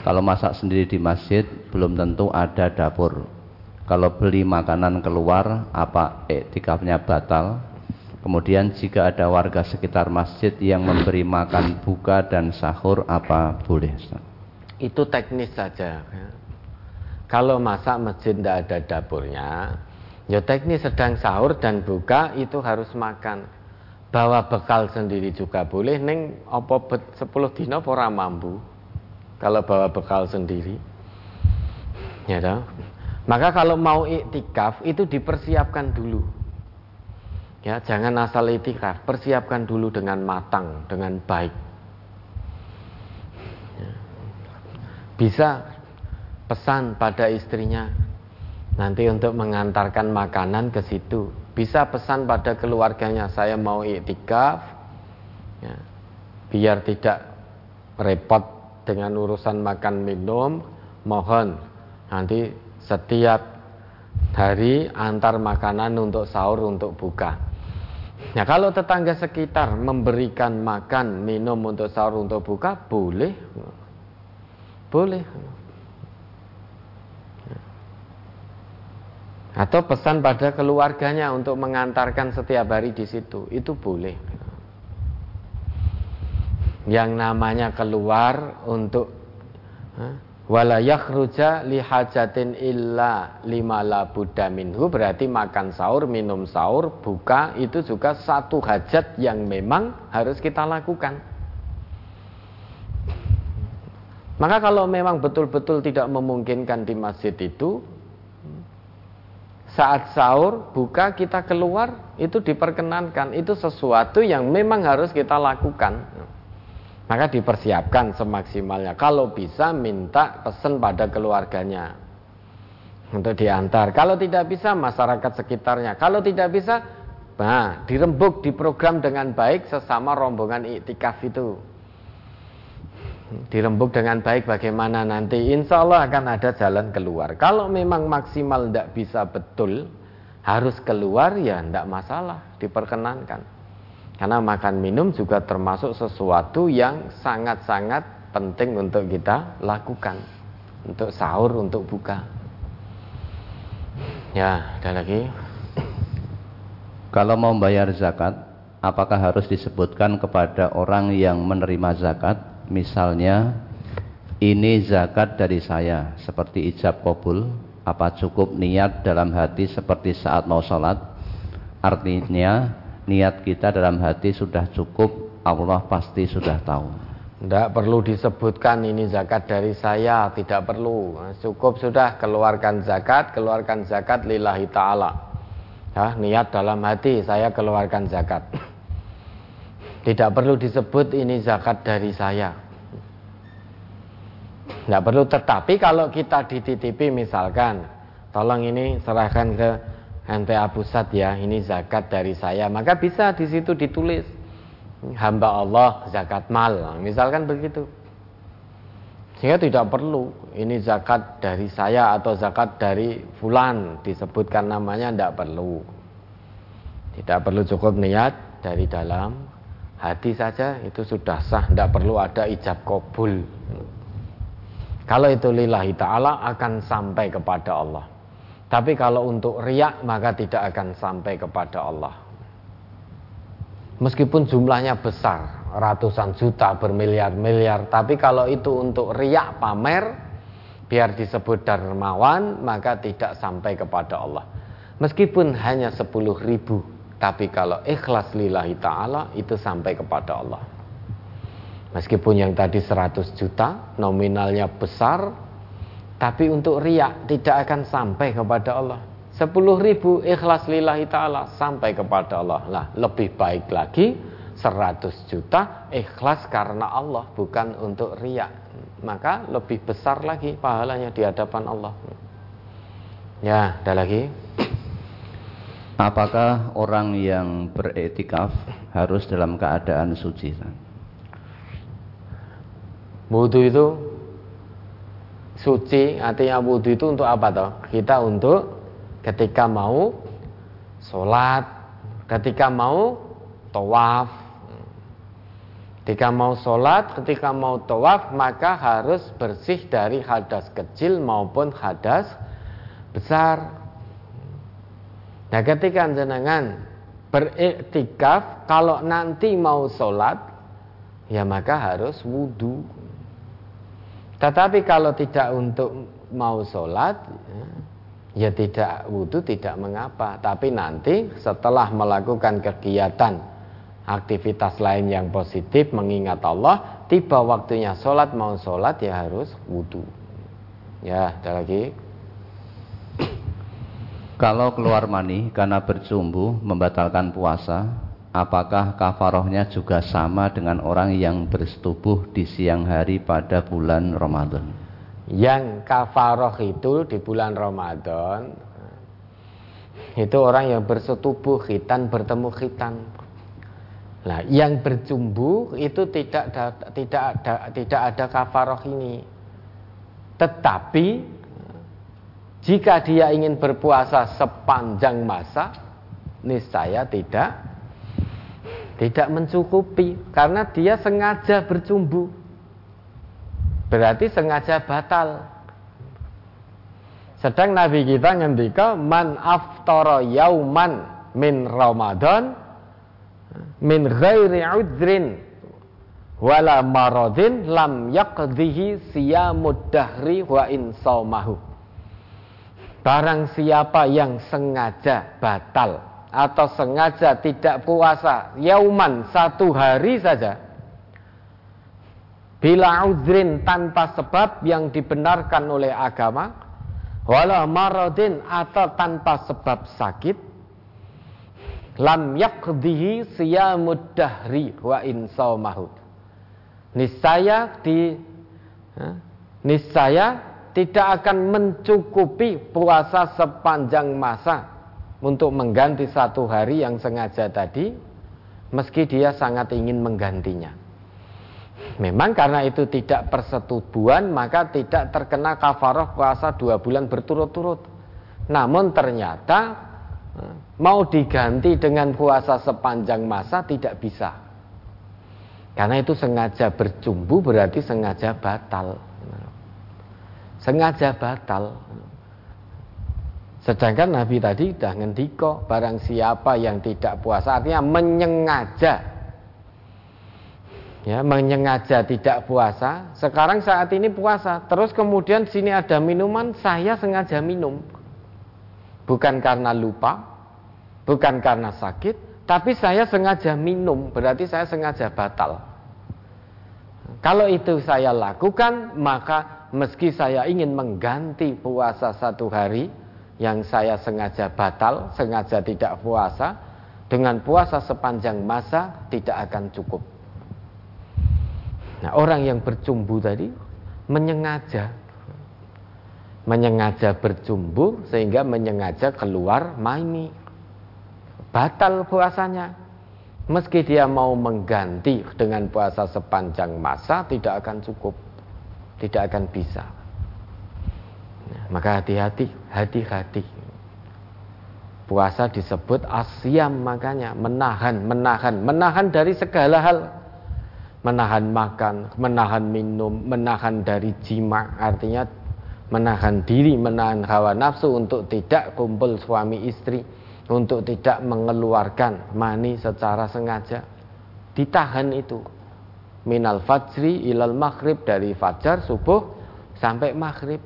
S2: Kalau masak sendiri di masjid belum tentu ada dapur Kalau beli makanan keluar apa iktikafnya batal? Kemudian jika ada warga sekitar masjid yang memberi makan buka dan sahur apa boleh
S1: Itu teknis saja. Ya. Kalau masak masjid tidak ada dapurnya, ya teknis sedang sahur dan buka itu harus makan. Bawa bekal sendiri juga boleh, neng bet 10 dino ora mampu. Kalau bawa bekal sendiri. Ya toh? Maka kalau mau iktikaf itu dipersiapkan dulu Ya, jangan asal itikaf, persiapkan dulu dengan matang, dengan baik. Ya. Bisa pesan pada istrinya nanti untuk mengantarkan makanan ke situ. Bisa pesan pada keluarganya, saya mau iktikaf. Ya. biar tidak repot dengan urusan makan minum, mohon nanti setiap hari antar makanan untuk sahur untuk buka. Nah kalau tetangga sekitar memberikan makan minum untuk sahur untuk buka boleh, boleh. Atau pesan pada keluarganya untuk mengantarkan setiap hari di situ, itu boleh. Yang namanya keluar untuk wala yakhruja li hajatin illa lima la minhu berarti makan sahur, minum sahur, buka itu juga satu hajat yang memang harus kita lakukan. Maka kalau memang betul-betul tidak memungkinkan di masjid itu, saat sahur, buka, kita keluar, itu diperkenankan. Itu sesuatu yang memang harus kita lakukan. Maka dipersiapkan semaksimalnya. Kalau bisa, minta pesan pada keluarganya. Untuk diantar. Kalau tidak bisa, masyarakat sekitarnya. Kalau tidak bisa, nah, dirembuk, diprogram dengan baik sesama rombongan iktikaf itu dirembuk dengan baik bagaimana nanti. Insya Allah akan ada jalan keluar. Kalau memang maksimal tidak bisa betul harus keluar ya tidak masalah. Diperkenankan. Karena makan minum juga termasuk sesuatu yang sangat-sangat penting untuk kita lakukan. Untuk sahur untuk buka. Ya ada lagi?
S2: Kalau mau bayar zakat apakah harus disebutkan kepada orang yang menerima zakat misalnya ini zakat dari saya seperti ijab kabul apa cukup niat dalam hati seperti saat mau sholat artinya niat kita dalam hati sudah cukup Allah pasti sudah tahu
S1: tidak perlu disebutkan ini zakat dari saya, tidak perlu. Cukup sudah keluarkan zakat, keluarkan zakat lillahi ta'ala. Niat dalam hati saya keluarkan zakat. Tidak perlu disebut ini zakat dari saya. Tidak perlu tetapi kalau kita dititipi misalkan, tolong ini serahkan ke NTA pusat ya, ini zakat dari saya, maka bisa di situ ditulis hamba Allah zakat mal, misalkan begitu. Sehingga tidak perlu ini zakat dari saya atau zakat dari fulan disebutkan namanya tidak perlu. Tidak perlu cukup niat dari dalam hati saja itu sudah sah, tidak perlu ada ijab kabul. Kalau itu lillahi ta'ala akan sampai kepada Allah. Tapi kalau untuk riak maka tidak akan sampai kepada Allah. Meskipun jumlahnya besar, ratusan juta, bermiliar-miliar, tapi kalau itu untuk riak pamer, biar disebut dermawan, maka tidak sampai kepada Allah. Meskipun hanya 10 ribu, tapi kalau ikhlas lillahi ta'ala itu sampai kepada Allah. Meskipun yang tadi 100 juta nominalnya besar, tapi untuk riak tidak akan sampai kepada Allah. 10 ribu ikhlas lillahi ta'ala sampai kepada Allah. Lah lebih baik lagi 100 juta ikhlas karena Allah bukan untuk riak. Maka lebih besar lagi pahalanya di hadapan Allah. Ya, ada lagi.
S2: Apakah orang yang beretikaf harus dalam keadaan suci?
S1: Wudhu itu suci, artinya wudhu itu untuk apa toh? Kita untuk ketika mau sholat, ketika mau tawaf, ketika mau sholat, ketika mau tawaf, maka harus bersih dari hadas kecil maupun hadas besar. Nah ketika jenengan beriktikaf kalau nanti mau sholat ya maka harus wudhu. Tetapi kalau tidak untuk mau sholat ya tidak wudhu tidak mengapa. Tapi nanti setelah melakukan kegiatan aktivitas lain yang positif mengingat Allah tiba waktunya sholat mau sholat ya harus wudhu. Ya ada lagi.
S2: Kalau keluar mani karena bercumbu membatalkan puasa, apakah kafarohnya juga sama dengan orang yang bersetubuh di siang hari pada bulan Ramadan?
S1: Yang kafaroh itu di bulan Ramadan itu orang yang bersetubuh khitan bertemu khitan. Nah, yang bercumbu itu tidak ada, tidak ada tidak ada kafaroh ini. Tetapi jika dia ingin berpuasa sepanjang masa, niscaya tidak tidak mencukupi karena dia sengaja bercumbu. Berarti sengaja batal. Sedang Nabi kita ngendika man aftara yauman min Ramadan min ghairi udrin wala maradin lam yaqdihi siyamud dahri wa insaumahu barang siapa yang sengaja batal atau sengaja tidak puasa yauman satu hari saja bila udrin tanpa sebab yang dibenarkan oleh agama wala maradin atau tanpa sebab sakit lam yaqdihi siyamud dahri wa insaumahu niscaya di niscaya tidak akan mencukupi puasa sepanjang masa untuk mengganti satu hari yang sengaja tadi meski dia sangat ingin menggantinya memang karena itu tidak persetubuhan maka tidak terkena kafaroh puasa dua bulan berturut-turut namun ternyata mau diganti dengan puasa sepanjang masa tidak bisa. Karena itu sengaja bercumbu berarti sengaja batal. Sengaja batal. Sedangkan Nabi tadi sudah ngendiko barang siapa yang tidak puasa artinya menyengaja ya menyengaja tidak puasa sekarang saat ini puasa terus kemudian sini ada minuman saya sengaja minum bukan karena lupa bukan karena sakit, tapi saya sengaja minum, berarti saya sengaja batal. Kalau itu saya lakukan, maka meski saya ingin mengganti puasa satu hari yang saya sengaja batal, sengaja tidak puasa, dengan puasa sepanjang masa tidak akan cukup. Nah, orang yang bercumbu tadi menyengaja menyengaja bercumbu sehingga menyengaja keluar maini batal puasanya. Meski dia mau mengganti dengan puasa sepanjang masa tidak akan cukup. Tidak akan bisa. Nah, maka hati-hati, hati-hati. Puasa disebut asyam makanya menahan, menahan, menahan dari segala hal. Menahan makan, menahan minum, menahan dari jima, artinya menahan diri, menahan hawa nafsu untuk tidak kumpul suami istri untuk tidak mengeluarkan mani secara sengaja ditahan itu minal fajri ilal maghrib dari fajar subuh sampai maghrib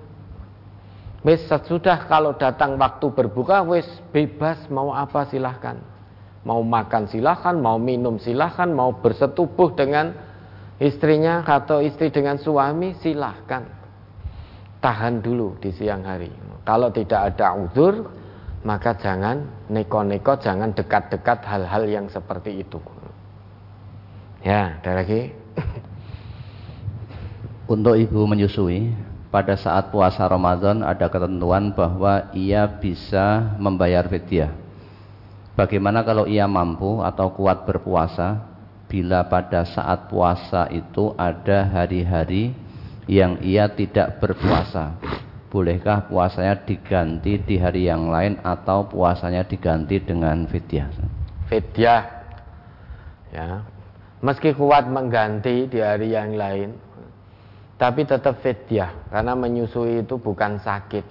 S1: wis sudah kalau datang waktu berbuka wis bebas mau apa silahkan mau makan silahkan mau minum silahkan mau bersetubuh dengan istrinya atau istri dengan suami silahkan tahan dulu di siang hari kalau tidak ada uzur maka jangan neko-neko, jangan dekat-dekat hal-hal yang seperti itu. Ya, ada lagi.
S2: Untuk ibu menyusui, pada saat puasa Ramadan ada ketentuan bahwa ia bisa membayar fidyah. Bagaimana kalau ia mampu atau kuat berpuasa bila pada saat puasa itu ada hari-hari yang ia tidak berpuasa? bolehkah puasanya diganti di hari yang lain atau puasanya diganti dengan fidyah?
S1: Fidyah. Ya. Meski kuat mengganti di hari yang lain, tapi tetap fidyah karena menyusui itu bukan sakit.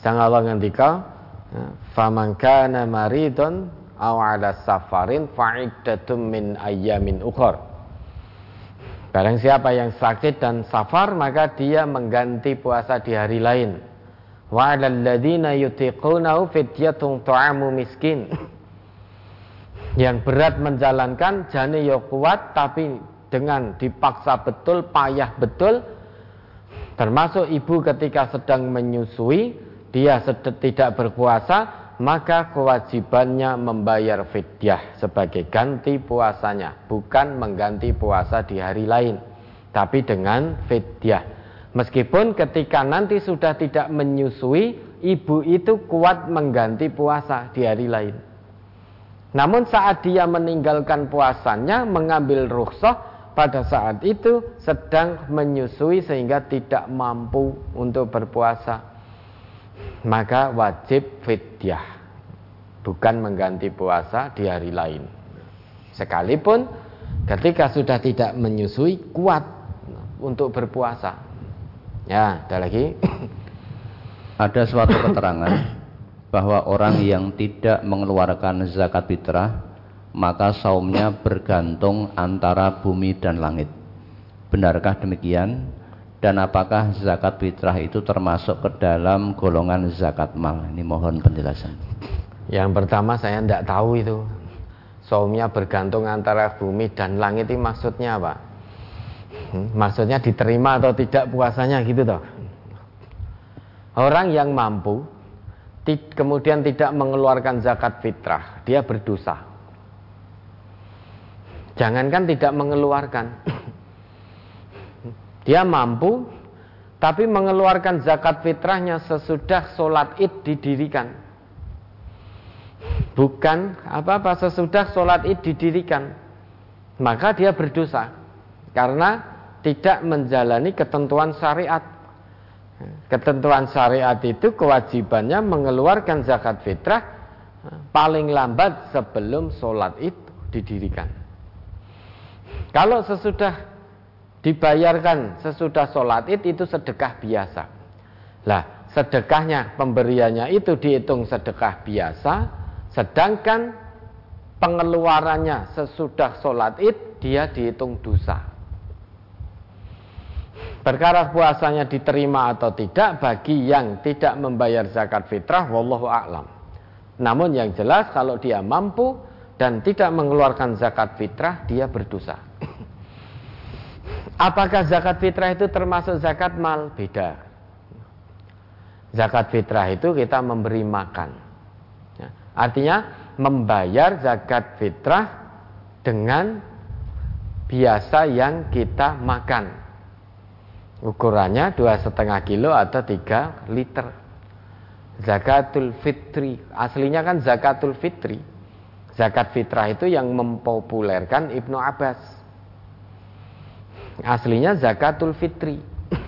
S1: Sedang Allah ngendika, ya, "Faman kana maridun aw ala safarin fa'iddatum min ayyamin ukhra." Barang siapa yang sakit dan safar maka dia mengganti puasa di hari lain. Wa 'alal ladzina yutiqunahu fidyatun ta'amu miskin. Yang berat menjalankan jane ya kuat tapi dengan dipaksa betul, payah betul. Termasuk ibu ketika sedang menyusui, dia tidak berpuasa, maka kewajibannya membayar fidyah sebagai ganti puasanya, bukan mengganti puasa di hari lain, tapi dengan fidyah. Meskipun ketika nanti sudah tidak menyusui, ibu itu kuat mengganti puasa di hari lain. Namun saat dia meninggalkan puasanya, mengambil rukhsah, pada saat itu sedang menyusui sehingga tidak mampu untuk berpuasa. Maka wajib fidyah, bukan mengganti puasa di hari lain. Sekalipun ketika sudah tidak menyusui, kuat untuk berpuasa. Ya, ada lagi.
S2: Ada suatu keterangan (coughs) bahwa orang yang tidak mengeluarkan zakat fitrah maka saumnya bergantung antara bumi dan langit. Benarkah demikian? Dan apakah zakat fitrah itu termasuk ke dalam golongan zakat mal? Ini mohon penjelasan.
S1: Yang pertama saya tidak tahu itu. Saumnya bergantung antara bumi dan langit itu maksudnya apa? Hmm, maksudnya diterima atau tidak puasanya gitu toh? Orang yang mampu kemudian tidak mengeluarkan zakat fitrah, dia berdosa. Jangankan tidak mengeluarkan. (clears throat) Dia mampu tapi mengeluarkan zakat fitrahnya sesudah sholat id didirikan. Bukan apa-apa sesudah sholat id didirikan. Maka dia berdosa. Karena tidak menjalani ketentuan syariat. Ketentuan syariat itu kewajibannya mengeluarkan zakat fitrah paling lambat sebelum sholat itu didirikan. Kalau sesudah dibayarkan sesudah sholat itu itu sedekah biasa. Lah, sedekahnya pemberiannya itu dihitung sedekah biasa, sedangkan pengeluarannya sesudah sholat id dia dihitung dosa. Perkara puasanya diterima atau tidak bagi yang tidak membayar zakat fitrah wallahu a'lam. Namun yang jelas kalau dia mampu dan tidak mengeluarkan zakat fitrah dia berdosa. (coughs) Apakah zakat fitrah itu termasuk zakat mal? Beda. Zakat fitrah itu kita memberi makan. Ya, artinya membayar zakat fitrah dengan biasa yang kita makan ukurannya dua setengah kilo atau tiga liter. Zakatul fitri. Aslinya kan zakatul fitri. Zakat fitrah itu yang mempopulerkan Ibnu Abbas. Aslinya zakatul fitri. (coughs)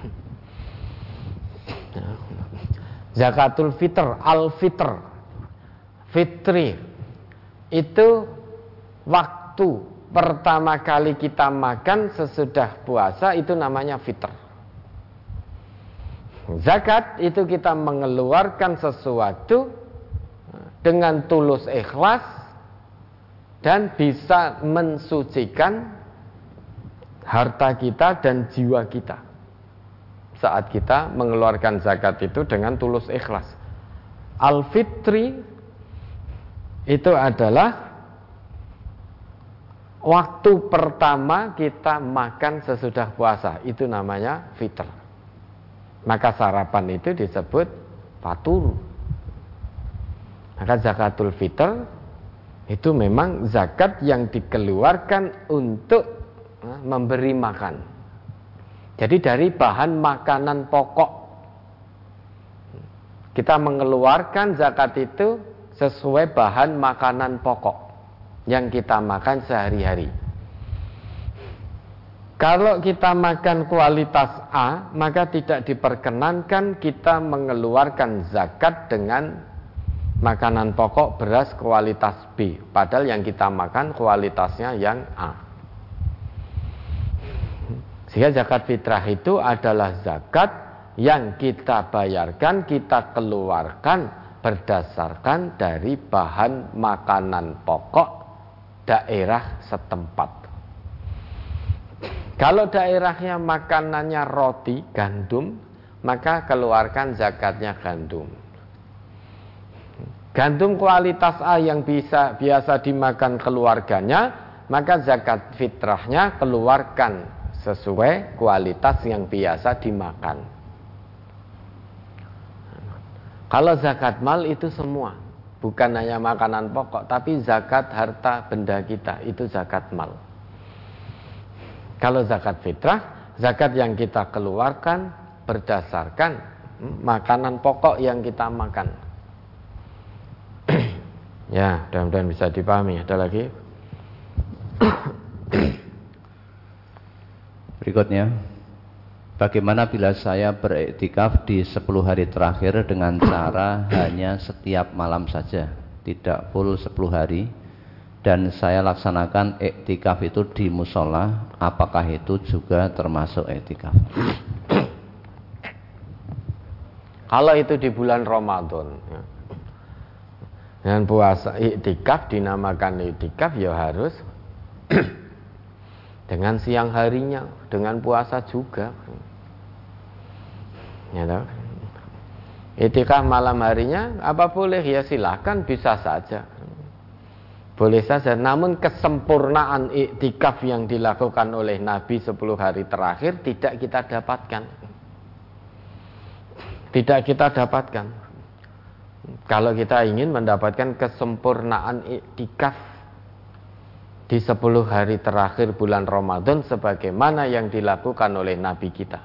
S1: Zakatul fitr al fitr fitri. Itu waktu pertama kali kita makan sesudah puasa itu namanya fitr Zakat itu kita mengeluarkan sesuatu dengan tulus ikhlas dan bisa mensucikan harta kita dan jiwa kita saat kita mengeluarkan zakat itu dengan tulus ikhlas. Al-fitri itu adalah waktu pertama kita makan sesudah puasa, itu namanya fitr. Maka sarapan itu disebut fatur. Maka zakatul fitr itu memang zakat yang dikeluarkan untuk eh, memberi makan. Jadi dari bahan makanan pokok kita mengeluarkan zakat itu sesuai bahan makanan pokok yang kita makan sehari-hari. Kalau kita makan kualitas A, maka tidak diperkenankan kita mengeluarkan zakat dengan makanan pokok beras kualitas B. Padahal yang kita makan kualitasnya yang A. Sehingga zakat fitrah itu adalah zakat yang kita bayarkan, kita keluarkan berdasarkan dari bahan makanan pokok daerah setempat. Kalau daerahnya makanannya roti, gandum, maka keluarkan zakatnya gandum. Gandum kualitas A yang bisa biasa dimakan keluarganya, maka zakat fitrahnya keluarkan sesuai kualitas yang biasa dimakan. Kalau zakat mal itu semua, bukan hanya makanan pokok, tapi zakat harta benda kita itu zakat mal. Kalau zakat fitrah, zakat yang kita keluarkan berdasarkan hmm, makanan pokok yang kita makan. (clears throat) Ya, mudah-mudahan bisa dipahami. Ada lagi? (clears throat)
S2: Berikutnya, bagaimana bila saya beriktikaf di 10 hari terakhir dengan cara hanya setiap malam saja, tidak full 10 hari, dan saya laksanakan iktikaf itu di musola, apakah itu juga termasuk iktikaf?
S1: Kalau itu di bulan Ramadan, ya. dengan puasa iktikaf dinamakan iktikaf ya harus (clears throat) dengan siang harinya, dengan puasa juga. Ya toh? Itikaf malam harinya apa boleh ya silahkan bisa saja. Boleh saja, namun kesempurnaan iktikaf yang dilakukan oleh Nabi 10 hari terakhir tidak kita dapatkan tidak kita dapatkan. Kalau kita ingin mendapatkan kesempurnaan iktikaf di 10 hari terakhir bulan Ramadan sebagaimana yang dilakukan oleh Nabi kita.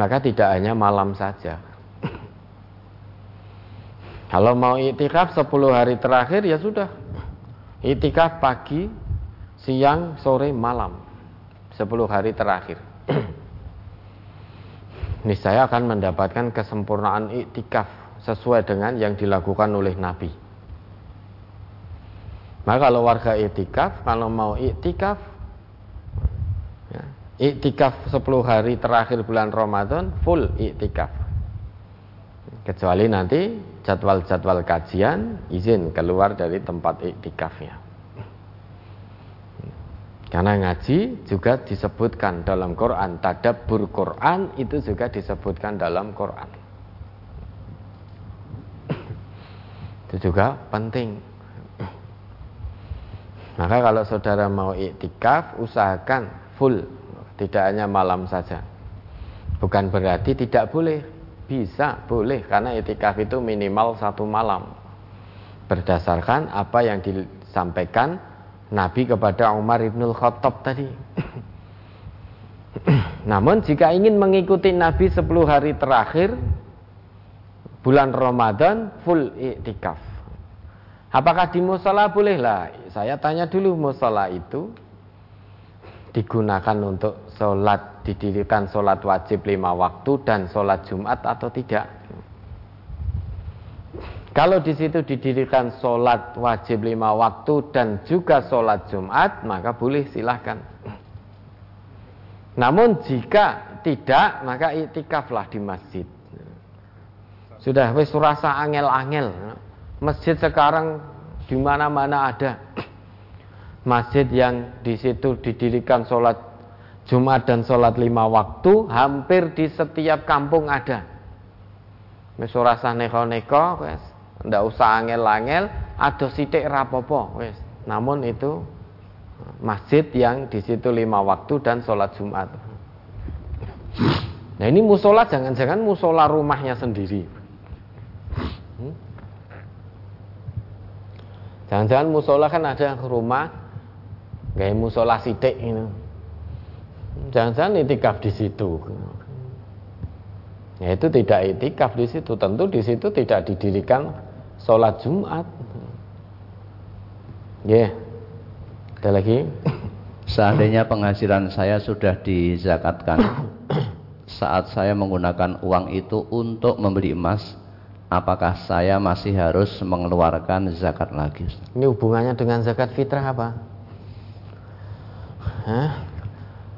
S1: Maka tidak hanya malam saja. Kalau mau iktikaf 10 hari terakhir ya sudah. Iktikaf pagi, siang, sore, malam. 10 hari terakhir. (clears throat) niscaya akan mendapatkan kesempurnaan iktikaf sesuai dengan yang dilakukan oleh Nabi. Maka kalau warga iktikaf, kalau mau iktikaf, ya, iktikaf 10 hari terakhir bulan Ramadan full iktikaf. Kecuali nanti jadwal-jadwal kajian izin keluar dari tempat iktikafnya. Karena ngaji juga disebutkan dalam Quran, tadabbur Quran itu juga disebutkan dalam Quran. Itu juga penting. Maka kalau saudara mau iktikaf, usahakan full, tidak hanya malam saja. Bukan berarti tidak boleh, bisa, boleh, karena iktikaf itu minimal satu malam. Berdasarkan apa yang disampaikan Nabi kepada Umar ibnul Khattab tadi. (clears throat) Namun jika ingin mengikuti Nabi 10 hari terakhir bulan Ramadan full iktikaf. Apakah di musola bolehlah? Saya tanya dulu musola itu digunakan untuk sholat didirikan sholat wajib lima waktu dan sholat Jumat atau tidak? Kalau di situ didirikan sholat wajib lima waktu dan juga sholat Jumat, maka boleh silahkan. Namun jika tidak, maka itikaflah di masjid. Sudah wis rasa angel-angel. Masjid sekarang di mana-mana ada. Masjid yang di situ didirikan sholat Jumat dan sholat lima waktu, hampir di setiap kampung ada. Wis rasa neko-neko, wes ndak usah angel-angel, ada sitik rapopo, wes. Namun itu masjid yang di situ lima waktu dan sholat Jumat. Nah ini musola jangan-jangan musola rumahnya sendiri. Hmm? Jangan-jangan musola kan ada rumah kayak musola sitik ini. Jangan-jangan itikaf di situ. Ya itu tidak itikaf di situ. Tentu di situ tidak didirikan sholat Jumat. Ya, yeah. ada lagi.
S2: Seandainya penghasilan saya sudah dizakatkan, saat saya menggunakan uang itu untuk membeli emas, apakah saya masih harus mengeluarkan zakat lagi?
S1: Ini hubungannya dengan zakat fitrah apa? Hah?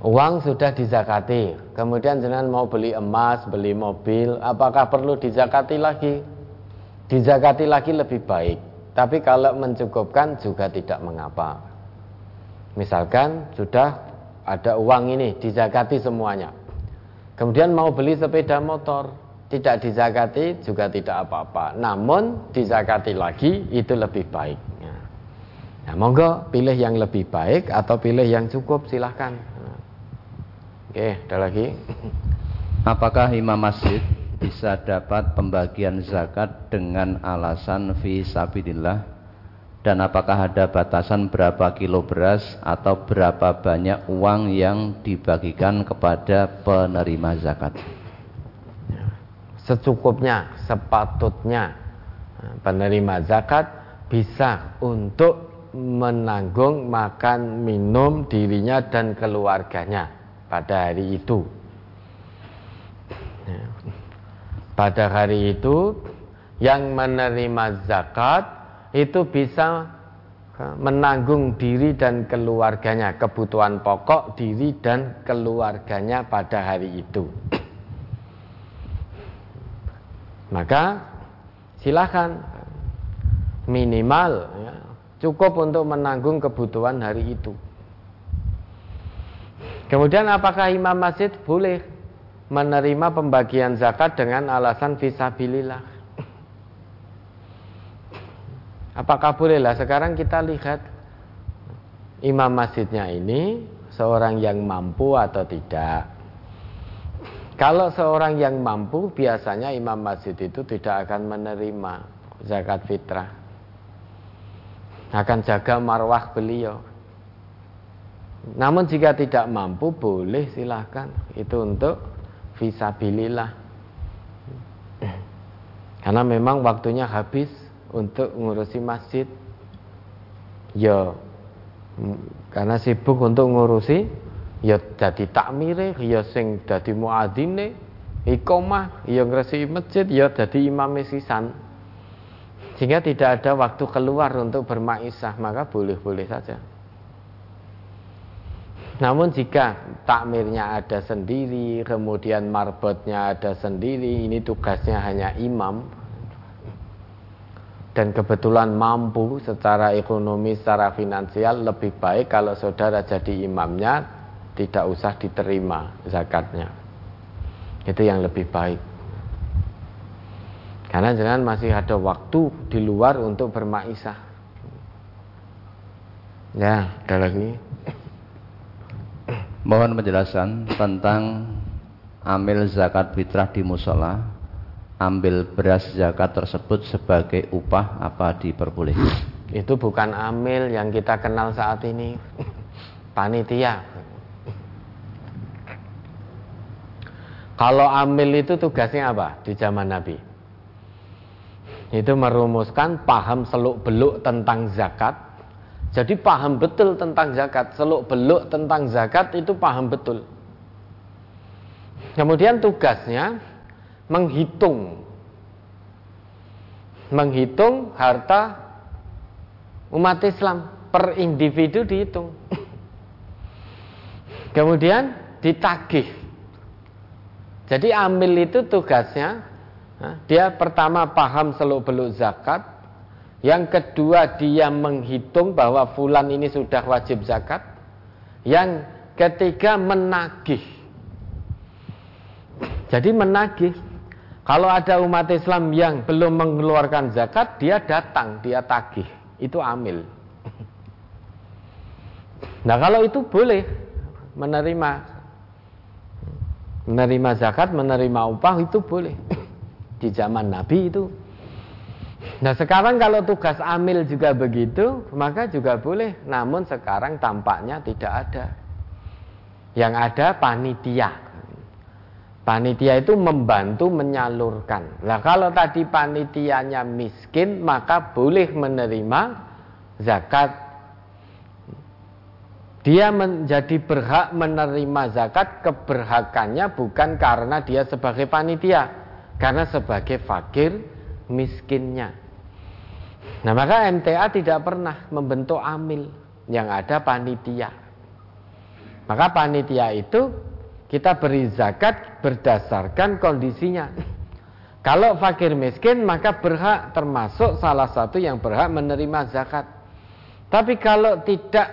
S1: Uang sudah dizakati, kemudian jangan mau beli emas, beli mobil, apakah perlu dizakati lagi? Dizakati lagi lebih baik. Tapi kalau mencukupkan juga tidak mengapa. Misalkan sudah ada uang ini dizakati semuanya. Kemudian mau beli sepeda motor, tidak dizakati juga tidak apa-apa. Namun dizakati lagi itu lebih baik. Nah, monggo pilih yang lebih baik atau pilih yang cukup silahkan. Oke, ada lagi.
S2: Apakah imam masjid bisa dapat pembagian zakat dengan alasan fi sabilillah? Dan apakah ada batasan berapa kilo beras atau berapa banyak uang yang dibagikan kepada penerima zakat?
S1: Secukupnya sepatutnya penerima zakat bisa untuk menanggung makan minum dirinya dan keluarganya pada hari itu. Ya. Pada hari itu yang menerima zakat itu bisa menanggung diri dan keluarganya, kebutuhan pokok diri dan keluarganya pada hari itu. (clears throat) Maka silahkan minimal ya, cukup untuk menanggung kebutuhan hari itu. Kemudian apakah imam masjid boleh menerima pembagian zakat dengan alasan visabilillah? Apakah boleh lah sekarang kita lihat imam masjidnya ini seorang yang mampu atau tidak. Kalau seorang yang mampu biasanya imam masjid itu tidak akan menerima zakat fitrah. Akan jaga marwah beliau. Namun jika tidak mampu boleh silahkan. Itu untuk visabilillah. Karena memang waktunya habis untuk ngurusi masjid. Ya karena sibuk untuk ngurusi ya jadi takmire ya sing dadi muadzine iqomah ya ngresi masjid ya jadi imam sisan sehingga tidak ada waktu keluar untuk bermaisah maka boleh-boleh saja namun jika takmirnya ada sendiri kemudian marbotnya ada sendiri ini tugasnya hanya imam dan kebetulan mampu secara ekonomi, secara finansial lebih baik kalau saudara jadi imamnya tidak usah diterima zakatnya. Itu yang lebih baik. Karena jangan masih ada waktu di luar untuk bermaisah. Ya, ada lagi.
S2: Mohon penjelasan tentang amil zakat fitrah di musola ambil beras zakat tersebut sebagai upah apa diperbolehkan?
S1: Itu bukan amil yang kita kenal saat ini. Panitia. Kalau amil itu tugasnya apa di zaman Nabi? Itu merumuskan paham seluk beluk tentang zakat. Jadi paham betul tentang zakat, seluk beluk tentang zakat itu paham betul. Kemudian tugasnya menghitung. Menghitung harta umat Islam. Per individu dihitung. Kemudian ditagih. Jadi amil itu tugasnya dia pertama paham seluk beluk zakat yang kedua dia menghitung bahwa fulan ini sudah wajib zakat yang ketiga menagih jadi menagih kalau ada umat Islam yang belum mengeluarkan zakat, dia datang, dia tagih. Itu amil. Nah kalau itu boleh menerima menerima zakat, menerima upah itu boleh. Di zaman Nabi itu. Nah sekarang kalau tugas amil juga begitu, maka juga boleh. Namun sekarang tampaknya tidak ada. Yang ada panitia. Panitia itu membantu menyalurkan. Nah kalau tadi panitianya miskin maka boleh menerima zakat. Dia menjadi berhak menerima zakat keberhakannya bukan karena dia sebagai panitia. Karena sebagai fakir miskinnya. Nah maka MTA tidak pernah membentuk amil. Yang ada panitia. Maka panitia itu kita beri zakat berdasarkan kondisinya. Kalau fakir miskin maka berhak termasuk salah satu yang berhak menerima zakat. Tapi kalau tidak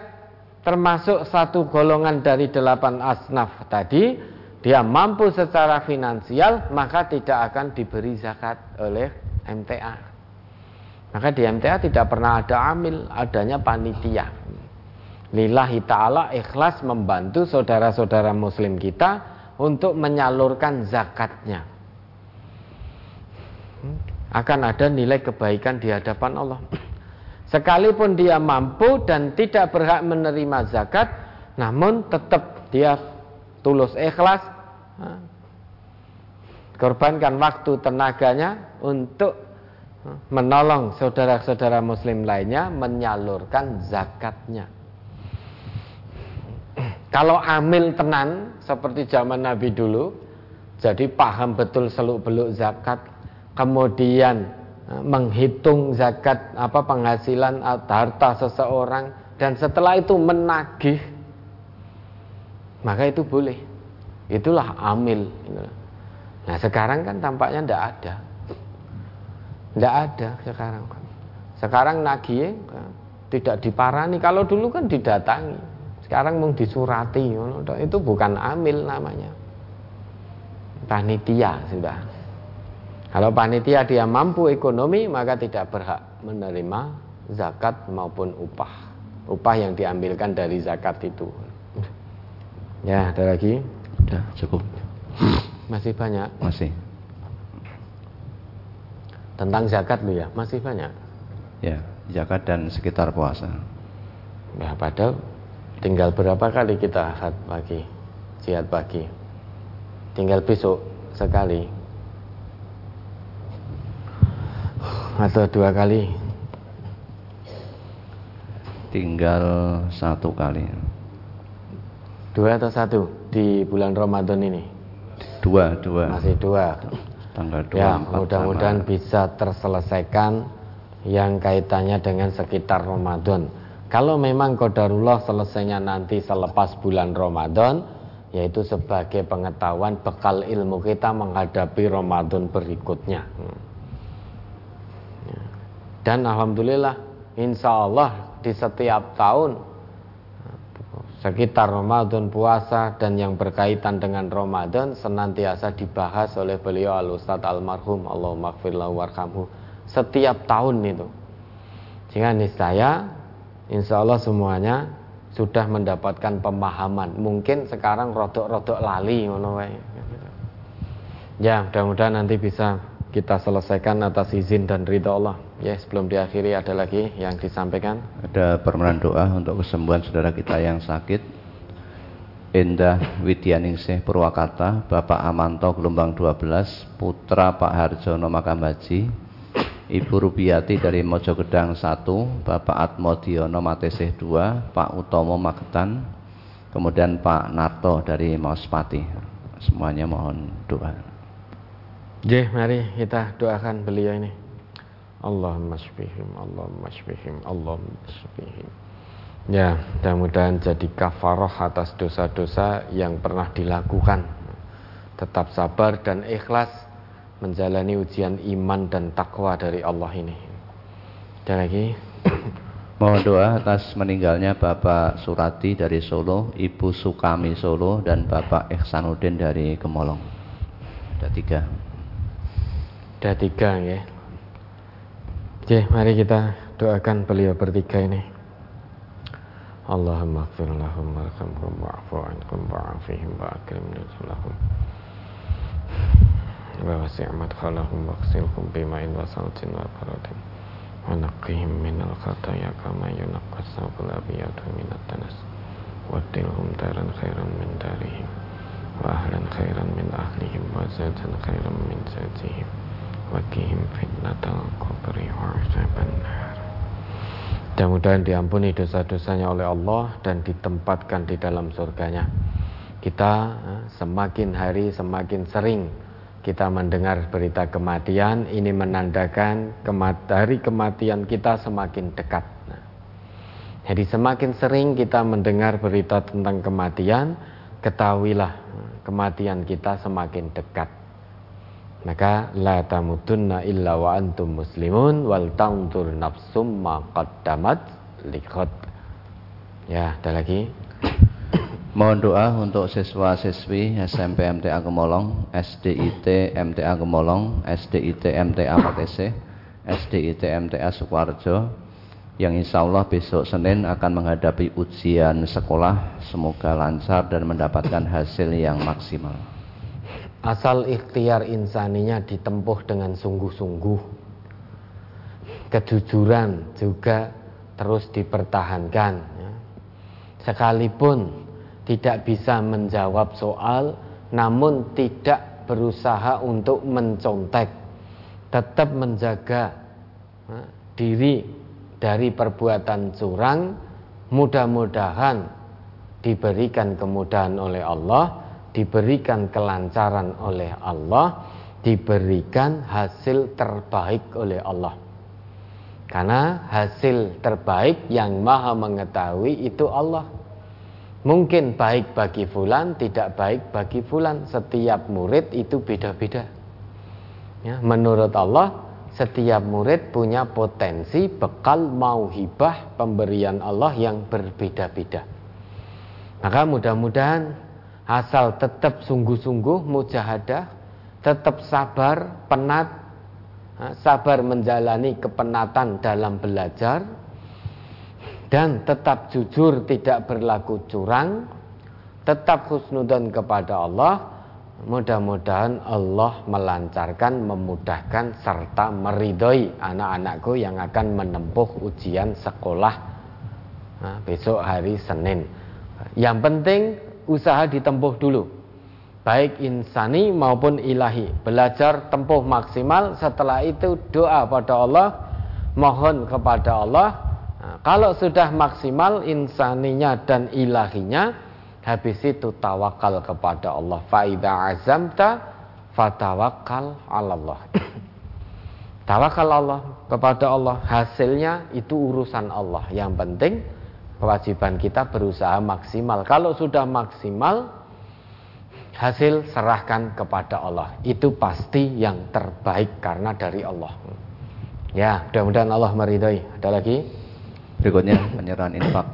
S1: termasuk satu golongan dari delapan asnaf tadi, dia mampu secara finansial maka tidak akan diberi zakat oleh MTA. Maka di MTA tidak pernah ada amil, adanya panitia. Lillahi ta'ala ikhlas membantu saudara-saudara muslim kita untuk menyalurkan zakatnya. Akan ada nilai kebaikan di hadapan Allah. Sekalipun dia mampu dan tidak berhak menerima zakat namun tetap dia tulus ikhlas korbankan waktu tenaganya untuk menolong saudara-saudara muslim lainnya menyalurkan zakatnya. Kalau amil tenan seperti zaman Nabi dulu, jadi paham betul seluk-beluk zakat, kemudian e, menghitung zakat apa penghasilan harta seseorang dan setelah itu menagih maka itu boleh. Itulah amil. Nah sekarang kan tampaknya tidak ada. Tidak ada sekarang. Sekarang nagih tidak diparani. Kalau dulu kan didatangi. Sekarang mau disurati, itu bukan amil namanya. Panitia sudah. Kalau panitia dia mampu ekonomi maka tidak berhak menerima zakat maupun upah. Upah yang diambilkan dari zakat itu. Ya, ada lagi?
S2: Sudah, cukup.
S1: Masih banyak?
S2: Masih.
S1: Tentang zakat lu ya, masih banyak?
S2: Ya, zakat dan sekitar puasa.
S1: Ya, padahal Tinggal berapa kali kita jihad pagi? Jihad pagi. Tinggal besok sekali. Atau dua kali.
S2: Tinggal satu kali.
S1: Dua atau satu di bulan Ramadan ini?
S2: Dua, dua.
S1: Masih dua.
S2: Tanggal dua.
S1: Ya, mudah-mudahan bisa terselesaikan yang kaitannya dengan sekitar Ramadan kalau memang kodarullah selesainya nanti selepas bulan Ramadan, yaitu sebagai pengetahuan bekal ilmu kita menghadapi Ramadan berikutnya. Ya. Dan Alhamdulillah, insya Allah di setiap tahun sekitar Ramadan puasa dan yang berkaitan dengan Ramadan senantiasa dibahas oleh beliau al Ustaz almarhum Allahumma warhamhu setiap tahun itu sehingga niscaya insya Allah semuanya sudah mendapatkan pemahaman. Mungkin sekarang rodok-rodok lali Ya, mudah-mudahan nanti bisa kita selesaikan atas izin dan ridho Allah. Ya, sebelum diakhiri ada lagi yang disampaikan.
S2: Ada permohonan doa untuk kesembuhan saudara kita yang sakit. Endah Widyaningsih Purwakarta, Bapak Amanto Gelombang 12, Putra Pak Harjono Makam Haji, Ibu Rubiati dari Mojogedang 1, Bapak Atmodiono Matesih 2, Pak Utomo Magetan, kemudian Pak Narto dari Mauspati. Semuanya mohon doa.
S1: Jeh, mari kita doakan beliau ini. Allahumma shfihim, Allahumma shfihim, Allahumma shfihim. Ya, mudah-mudahan jadi kafaroh atas dosa-dosa yang pernah dilakukan. Tetap sabar dan ikhlas menjalani ujian iman dan takwa dari Allah ini. Dan lagi (coughs)
S2: Mohon doa atas meninggalnya Bapak Surati dari Solo, Ibu Sukami Solo, dan Bapak Ihsanuddin dari Gemolong. Ada tiga
S1: ada tiga ya. Oke, mari kita doakan beliau bertiga ini. Allahumma gfir lahum warhamhum wa'fu ankum wa'afihim wa'akrim nuzulahum wa wasi' madkhalahum waqsilhum bima'in wa saltin wa baradin wa naqihim minal khataya kama yunaqqas sabul abiyadu minat tanas waddilhum daran khairan min darihim. Wa ahlan khairan min ahlihim wa zatan khairan min zatihim. وقهم فتنة القبر وعذاب النار Mudah-mudahan diampuni dosa-dosanya oleh Allah dan ditempatkan di dalam surganya. Kita eh, semakin hari semakin sering kita mendengar berita kematian ini menandakan kemat hari kematian kita semakin dekat. Nah, jadi semakin sering kita mendengar berita tentang kematian, ketahuilah kematian kita semakin dekat. Maka la tamutunna illa wa antum muslimun wal tanzur nafsum ma qaddamat liqad. Ya, ada lagi.
S2: Mohon doa untuk siswa-siswi SMP MTA Gemolong, SDIT MTA Gemolong, SDIT MTA PTC, SDIT MTA Sukoharjo yang insya Allah besok Senin akan menghadapi ujian sekolah semoga lancar dan mendapatkan hasil yang maksimal.
S1: Asal ikhtiar insaninya ditempuh dengan sungguh-sungguh. Kejujuran juga terus dipertahankan. Ya. Sekalipun tidak bisa menjawab soal namun tidak berusaha untuk mencontek tetap menjaga diri dari perbuatan curang mudah-mudahan diberikan kemudahan oleh Allah diberikan kelancaran oleh Allah diberikan hasil terbaik oleh Allah karena hasil terbaik yang maha mengetahui itu Allah Mungkin baik bagi fulan, tidak baik bagi fulan. Setiap murid itu beda-beda. Ya, menurut Allah, setiap murid punya potensi bekal mau hibah pemberian Allah yang berbeda-beda. Maka mudah-mudahan asal tetap sungguh-sungguh mujahadah, tetap sabar, penat, sabar menjalani kepenatan dalam belajar, dan tetap jujur tidak berlaku curang tetap husnudan kepada Allah. Mudah-mudahan Allah melancarkan memudahkan serta meridhoi anak-anakku yang akan menempuh ujian sekolah besok hari Senin. Yang penting usaha ditempuh dulu baik insani maupun ilahi belajar tempuh maksimal setelah itu doa pada Allah mohon kepada Allah Nah, kalau sudah maksimal insaninya dan ilahinya, habis itu tawakal kepada Allah. Faida azamta fatawakal Allah. (coughs) tawakal Allah kepada Allah, hasilnya itu urusan Allah. Yang penting kewajiban kita berusaha maksimal. Kalau sudah maksimal, hasil serahkan kepada Allah. Itu pasti yang terbaik karena dari Allah. Ya, mudah-mudahan Allah meridhai. Ada lagi?
S2: Berikutnya penyerahan infak